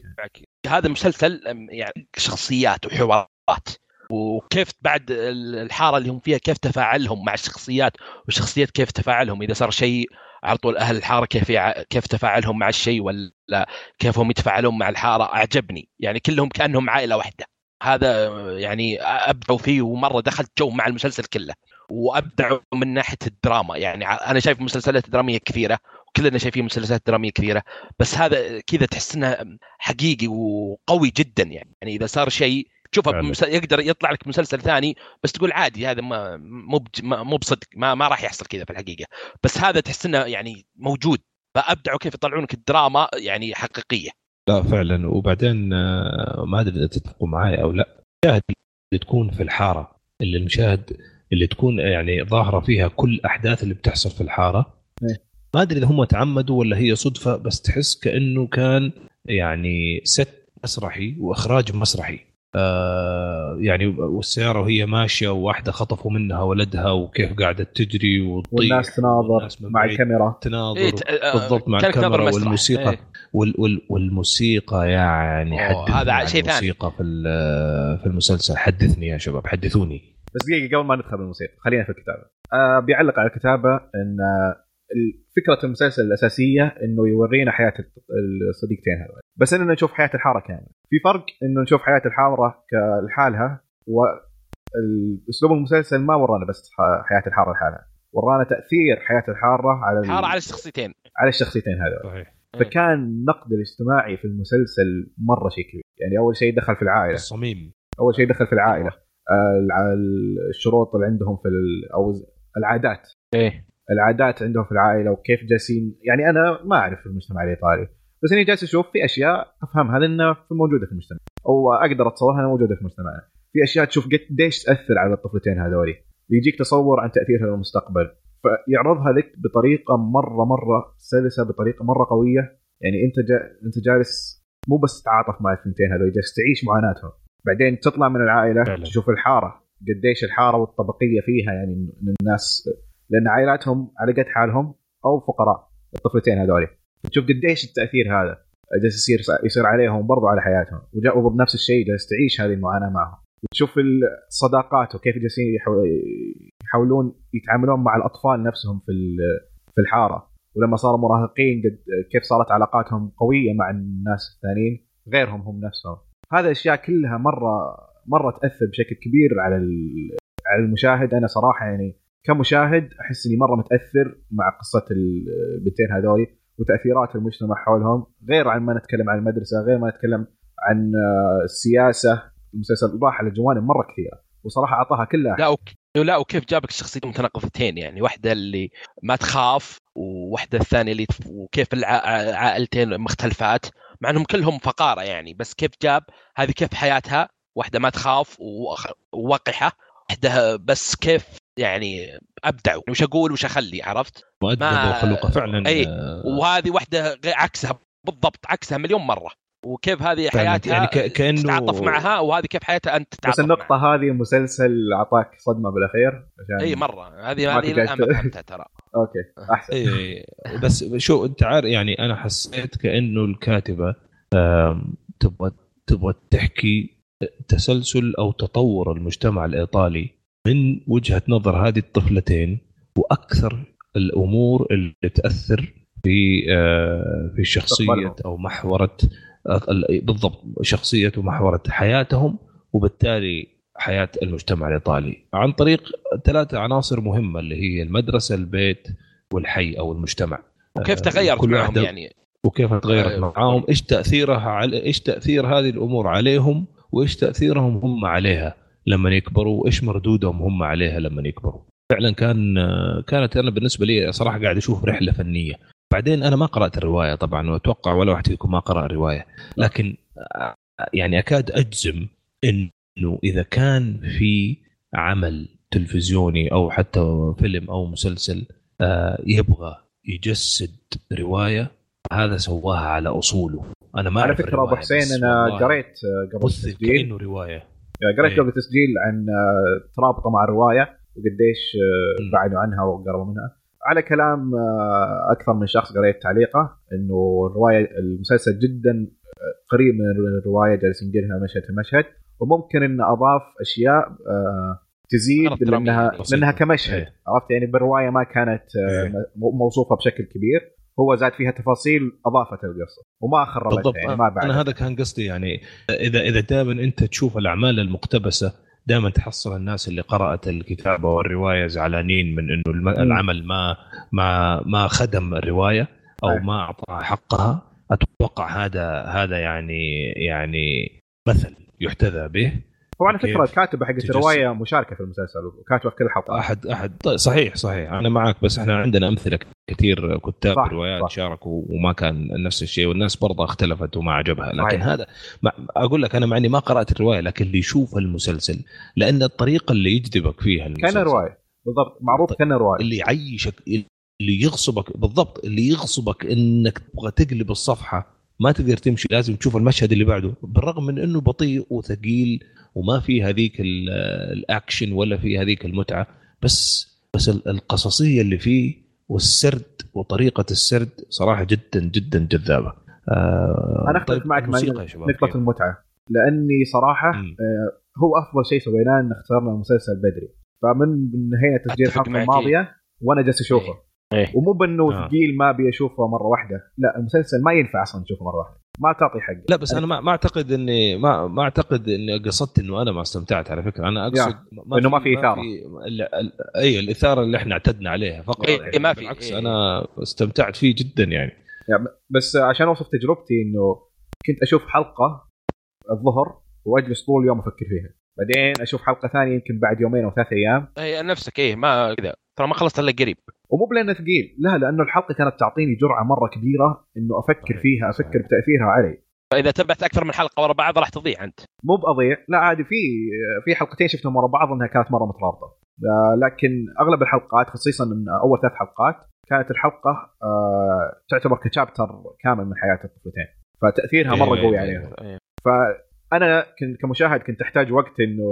هذا مسلسل يعني شخصيات وحوارات. وكيف بعد ال- الحارة اللي هم فيها كيف تفاعلهم مع الشخصيات والشخصيات كيف تفاعلهم إذا صار شيء على طول أهل الحارة كيف يع... كيف تفاعلهم مع الشيء ولا كيف هم يتفاعلون مع الحارة أعجبني. يعني كلهم كأنهم عائلة واحدة. هذا يعني أبدعوا فيه ومرة دخلت جو مع المسلسل كله. وأبدعوا من ناحية الدراما. يعني أنا شايف مسلسلات درامية كثيرة وكلنا شايفين مسلسلات درامية كثيرة بس هذا كذا تحس إنه حقيقي وقوي جدا يعني. يعني إذا صار شيء تشوفه فعلا. بمس- يقدر يطلع لك مسلسل ثاني بس تقول عادي هذا ما مو بج- ما- مو بصدق ما, ما راح يحصل كذا في الحقيقة. بس هذا تحس إنه يعني موجود. فأبدعوا كيف يطلعون لك الدراما يعني حقيقية. لا فعلا. وبعدين آه، ما أدري إذا تتفقوا معي أو لا. المشاهد اللي تكون في الحارة اللي المشاهد اللي تكون يعني ظاهرة فيها كل الاحداث اللي بتحصل في الحارة إيه. ما أدري إذا هم تعمدوا ولا هي صدفة بس تحس كأنه كان يعني ست مسرحي وإخراج مسرحي. آه يعني والسيارة وهي ماشية وواحدة خطفوا منها ولدها وكيف قاعدة تجري وتطيح والناس تناظر والناس مع الكاميرا. تناظر. إيه آه، بالضبط مع الكاميرا. والموسيقى. إيه. وال وال والموسيقى يعني حدثني هذا عن شيء ثاني. الموسيقى في ال- في المسلسل. حدثني يا شباب حدثوني. بس دقيقة قبل ما ندخل بالموسيقى خلينا في الكتابة. آه بيعلق على الكتابة إن آه فكرة المسلسل الأساسية إنه يورينا حياة الصديقتين هذول. بس اننا نشوف حياة الحارة كامله في فرق إنه نشوف حياة الحارة لحالها واسلوب المسلسل ما ورانا بس ح- حياة الحارة لحالها. ورانا تأثير حياة الحارة على ال- حاره على الشخصيتين. على الشخصيتين هذول. صحيح. فكان النقد الاجتماعي في المسلسل مرة شيء كبير. يعني أول شيء دخل في العائلة. الصميم. أول شيء دخل في العائلة. آه، الشروط اللي عندهم في ال- أو العادات. إيه. العادات عندهم في العائلة وكيف جالسين. يعني أنا ما أعرف المجتمع الإيطالي. بس إني جالس أشوف في أشياء أفهمها لانها في- موجودة في المجتمع. أو أقدر أتصورها إنها موجودة في مجتمعنا في أشياء تشوف قديش تأثر على الطفلتين هذولي. بيجيك تصور عن تأثيرها للمستقبل فيعرضها لك بطريقة مرة مرة سلسة بطريقة مرة قوية. يعني أنت جا أنت جالس مو بس تتعاطف مع الثنتين هذول جالس تعيش معاناتهم. بعدين تطلع من العائلة فعلا. تشوف الحارة قديش الحارة والطبقية فيها يعني إن الناس. لأن عائلاتهم على قد حالهم أو فقراء الطفلتين هذول تشوف قديش التأثير هذا جالس يصير يصير عليهم برضو على حياتهم. وجاءوا بنفس الشيء جالس تعيش هذه المعاناة معهم. وتشوف الصداقات وكيف جالسين يحاو- يحاولون يتعاملون مع الأطفال نفسهم في في الحارة. ولما صاروا مراهقين كيف صارت علاقاتهم قوية مع الناس الثانيين غيرهم هم نفسهم. هذه الأشياء كلها مره مرة تأثر بشكل كبير على على المشاهد. أنا صراحة يعني كمشاهد أحس إني مرة متأثر مع قصة البنتين هذول وتأثيرات المجتمع حولهم غير عن ما نتكلم عن المدرسة غير ما نتكلم عن آه، السياسة. المسلسل راح على جوانب مرة كثيرة وصراحة أعطاها كلها. لا وك... لا وكيف جابك الشخصيتين متناقضتين يعني واحدة اللي ما تخاف وواحده الثانية اللي. وكيف العائلتين مختلفات مع إنهم كلهم فقارة يعني. بس كيف جاب؟ هذه كيف حياتها؟ واحدة ما تخاف ووقحة. واحدة بس كيف يعني ابدعوا وش أقول وش أخلي عرفت؟ مؤدبه ما- وخلوقه فعلا أي. آه، وهذه واحدة عكسها بالضبط عكسها مليون مرة وكيف هذه. حياتها يعني ك- كأنه- تتعاطف معها وهذه كيف حياتها أنت تتعاطف بس النقطة هذه المسلسل اعطاك صدمة بالأخير عشان إي مرة. هذه هذه الان ما فهمتها ترى. (laughs) أوكي أحسن. إيه بس شو أنت عارف يعني أنا حسيت كأنه الكاتبة تبغى تبغى تحكي تسلسل أو تطور المجتمع الإيطالي. من وجهة نظر هذه الطفلتين وأكثر الأمور اللي تأثر في آه، في شخصية. أو محورة آه، ال- بالضبط شخصية ومحورة حياتهم وبالتالي حياة المجتمع الإيطالي. عن طريق ثلاثة عناصر مهمة اللي هي المدرسة البيت والحي أو المجتمع. وكيف آه، تغيرت كل معهم يعني؟ وكيف تغيرت أيوة. معاهم إيش تأثيرها على إيش تأثير هذه الأمور عليهم؟ وإيش تأثيرهم هم عليها؟ لما يكبروا وإيش مردودهم هم عليها لما يكبروا. فعلا كان كانت أنا بالنسبة لي صراحة قاعد أشوف رحلة فنية. بعدين أنا ما قرأت الرواية طبعا وأتوقع ولا واحد فيكم ما قرأ الرواية. لكن يعني أكاد أجزم ان إنه إذا كان في عمل تلفزيوني أو حتى فيلم أو مسلسل آه، يبغى يجسد رواية هذا سواها على أصوله. أنا ما على فكرة أبو حسين أنا قريت آه، قبل كأنه رواية. قريت قبل التسجيل عن آه، ترابطة مع الرواية وقديش بعدوا عنها وقربوا منها. على كلام أكثر من شخص قريت تعليقه إنه الرواية المسلسل جدا قريب من الرواية جالس ينقلها مشهد في مشهد. وممكن انه أضاف أشياء تزيد لأنها لأنها كمشهد إيه. عرفت؟ يعني بالرواية ما كانت إيه. موصوفة بشكل كبير. هو زاد فيها تفاصيل أضافت القصة وما خربتها يعني ما بعد. أنا هذا كان قصدي يعني إذا إذا دائما أنت تشوف الأعمال المقتبسة دائما تحصل الناس اللي قرأت الكتابة والرواية زعلانين من إنه العمل ما ما ما خدم الرواية أو إيه. ما أعطى حقها أتوقع هذا هذا يعني يعني مثل يحتذى به. وعلى فكرة الكاتبه حقت الروايه مشاركة في المسلسل وكاتبه في كل حلقه أحد أحد. طيب صحيح صحيح. أنا معك بس إحنا عندنا أمثلة كثير كتاب صح روايات صح. شاركوا وما كان نفس الشيء والناس برضه اختلفت وما عجبها. لكن صحيح. هذا ما أقول لك أنا مع اني ما قرأت الرواية لكن اللي يشوف المسلسل لأن الطريقة اللي يجذبك فيها المسلسل. كان رواية. بالضبط. معروف كان رواية. اللي يعيشك اللي يغصبك بالضبط. اللي يغصبك إنك تبغى تقلب الصفحة ما تقدر تمشي لازم تشوف المشهد اللي بعده بالرغم من إنه بطيء وثقيل وما في هذيك الأكشن ولا في هذيك المتعة بس بس القصصية اللي فيه والسرد وطريقة السرد صراحة جدا جدا جذابة. آه أنا أختلف طيب معك مع نقطة المتعة لأني صراحة آه هو أفضل شيء سويناه إن اخترنا المسلسل بدري. فمن نهاية تسجيل الحلقة الماضية وأنا جالس أشوفه. إيه. ومو بانه آه. ثقيل ما أبي أشوفه مرة واحدة. لا المسلسل ما ينفع أصلا تشوفه مرة واحدة. ما تعطي حقه. لا بس أنا ما, ما أعتقد اني ما ما أعتقد إني قصدت إنه أنا ما استمتعت على فكرة. أنا أقصد ما إنه ما في إثارة. أي الإثارة اللي إحنا اعتدنا عليها فقط. إيه يعني ما في بالعكس إيه. أنا استمتعت فيه جدا يعني. يعني بس عشان أوصف تجربتي إنه كنت أشوف حلقة الظهر وأجلس طول اليوم أفكر فيها. بعدين أشوف حلقة ثانية يمكن بعد يومين أو ثلاث أيام. اي نفسك إيه ما كذا ترى ما خلصت إلا قريب. ومو بلانه ثقيل. لا لأنه الحلقة كانت تعطيني جرعة مرة كبيرة إنه أفكر فيها أفكر بتأثيرها علي. فإذا تبعت أكثر من حلقة ورا بعض راح تضيع أنت. مو بأضيع. لا عادي في في حلقتين شفتهم ورا بعض إنها كانت مرة مترابطة. آه، لكن أغلب الحلقات خصيصا من أول ثلاث حلقات كانت الحلقة آه، تعتبر كشابتر كامل من حياة الطفلتين فتأثيرها مرة إيه، قوي إيه، عليهم إيه. فأنا كنت كمشاهد كنت أحتاج وقت إنه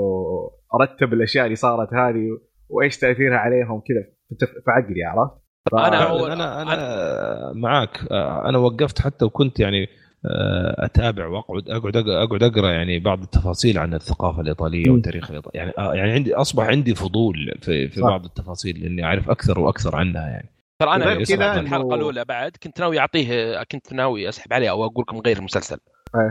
أرتب الأشياء اللي صارت هذه. وإيش تأثيرها عليهم كذا في عقلي عرفت؟ أنا أنا أنا معاك. أنا وقفت حتى وكنت يعني آه، أتابع واقعد أقعد أقعد أقرأ يعني بعض التفاصيل عن الثقافة الإيطالية والتاريخ الإيطالي. يعني آه، يعني عندي أصبح عندي فضول في في بعض التفاصيل لأني أعرف أكثر وأكثر عنها يعني. ترى أنا كذا الحلقة الأولى بعد كنت ناوي اعطيه كنت ناوي أسحب عليه أو أقول لكم غير المسلسل.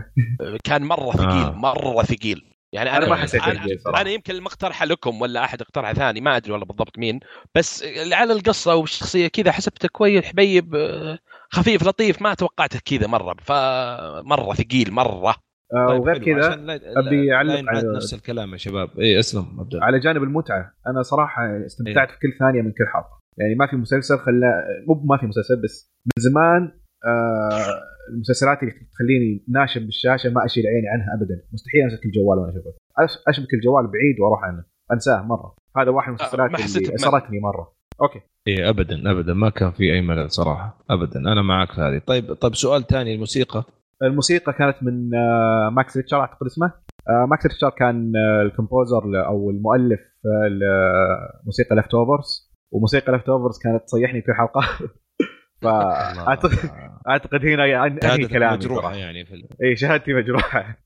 (laughs) كان مرة ثقيل آه. مرة ثقيل. يعني أنا, أنا ما حسيت أنا, أنا يمكن المقترحه لكم ولا أحد اقترحه ثاني ما أدري والله بالضبط مين بس على القصة والشخصية كذا حسبته كويس حبيب خفيف لطيف ما توقعته كذا مرة فمرة ثقيل مرة آه طيب وغير كذا أبي أعلق على نفس الكلام يا شباب اي اسلم أبدأ. على جانب المتعة أنا صراحة استمتعت إيه؟ في كل ثانية من كل حلقة يعني ما في مسلسل خلى مو ما في مسلسل بس من زمان آه المسلسلات اللي تخليني ناشب بالشاشة ما أشيل عيني عنها ابدا. مستحيل امسك الجوال وأنا أشوفه. أشبك الجوال بعيد وأروح عنه. أنساه مرة. هذا واحد من المسلسلات اللي أثرتني مرة. Okay. اي ابدا ابدا. ما كان في أي ملل صراحة. ابدا. أنا معك في هذه. طيب طيب سؤال ثاني الموسيقى. الموسيقى كانت من آه، Max Richter أعتقد اسمه. آه، Max Richter كان آه، ال composer أو المؤلف لموسيقى Leftovers وموسيقى Leftovers كانت تصيحني في حلقة. (laughs) فاعتقد اعتقد هنا يعني أنهي كلامي مجروحه يعني في اي شهادتي مجروحة.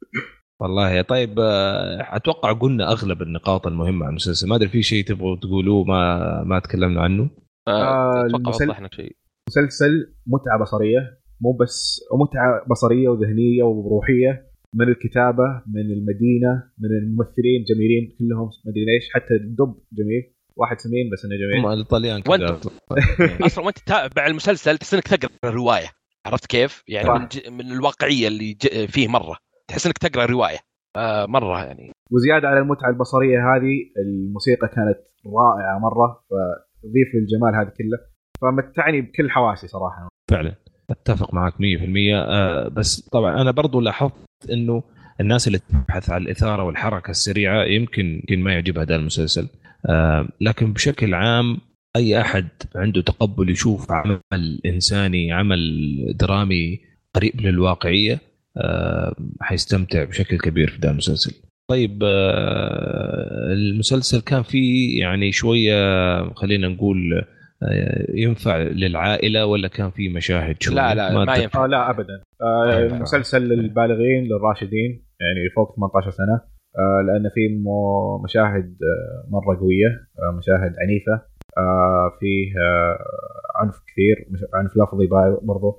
والله طيب آه، أتوقع قلنا أغلب النقاط المهمة عن المسلسل. ما أدري في شيء تبغوا تقولوه ما ما تكلمنا عنه؟ آه أتوقع شيء. مسلسل متعة بصرية. مو بس متعة بصرية وذهنية وروحية. من الكتابة من المدينة من الممثلين جميلين كلهم ما أدري ليش حتى الدب جميل. واحد سمين بس إنه جميل. هم الايطاليان كذا. (laughs) أصلا وانت تتابع المسلسل تحس إنك تقرأ الرواية. عرفت كيف؟ يعني من, ج... من الواقعية اللي ج... فيه مرة. تحس إنك تقرأ روايه آه مرة يعني. وزيادة على المتعة البصرية هذه الموسيقى كانت رائعة مرة فتضيف للجمال هذا كله. فمتعني بكل حواسي صراحة. فعلا. أتفق معك 100% آه بس طبعا أنا برضو لاحظت إنه الناس اللي تبحث عن الإثارة والحركة السريعة يمكن يمكن ما يعجبها هذا المسلسل. لكن بشكل عام أي أحد عنده تقبل يشوف عمل إنساني عمل درامي قريب للواقعيه آه حيستمتع بشكل كبير في ذا المسلسل. طيب آه المسلسل كان فيه يعني شوية خلينا نقول آه، ينفع للعائلة ولا كان في مشاهد شوية؟ لا لا ما, ما ينفع. آه لا ابدا. آه مسلسل للبالغين للراشدين يعني فوق 18 سنة. آه لأن في مشاهد آه، مرة قوية آه مشاهد عنيفة آه فيه آه عنف كثير عنف لفظي برضو.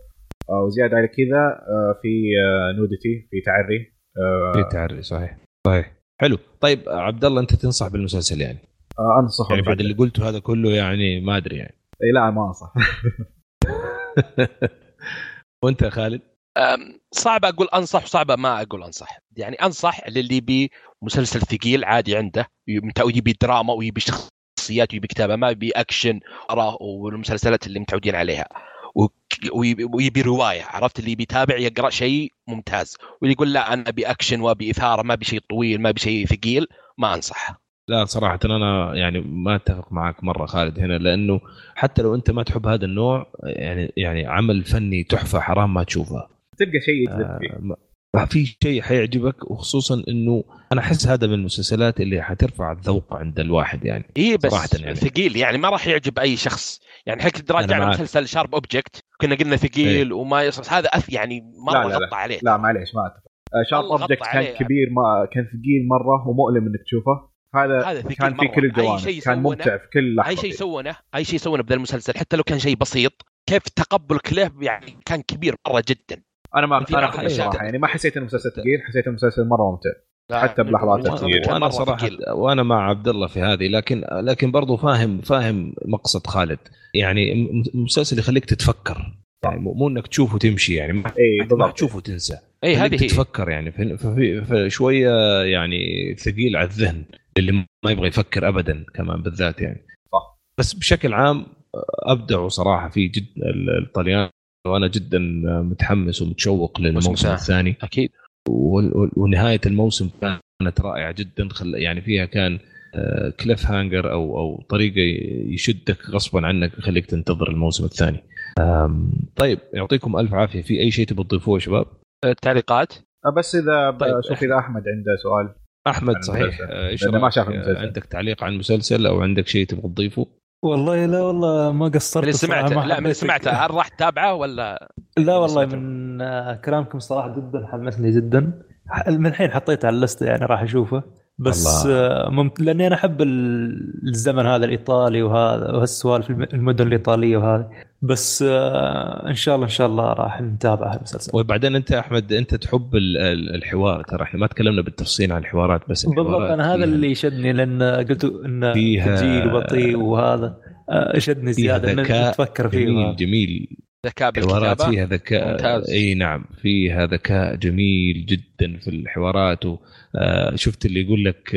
آه وزيادة على كذا آه في آه نودتي في تعري. آه في تعري صحيح. صحيح. حلو. طيب عبد الله أنت تنصح بالمسلسل يعني؟ آه انصح يعني بعد اللي قلته هذا كله يعني ما أدري يعني. إي لا ما أنصح. (laughs) وأنت يا خالد؟ صعب أقول أنصح وصعب ما أقول أنصح. يعني أنصح للي يبي مسلسل ثقيل عادي عنده يبي دراما ويبي شخصيات ويبي كتابة ما يبي أكشن والمسلسلات اللي متعودين عليها. ويبي رواية عرفت؟ اللي بيتابع يقرأ شيء ممتاز. واللي يقول لا أنا أبي أكشن وأبي إثارة ما أبي شيء طويل ما أبي شيء ثقيل ما أنصح. لا صراحة أنا يعني ما أتفق معك مرة خالد هنا لأنه حتى لو أنت ما تحب هذا النوع يعني يعني عمل فني تحفة حرام ما تشوفه. تلقى شيء يجذب فيه. آه في شيء حيعجبك وخصوصا إنه أنا أحس هذا من المسلسلات اللي حترفع الذوق عند الواحد يعني اي بس يعني. ثقيل يعني ما راح يعجب أي شخص يعني. حق تراجع على مسلسل Sharp Objects كنا قلنا ثقيل إيه؟ وما يصل هذا أث يعني مره لا لا غطى عليه. لا معليش ما أتفق. Sharp Objects كان كبير ما كان ثقيل مرة ومؤلم إنك تشوفه. هذا, هذا كان في كل الجوانب كان ممتع في كل لحظه أي شيء سوونه أي شيء سوونه بذا المسلسل حتى لو كان شيء بسيط كيف تقبلك له يعني كان كبير مرة جدا. أنا ما أنا صراحة يعني ما حسيت إنه مسلسل ثقيل حسيت المسلسل مرة ممتع. حتى بلحظات الثقيل وأنا صراحة وأنا مع عبد الله في هذه لكن لكن برضو فاهم فاهم مقصد خالد. يعني مسلسل يخليك تتفكر. يعني مو إنك تشوف وتمشي يعني. ما, اي ما تشوف وتنسى اي هذه تتفكر يعني. فشويه يعني ثقيل على الذهن اللي ما يبغى يفكر ابدا كمان بالذات يعني. صح. بس بشكل عام ابدعوا صراحة في جد الطليان وأنا جدا متحمس ومتشوق للموسم الثاني. أكيد. ونهاية الموسم كانت رائعة جدا. يعني فيها كان cliff آه، hanger أو أو طريقة يشدك غصبا عنك يخليك تنتظر الموسم الثاني. طيب يعطيكم ألف عافية. في أي شيء تبغوا تضيفوه يا شباب؟ التعليقات؟ أه، بس إذا طيب. شوف إذا أحمد عنده سؤال. أحمد صحيح. آه، إيش ما شاف المسلسل. عندك تعليق عن المسلسل أو عندك شيء تبغى تضيفه؟ والله لا والله ما قصرت اللي سمعته لا من اللي سمعته هل راح تتابعه ولا لا والله من كلامكم صراحة جدا حمسني جدا. من الحين حطيته على اللسته يعني راح أشوفه. بس. ممت... لأني أنا أحب الزمن هذا الإيطالي وهذا وهالسوالف المدن الإيطالية وهذا بس آه، إن شاء الله إن شاء الله راح نتابع المسلسل وبعدين أنت أحمد أنت تحب الحوار. ترى إحنا ما تكلمنا بالتفصيل عن الحوارات بس بالضبط أنا هذا اللي شدني لأن قلت انه ثقيل وبطيء وهذا آه، شدني زيادة انك تفكر فيه جميل جميل. ذكاء بالحوارات فيها ذكاء. ممتاز. إي نعم فيها ذكاء جميل جدا في الحوارات. آه، اللي يقول لك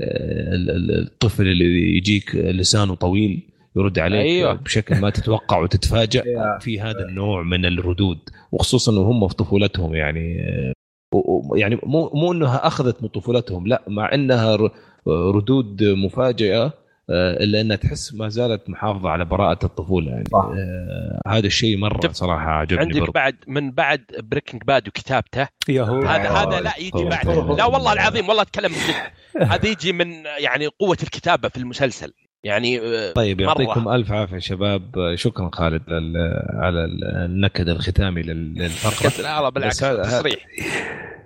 الطفل اللي يجيك لسانه طويل يرد عليك أيوة. بشكل ما تتوقع وتتفاجأ (laughs) في هذا النوع من الردود. وخصوصا وهم في طفولتهم يعني يعني مو مو إنها أخذت من طفولتهم لا مع إنها ردود مفاجئة. آه، إلا أنها تحس ما زالت محافظة على براءة الطفولة يعني. صح. آه هذا الشيء مرة صراحة عجبني عندك برضه. بعد من بعد Breaking Bad وكتابته هذا هذا لا يجي بعد. لا والله العظيم والله أتكلم بجد هذا يجي من يعني قوة الكتابة في المسلسل. يعني آه، طيب يعطيكم. ألف عافية شباب. شكرا خالد على النكد الختامي للفقرة. لا بالعكس تصريح.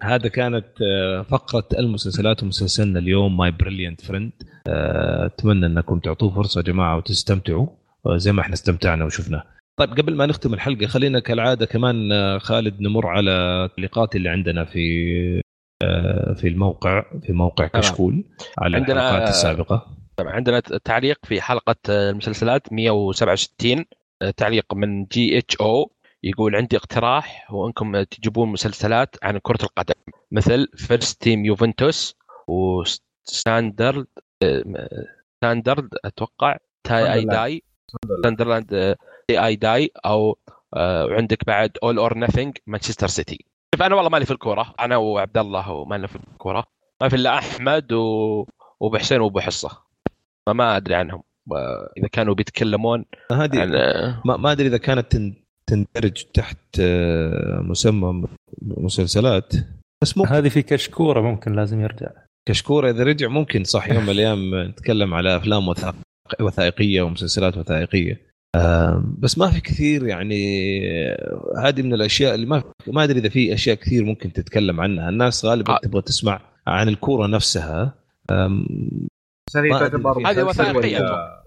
هذا كانت آه، فقرة المسلسلات ومسلسلنا اليوم My Brilliant Friend أتمنى أنكم تعطوه فرصة يا جماعة وتستمتعوا. آه، زي ما إحنا استمتعنا وشفنا طيب قبل ما نختم الحلقة خلينا كالعادة كمان خالد نمر على التعليقات اللي عندنا في في الموقع في موقع كشكول على الحلقات السابقة. عندنا تعليق في حلقة المسلسلات 167 تعليق من GHO يقول عندي اقتراح هو انكم تجيبون مسلسلات عن كرة القدم مثل First Team Juventus وسندرلاند Sunderland أتوقع 'Til I Die Sunderland 'Til I Die أو وعندك بعد All or Nothing مانشستر سيتي شوف أنا والله مالي في الكورة أنا وعبد الله وما لنا في الكورة ما في إلا أحمد و... وابو حسين وأبو حصة. فما أدري عنهم. إذا كانوا بيتكلمون هذه عن ما, ما أدري إذا كانت تن- تندرج تحت آه، مسمى مسلسلات. بس ممكن هذه في كشكورة ممكن لازم يرجع. كشكورة إذا رجع ممكن صح يوم من الأيام نتكلم على أفلام وثائق- وثائقية ومسلسلات وثائقية. آم، بس ما في كثير يعني آه، هذه من الأشياء اللي ما ما أدري إذا في أشياء كثير ممكن تتكلم عنها. الناس غالبا آه. تبغى تسمع عن الكورة نفسها. هذه. تعتبر هذه أتوقع.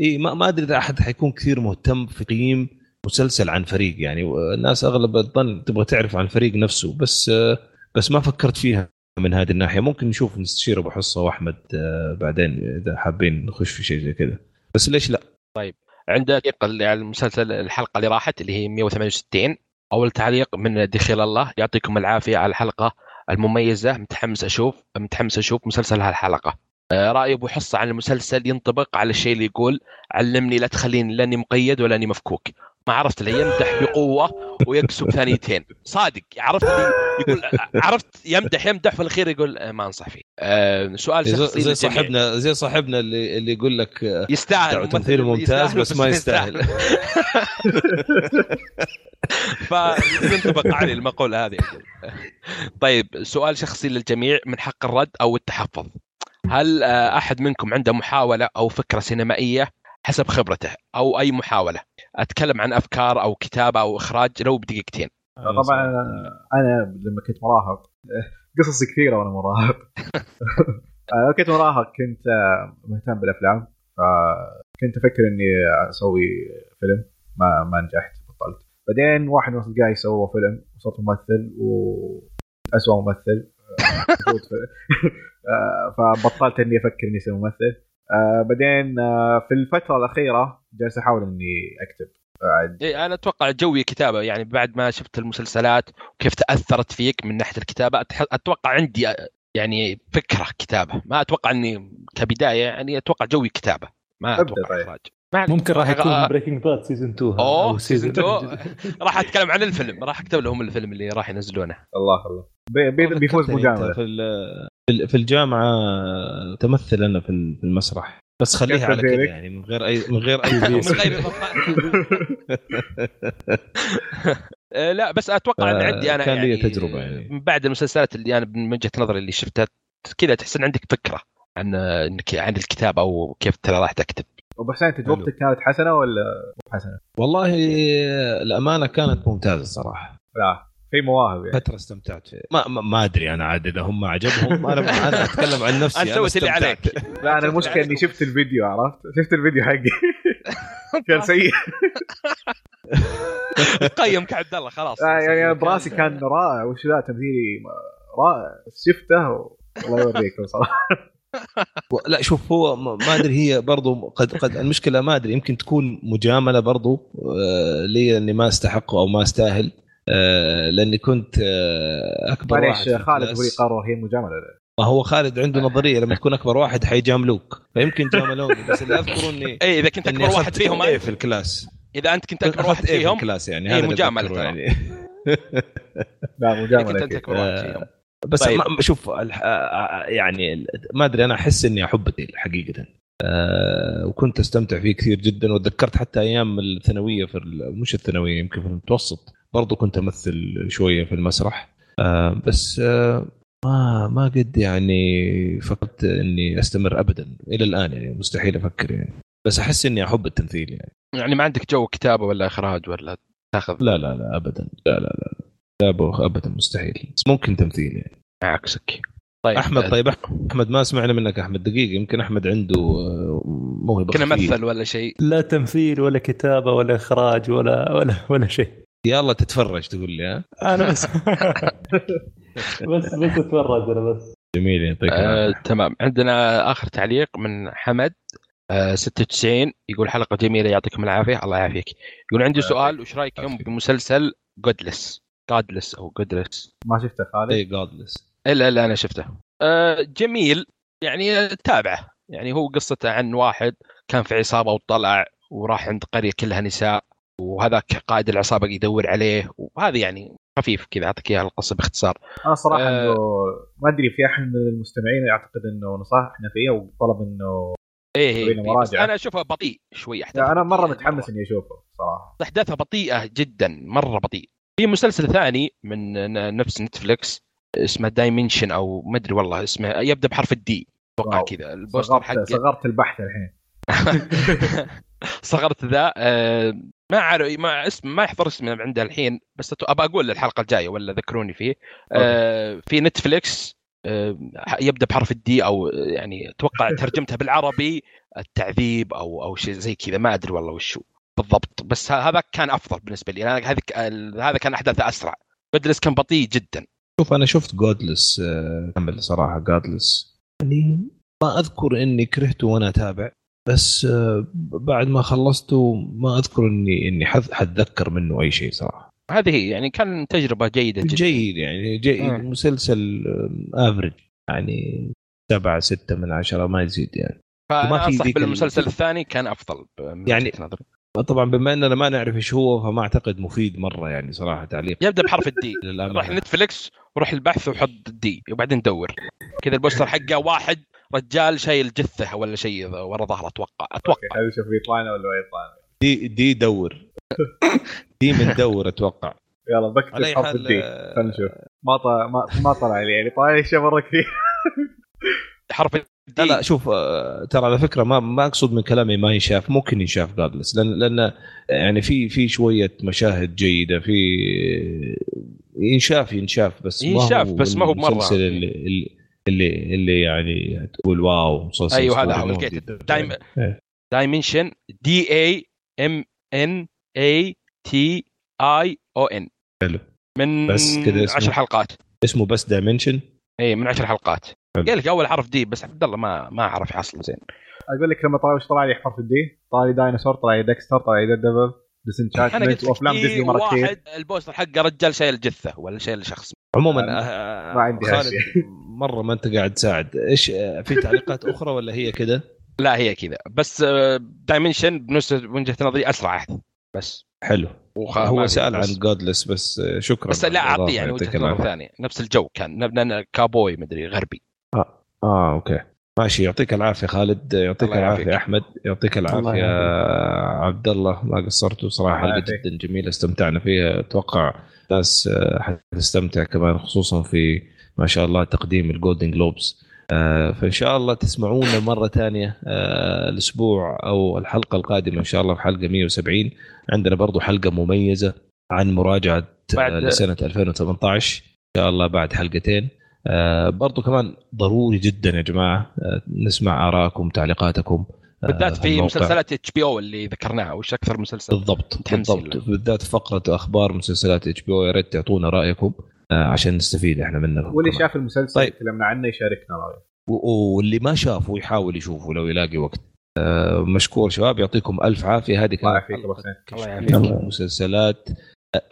إي ما, ما أدري إذا أحد حيكون كثير مهتم في تقييم مسلسل عن فريق. يعني الناس أغلب الظن تبغى تعرف عن الفريق نفسه بس آه، بس ما فكرت فيها من هذه الناحية. ممكن نشوف نستشير أبو حصة وأحمد آه، بعدين إذا حابين نخش في شيء زي كذا. بس ليش لا؟ عندك تعليق على المسلسل الحلقة اللي راحت اللي هي 168 أول تعليق من دخيل الله. يعطيكم العافية على الحلقة المميزة. متحمس أشوف متحمس أشوف مسلسل هالحلقة. رأي أبو حصة عن المسلسل ينطبق على الشيء اللي يقول علمني لا تخليني لاني مقيد ولاني مفكوك. ما عرفت اللي يمدح بقوه ويكسب ثانيتين. صادق. عرفت يقول عرفت يمدح يمدح في الأخير يقول آه، ما انصح فيه. آه، سؤال شخصي زي. صاحبنا زي صاحبنا اللي اللي يقول لك آه، يستاهل. تمثيل ممتاز بس ما يستاهل. (laughs) فينطبق عليه المقولة هذه. طيب سؤال شخصي للجميع من حق الرد أو التحفظ؟ هل آه، أحد منكم عنده محاولة أو فكرة سينمائية حسب خبرته أو أي محاولة؟ أتكلم عن أفكار أو كتابة أو إخراج لو بدقيقتين. طبعا أنا لما كنت مراهق (laughs) قصص كثيرة وأنا مراهق. (laughs) كنت مراهق كنت آه، مهتم بالأفلام. فكنت أفكر إني أسوي فيلم. ما ما نجحت بطلت. بعدين واحد من اصدقائي سوى فيلم وصرت ممثل واسوء ممثل. (laughs) آه، فبطلت إني أفكر إني اصير ممثل. آه، بعدين آه، في الفترة الأخيرة جالس أحاول إني أكتب. بعد إيه أنا أتوقع جوي كتابة يعني بعد ما شفت المسلسلات وكيف تأثرت فيك من ناحية الكتابة أتح- أتوقع عندي يعني فكرة كتابة. ما أتوقع أني كبداية يعني أتوقع جوي كتابة. ما ابدأ أتوقع طيب. إخراج. ممكن راح يكون Breaking Bad season 2 هذا، أوه season season 2 (laughs) راح أتكلم عن الفيلم. راح أكتب لهم الفيلم اللي راح ينزلونه. الله الله. بيفوز مجاملة في ال- في ال- في الجامعة تمثل أنا في ال- في المسرح بس خليها على كذا؟ يعني من غير اي من غير أي (laughs) من. غير (laughs) آه، لا بس أتوقع إن عندي أنا كان لي يعني تجربة يعني. من بعد المسلسلات اللي أنا من وجهة نظري اللي شفتها كذا تحس إن عندك فكرة عن إنك عن الكتابه أو كيف ترى راح تكتب أبو حسين تجربتك كانت حسنة ولا مو حسنة؟ والله الأمانة كانت ممتازة صراحة لا في مواهب يعني. فترة استمتعت فيها. ما, ما, ما أدري أنا عاد إذا هم عجبهم أنا أنا أتكلم عن نفسي أنت أنا سويت اللي. عليك. لا أنا المشكلة إني شفت الفيديو عرفت؟ شفت الفيديو حقي. (laughs) كان سيء. (laughs) قيم كعبد الله خلاص. آه، يعني أنا براسي كان رائع وش ذا تمثيلي؟ رائع. شفته الله يوريكم صراحة لا شوف هو ما ما أدري هي برضو قد قد المشكلة ما أدري يمكن تكون مجاملة برضو آه، لي إني ما أستحق أو ما أستاهل. لأني كنت آه، أكبر واحد معليش في خالد. هو اللي قرر هي مجاملة. ما هو خالد عنده نظرية لما تكون أكبر واحد حيجاملوك. فيمكن جاملوني بس اللي اذكره اني (laughs) اي إذا كنت أكبر واحد فيهم أنت؟ في ال class. إذا أنت كنت أكبر واحد إيه فيهم؟ ال class يعني؟ هذا ترى. يعني. لا مجاملة كنت. أكبر واحد فيهم. بس طيب. ما شوف آه، يعني ما أدري أنا أحس إني احب التمثيل حقيقة. آه، وكنت أستمتع فيه كثير جدا وتذكرت حتى أيام الثانوية في ال- مش الثانوية يمكن في المتوسط. برضو كنت أمثل شوية في المسرح. آه، بس آه، ما ما قد يعني فكرت إني أستمر ابدا. إلى الآن يعني مستحيل أفكر يعني. بس أحس إني أحب التمثيل يعني. يعني ما عندك جو كتابة ولا إخراج ولا تاخذ؟ لا لا لا ابدا. لا لا لا لا. لا ابدا مستحيل. بس ممكن تمثيل يعني. عكسك. طيب. أحمد طيب أحمد ما سمعنا منك أحمد. دقيقة يمكن أحمد عنده آه، موهبة كنا. مثل ولا شيء. لا تمثيل ولا كتابة ولا إخراج ولا ولا ولا شيء. يلا تتفرج تقول لي ها؟ أنا بس. (laughs) بس بس اتفرج أنا بس. جميل يعطيك آه. تمام. عندنا آخر تعليق من حمد آه 96 يقول حلقة جميلة يعطيكم العافية. الله يعافيك. يقول عندي سؤال وش رايكم. بمسلسل جودلس جودلس أو جودلس ما شفته خالد؟ اي جادلس الا الا أنا شفته. آه جميل. يعني تابعه. يعني هو قصته عن واحد كان في عصابة وطلع وراح عند قرية كلها نساء. وهذاك قائد العصابة يدور عليه وهذه يعني خفيف كذا أعطيك إياها القصة باختصار أنا صراحة آه. إنه ما أدري في أحد من المستمعين يعتقد إنه نصحنا فيه وطلب إنه إيه إيه بس مراجعة. أنا أشوفها بطيء شوي أحداثها أنا مرة متحمس إني اشوفه صراحة أحداثها بطيئة جدا مرة بطيء في مسلسل ثاني من نفس نتفلكس اسمه Damnation أو ما أدري والله اسمه يبدأ بحرف ال D أتوقع. كذا ال poster حقه صغرت البحث الحين (laughs) (laughs) صغرت ذا آه، ما اعرف ما اسم ما يحضر اسمه عنده الحين بس ابى أقول الحلقة الجاية ولا ذكروني فيه. آه، في نتفليكس آه، يبدأ بحرف ال D أو يعني أتوقع (laughs) ترجمتها بالعربي التعذيب أو أو شيء زي كذا ما أدري والله وشو بالضبط بس هذا كان أفضل بالنسبة لي. أنا هذا هذا كان أحداثه أسرع. Godless كان بطيء جدا. شوف أنا شفت Godless كامل صراحة جودلس يعني ما أذكر إني كرهته وأنا أتابع. بس آه، بعد ما خلصته ما أذكر إني إني حتذكر منه أي شيء صراحة. هذه هي يعني كان تجربة جيدة جدا. جيد يعني جيد. مم. مسلسل average يعني سبعة ستة من عشرة ما يزيد يعني. فانا في ال- بالمسلسل الثاني كان أفضل يعني- نظري. طبعا بما إننا ما نعرف إيش هو فما أعتقد مفيد مرة يعني صراحة تعليق. يبدأ بحرف ال D. (laughs) روح نتفليكس وروح البحث وحط D وبعدين دور. كذا ال poster حقه واحد رجال شايل جثه ولا شيء ورا ظهره أتوقع أتوقع. أوكي خلينا نشوف يطلع لنا ولا ما يطلع لنا. D D دور. D من دور أتوقع. يلا بكتب حرف الدي. آه، خلينا نشوف. ما طلع ما, ما طلع لي يعني طلع لي اشياء مره كثير حرف الدي. لا لا شوف آه، ترى على فكرة ما ما أقصد من كلامي ما ينشاف ممكن ينشاف Godless لأن لأن يعني في في شوية مشاهد جيدة في ينشاف ينشاف بس ينشاف بس ما هو مرة. المسلسل اللي اللي اللي, اللي يعني تقول wow مسلسل أيوه هذا هو جداً. دايم إيه. Damnation دي اي ام ان اي تي اي أو ان حلو. من بس كذا اسمه؟ عشر حلقات اسمه بس Damnation اي من عشر حلقات. قال لك أول حرف D بس عبد الله ما ما عرف يحصل زين أقول لك لما طلع وش طلع لي حرف ال D طلع لي Dinosaur طلع لي Dexter طلع لي Devil قلت لك وافلام دي ديزني مرة كثير واحد ال poster حقه رجال شايل جثه ولا شايل شخص عموما ما عندي خالد هالشيء. (laughs) مرة ما أنت قاعد تساعد. إيش آه، في تعليقات أخرى ولا هي كذا؟ لا هي كذا. بس Damnation بنفس وجهة نظري أسرع. بس. حلو. هو سأل بس- عن Godless بس آه، شكرا بس لا أعطيه يعني وجهة نظر. ثانية. نفس الجو كان. كابوي مدري غربي. آه okay. ماشي يعطيك العافية خالد. يعطيك. العافية أحمد. يعطيك العافية. عبد الله ما قصرتوا صراحة حلقة. جدا جميلة استمتعنا فيها. أتوقع ناس آه، حتستمتع كمان خصوصا في ما شاء الله تقديم ال Golden Globes آه، فإن شاء الله تسمعونا مرة ثانية آه، الأسبوع أو الحلقة القادمة إن شاء الله في حلقة 170 عندنا برضو حلقة مميزة عن مراجعة آه، بعد- لسنة 2018 إن شاء الله بعد حلقتين. برضو كمان ضروري جدا يا جماعة نسمع ارائكم تعليقاتكم بالذات في. مسلسلات HBO اللي ذكرناها وش أكثر مسلسل؟ بالضبط بالضبط. بالذات فقرة أخبار مسلسلات HBO يا ريت تعطونا رأيكم. عشان نستفيد إحنا منها واللي كمان. شاف المسلسل طيب. تكلمنا عنه يشاركنا رأيه. واللي ما شافه يحاول يشوفه لو يلاقي وقت. آه، مشكور شباب يعطيكم ألف عافية. هذه كانت الله يعافيك. مسلسلات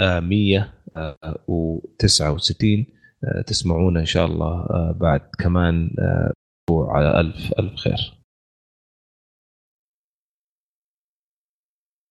آه، 169 آه، تسمعونا إن شاء الله آه، بعد كمان آه، أسبوع على ألف ألف خير.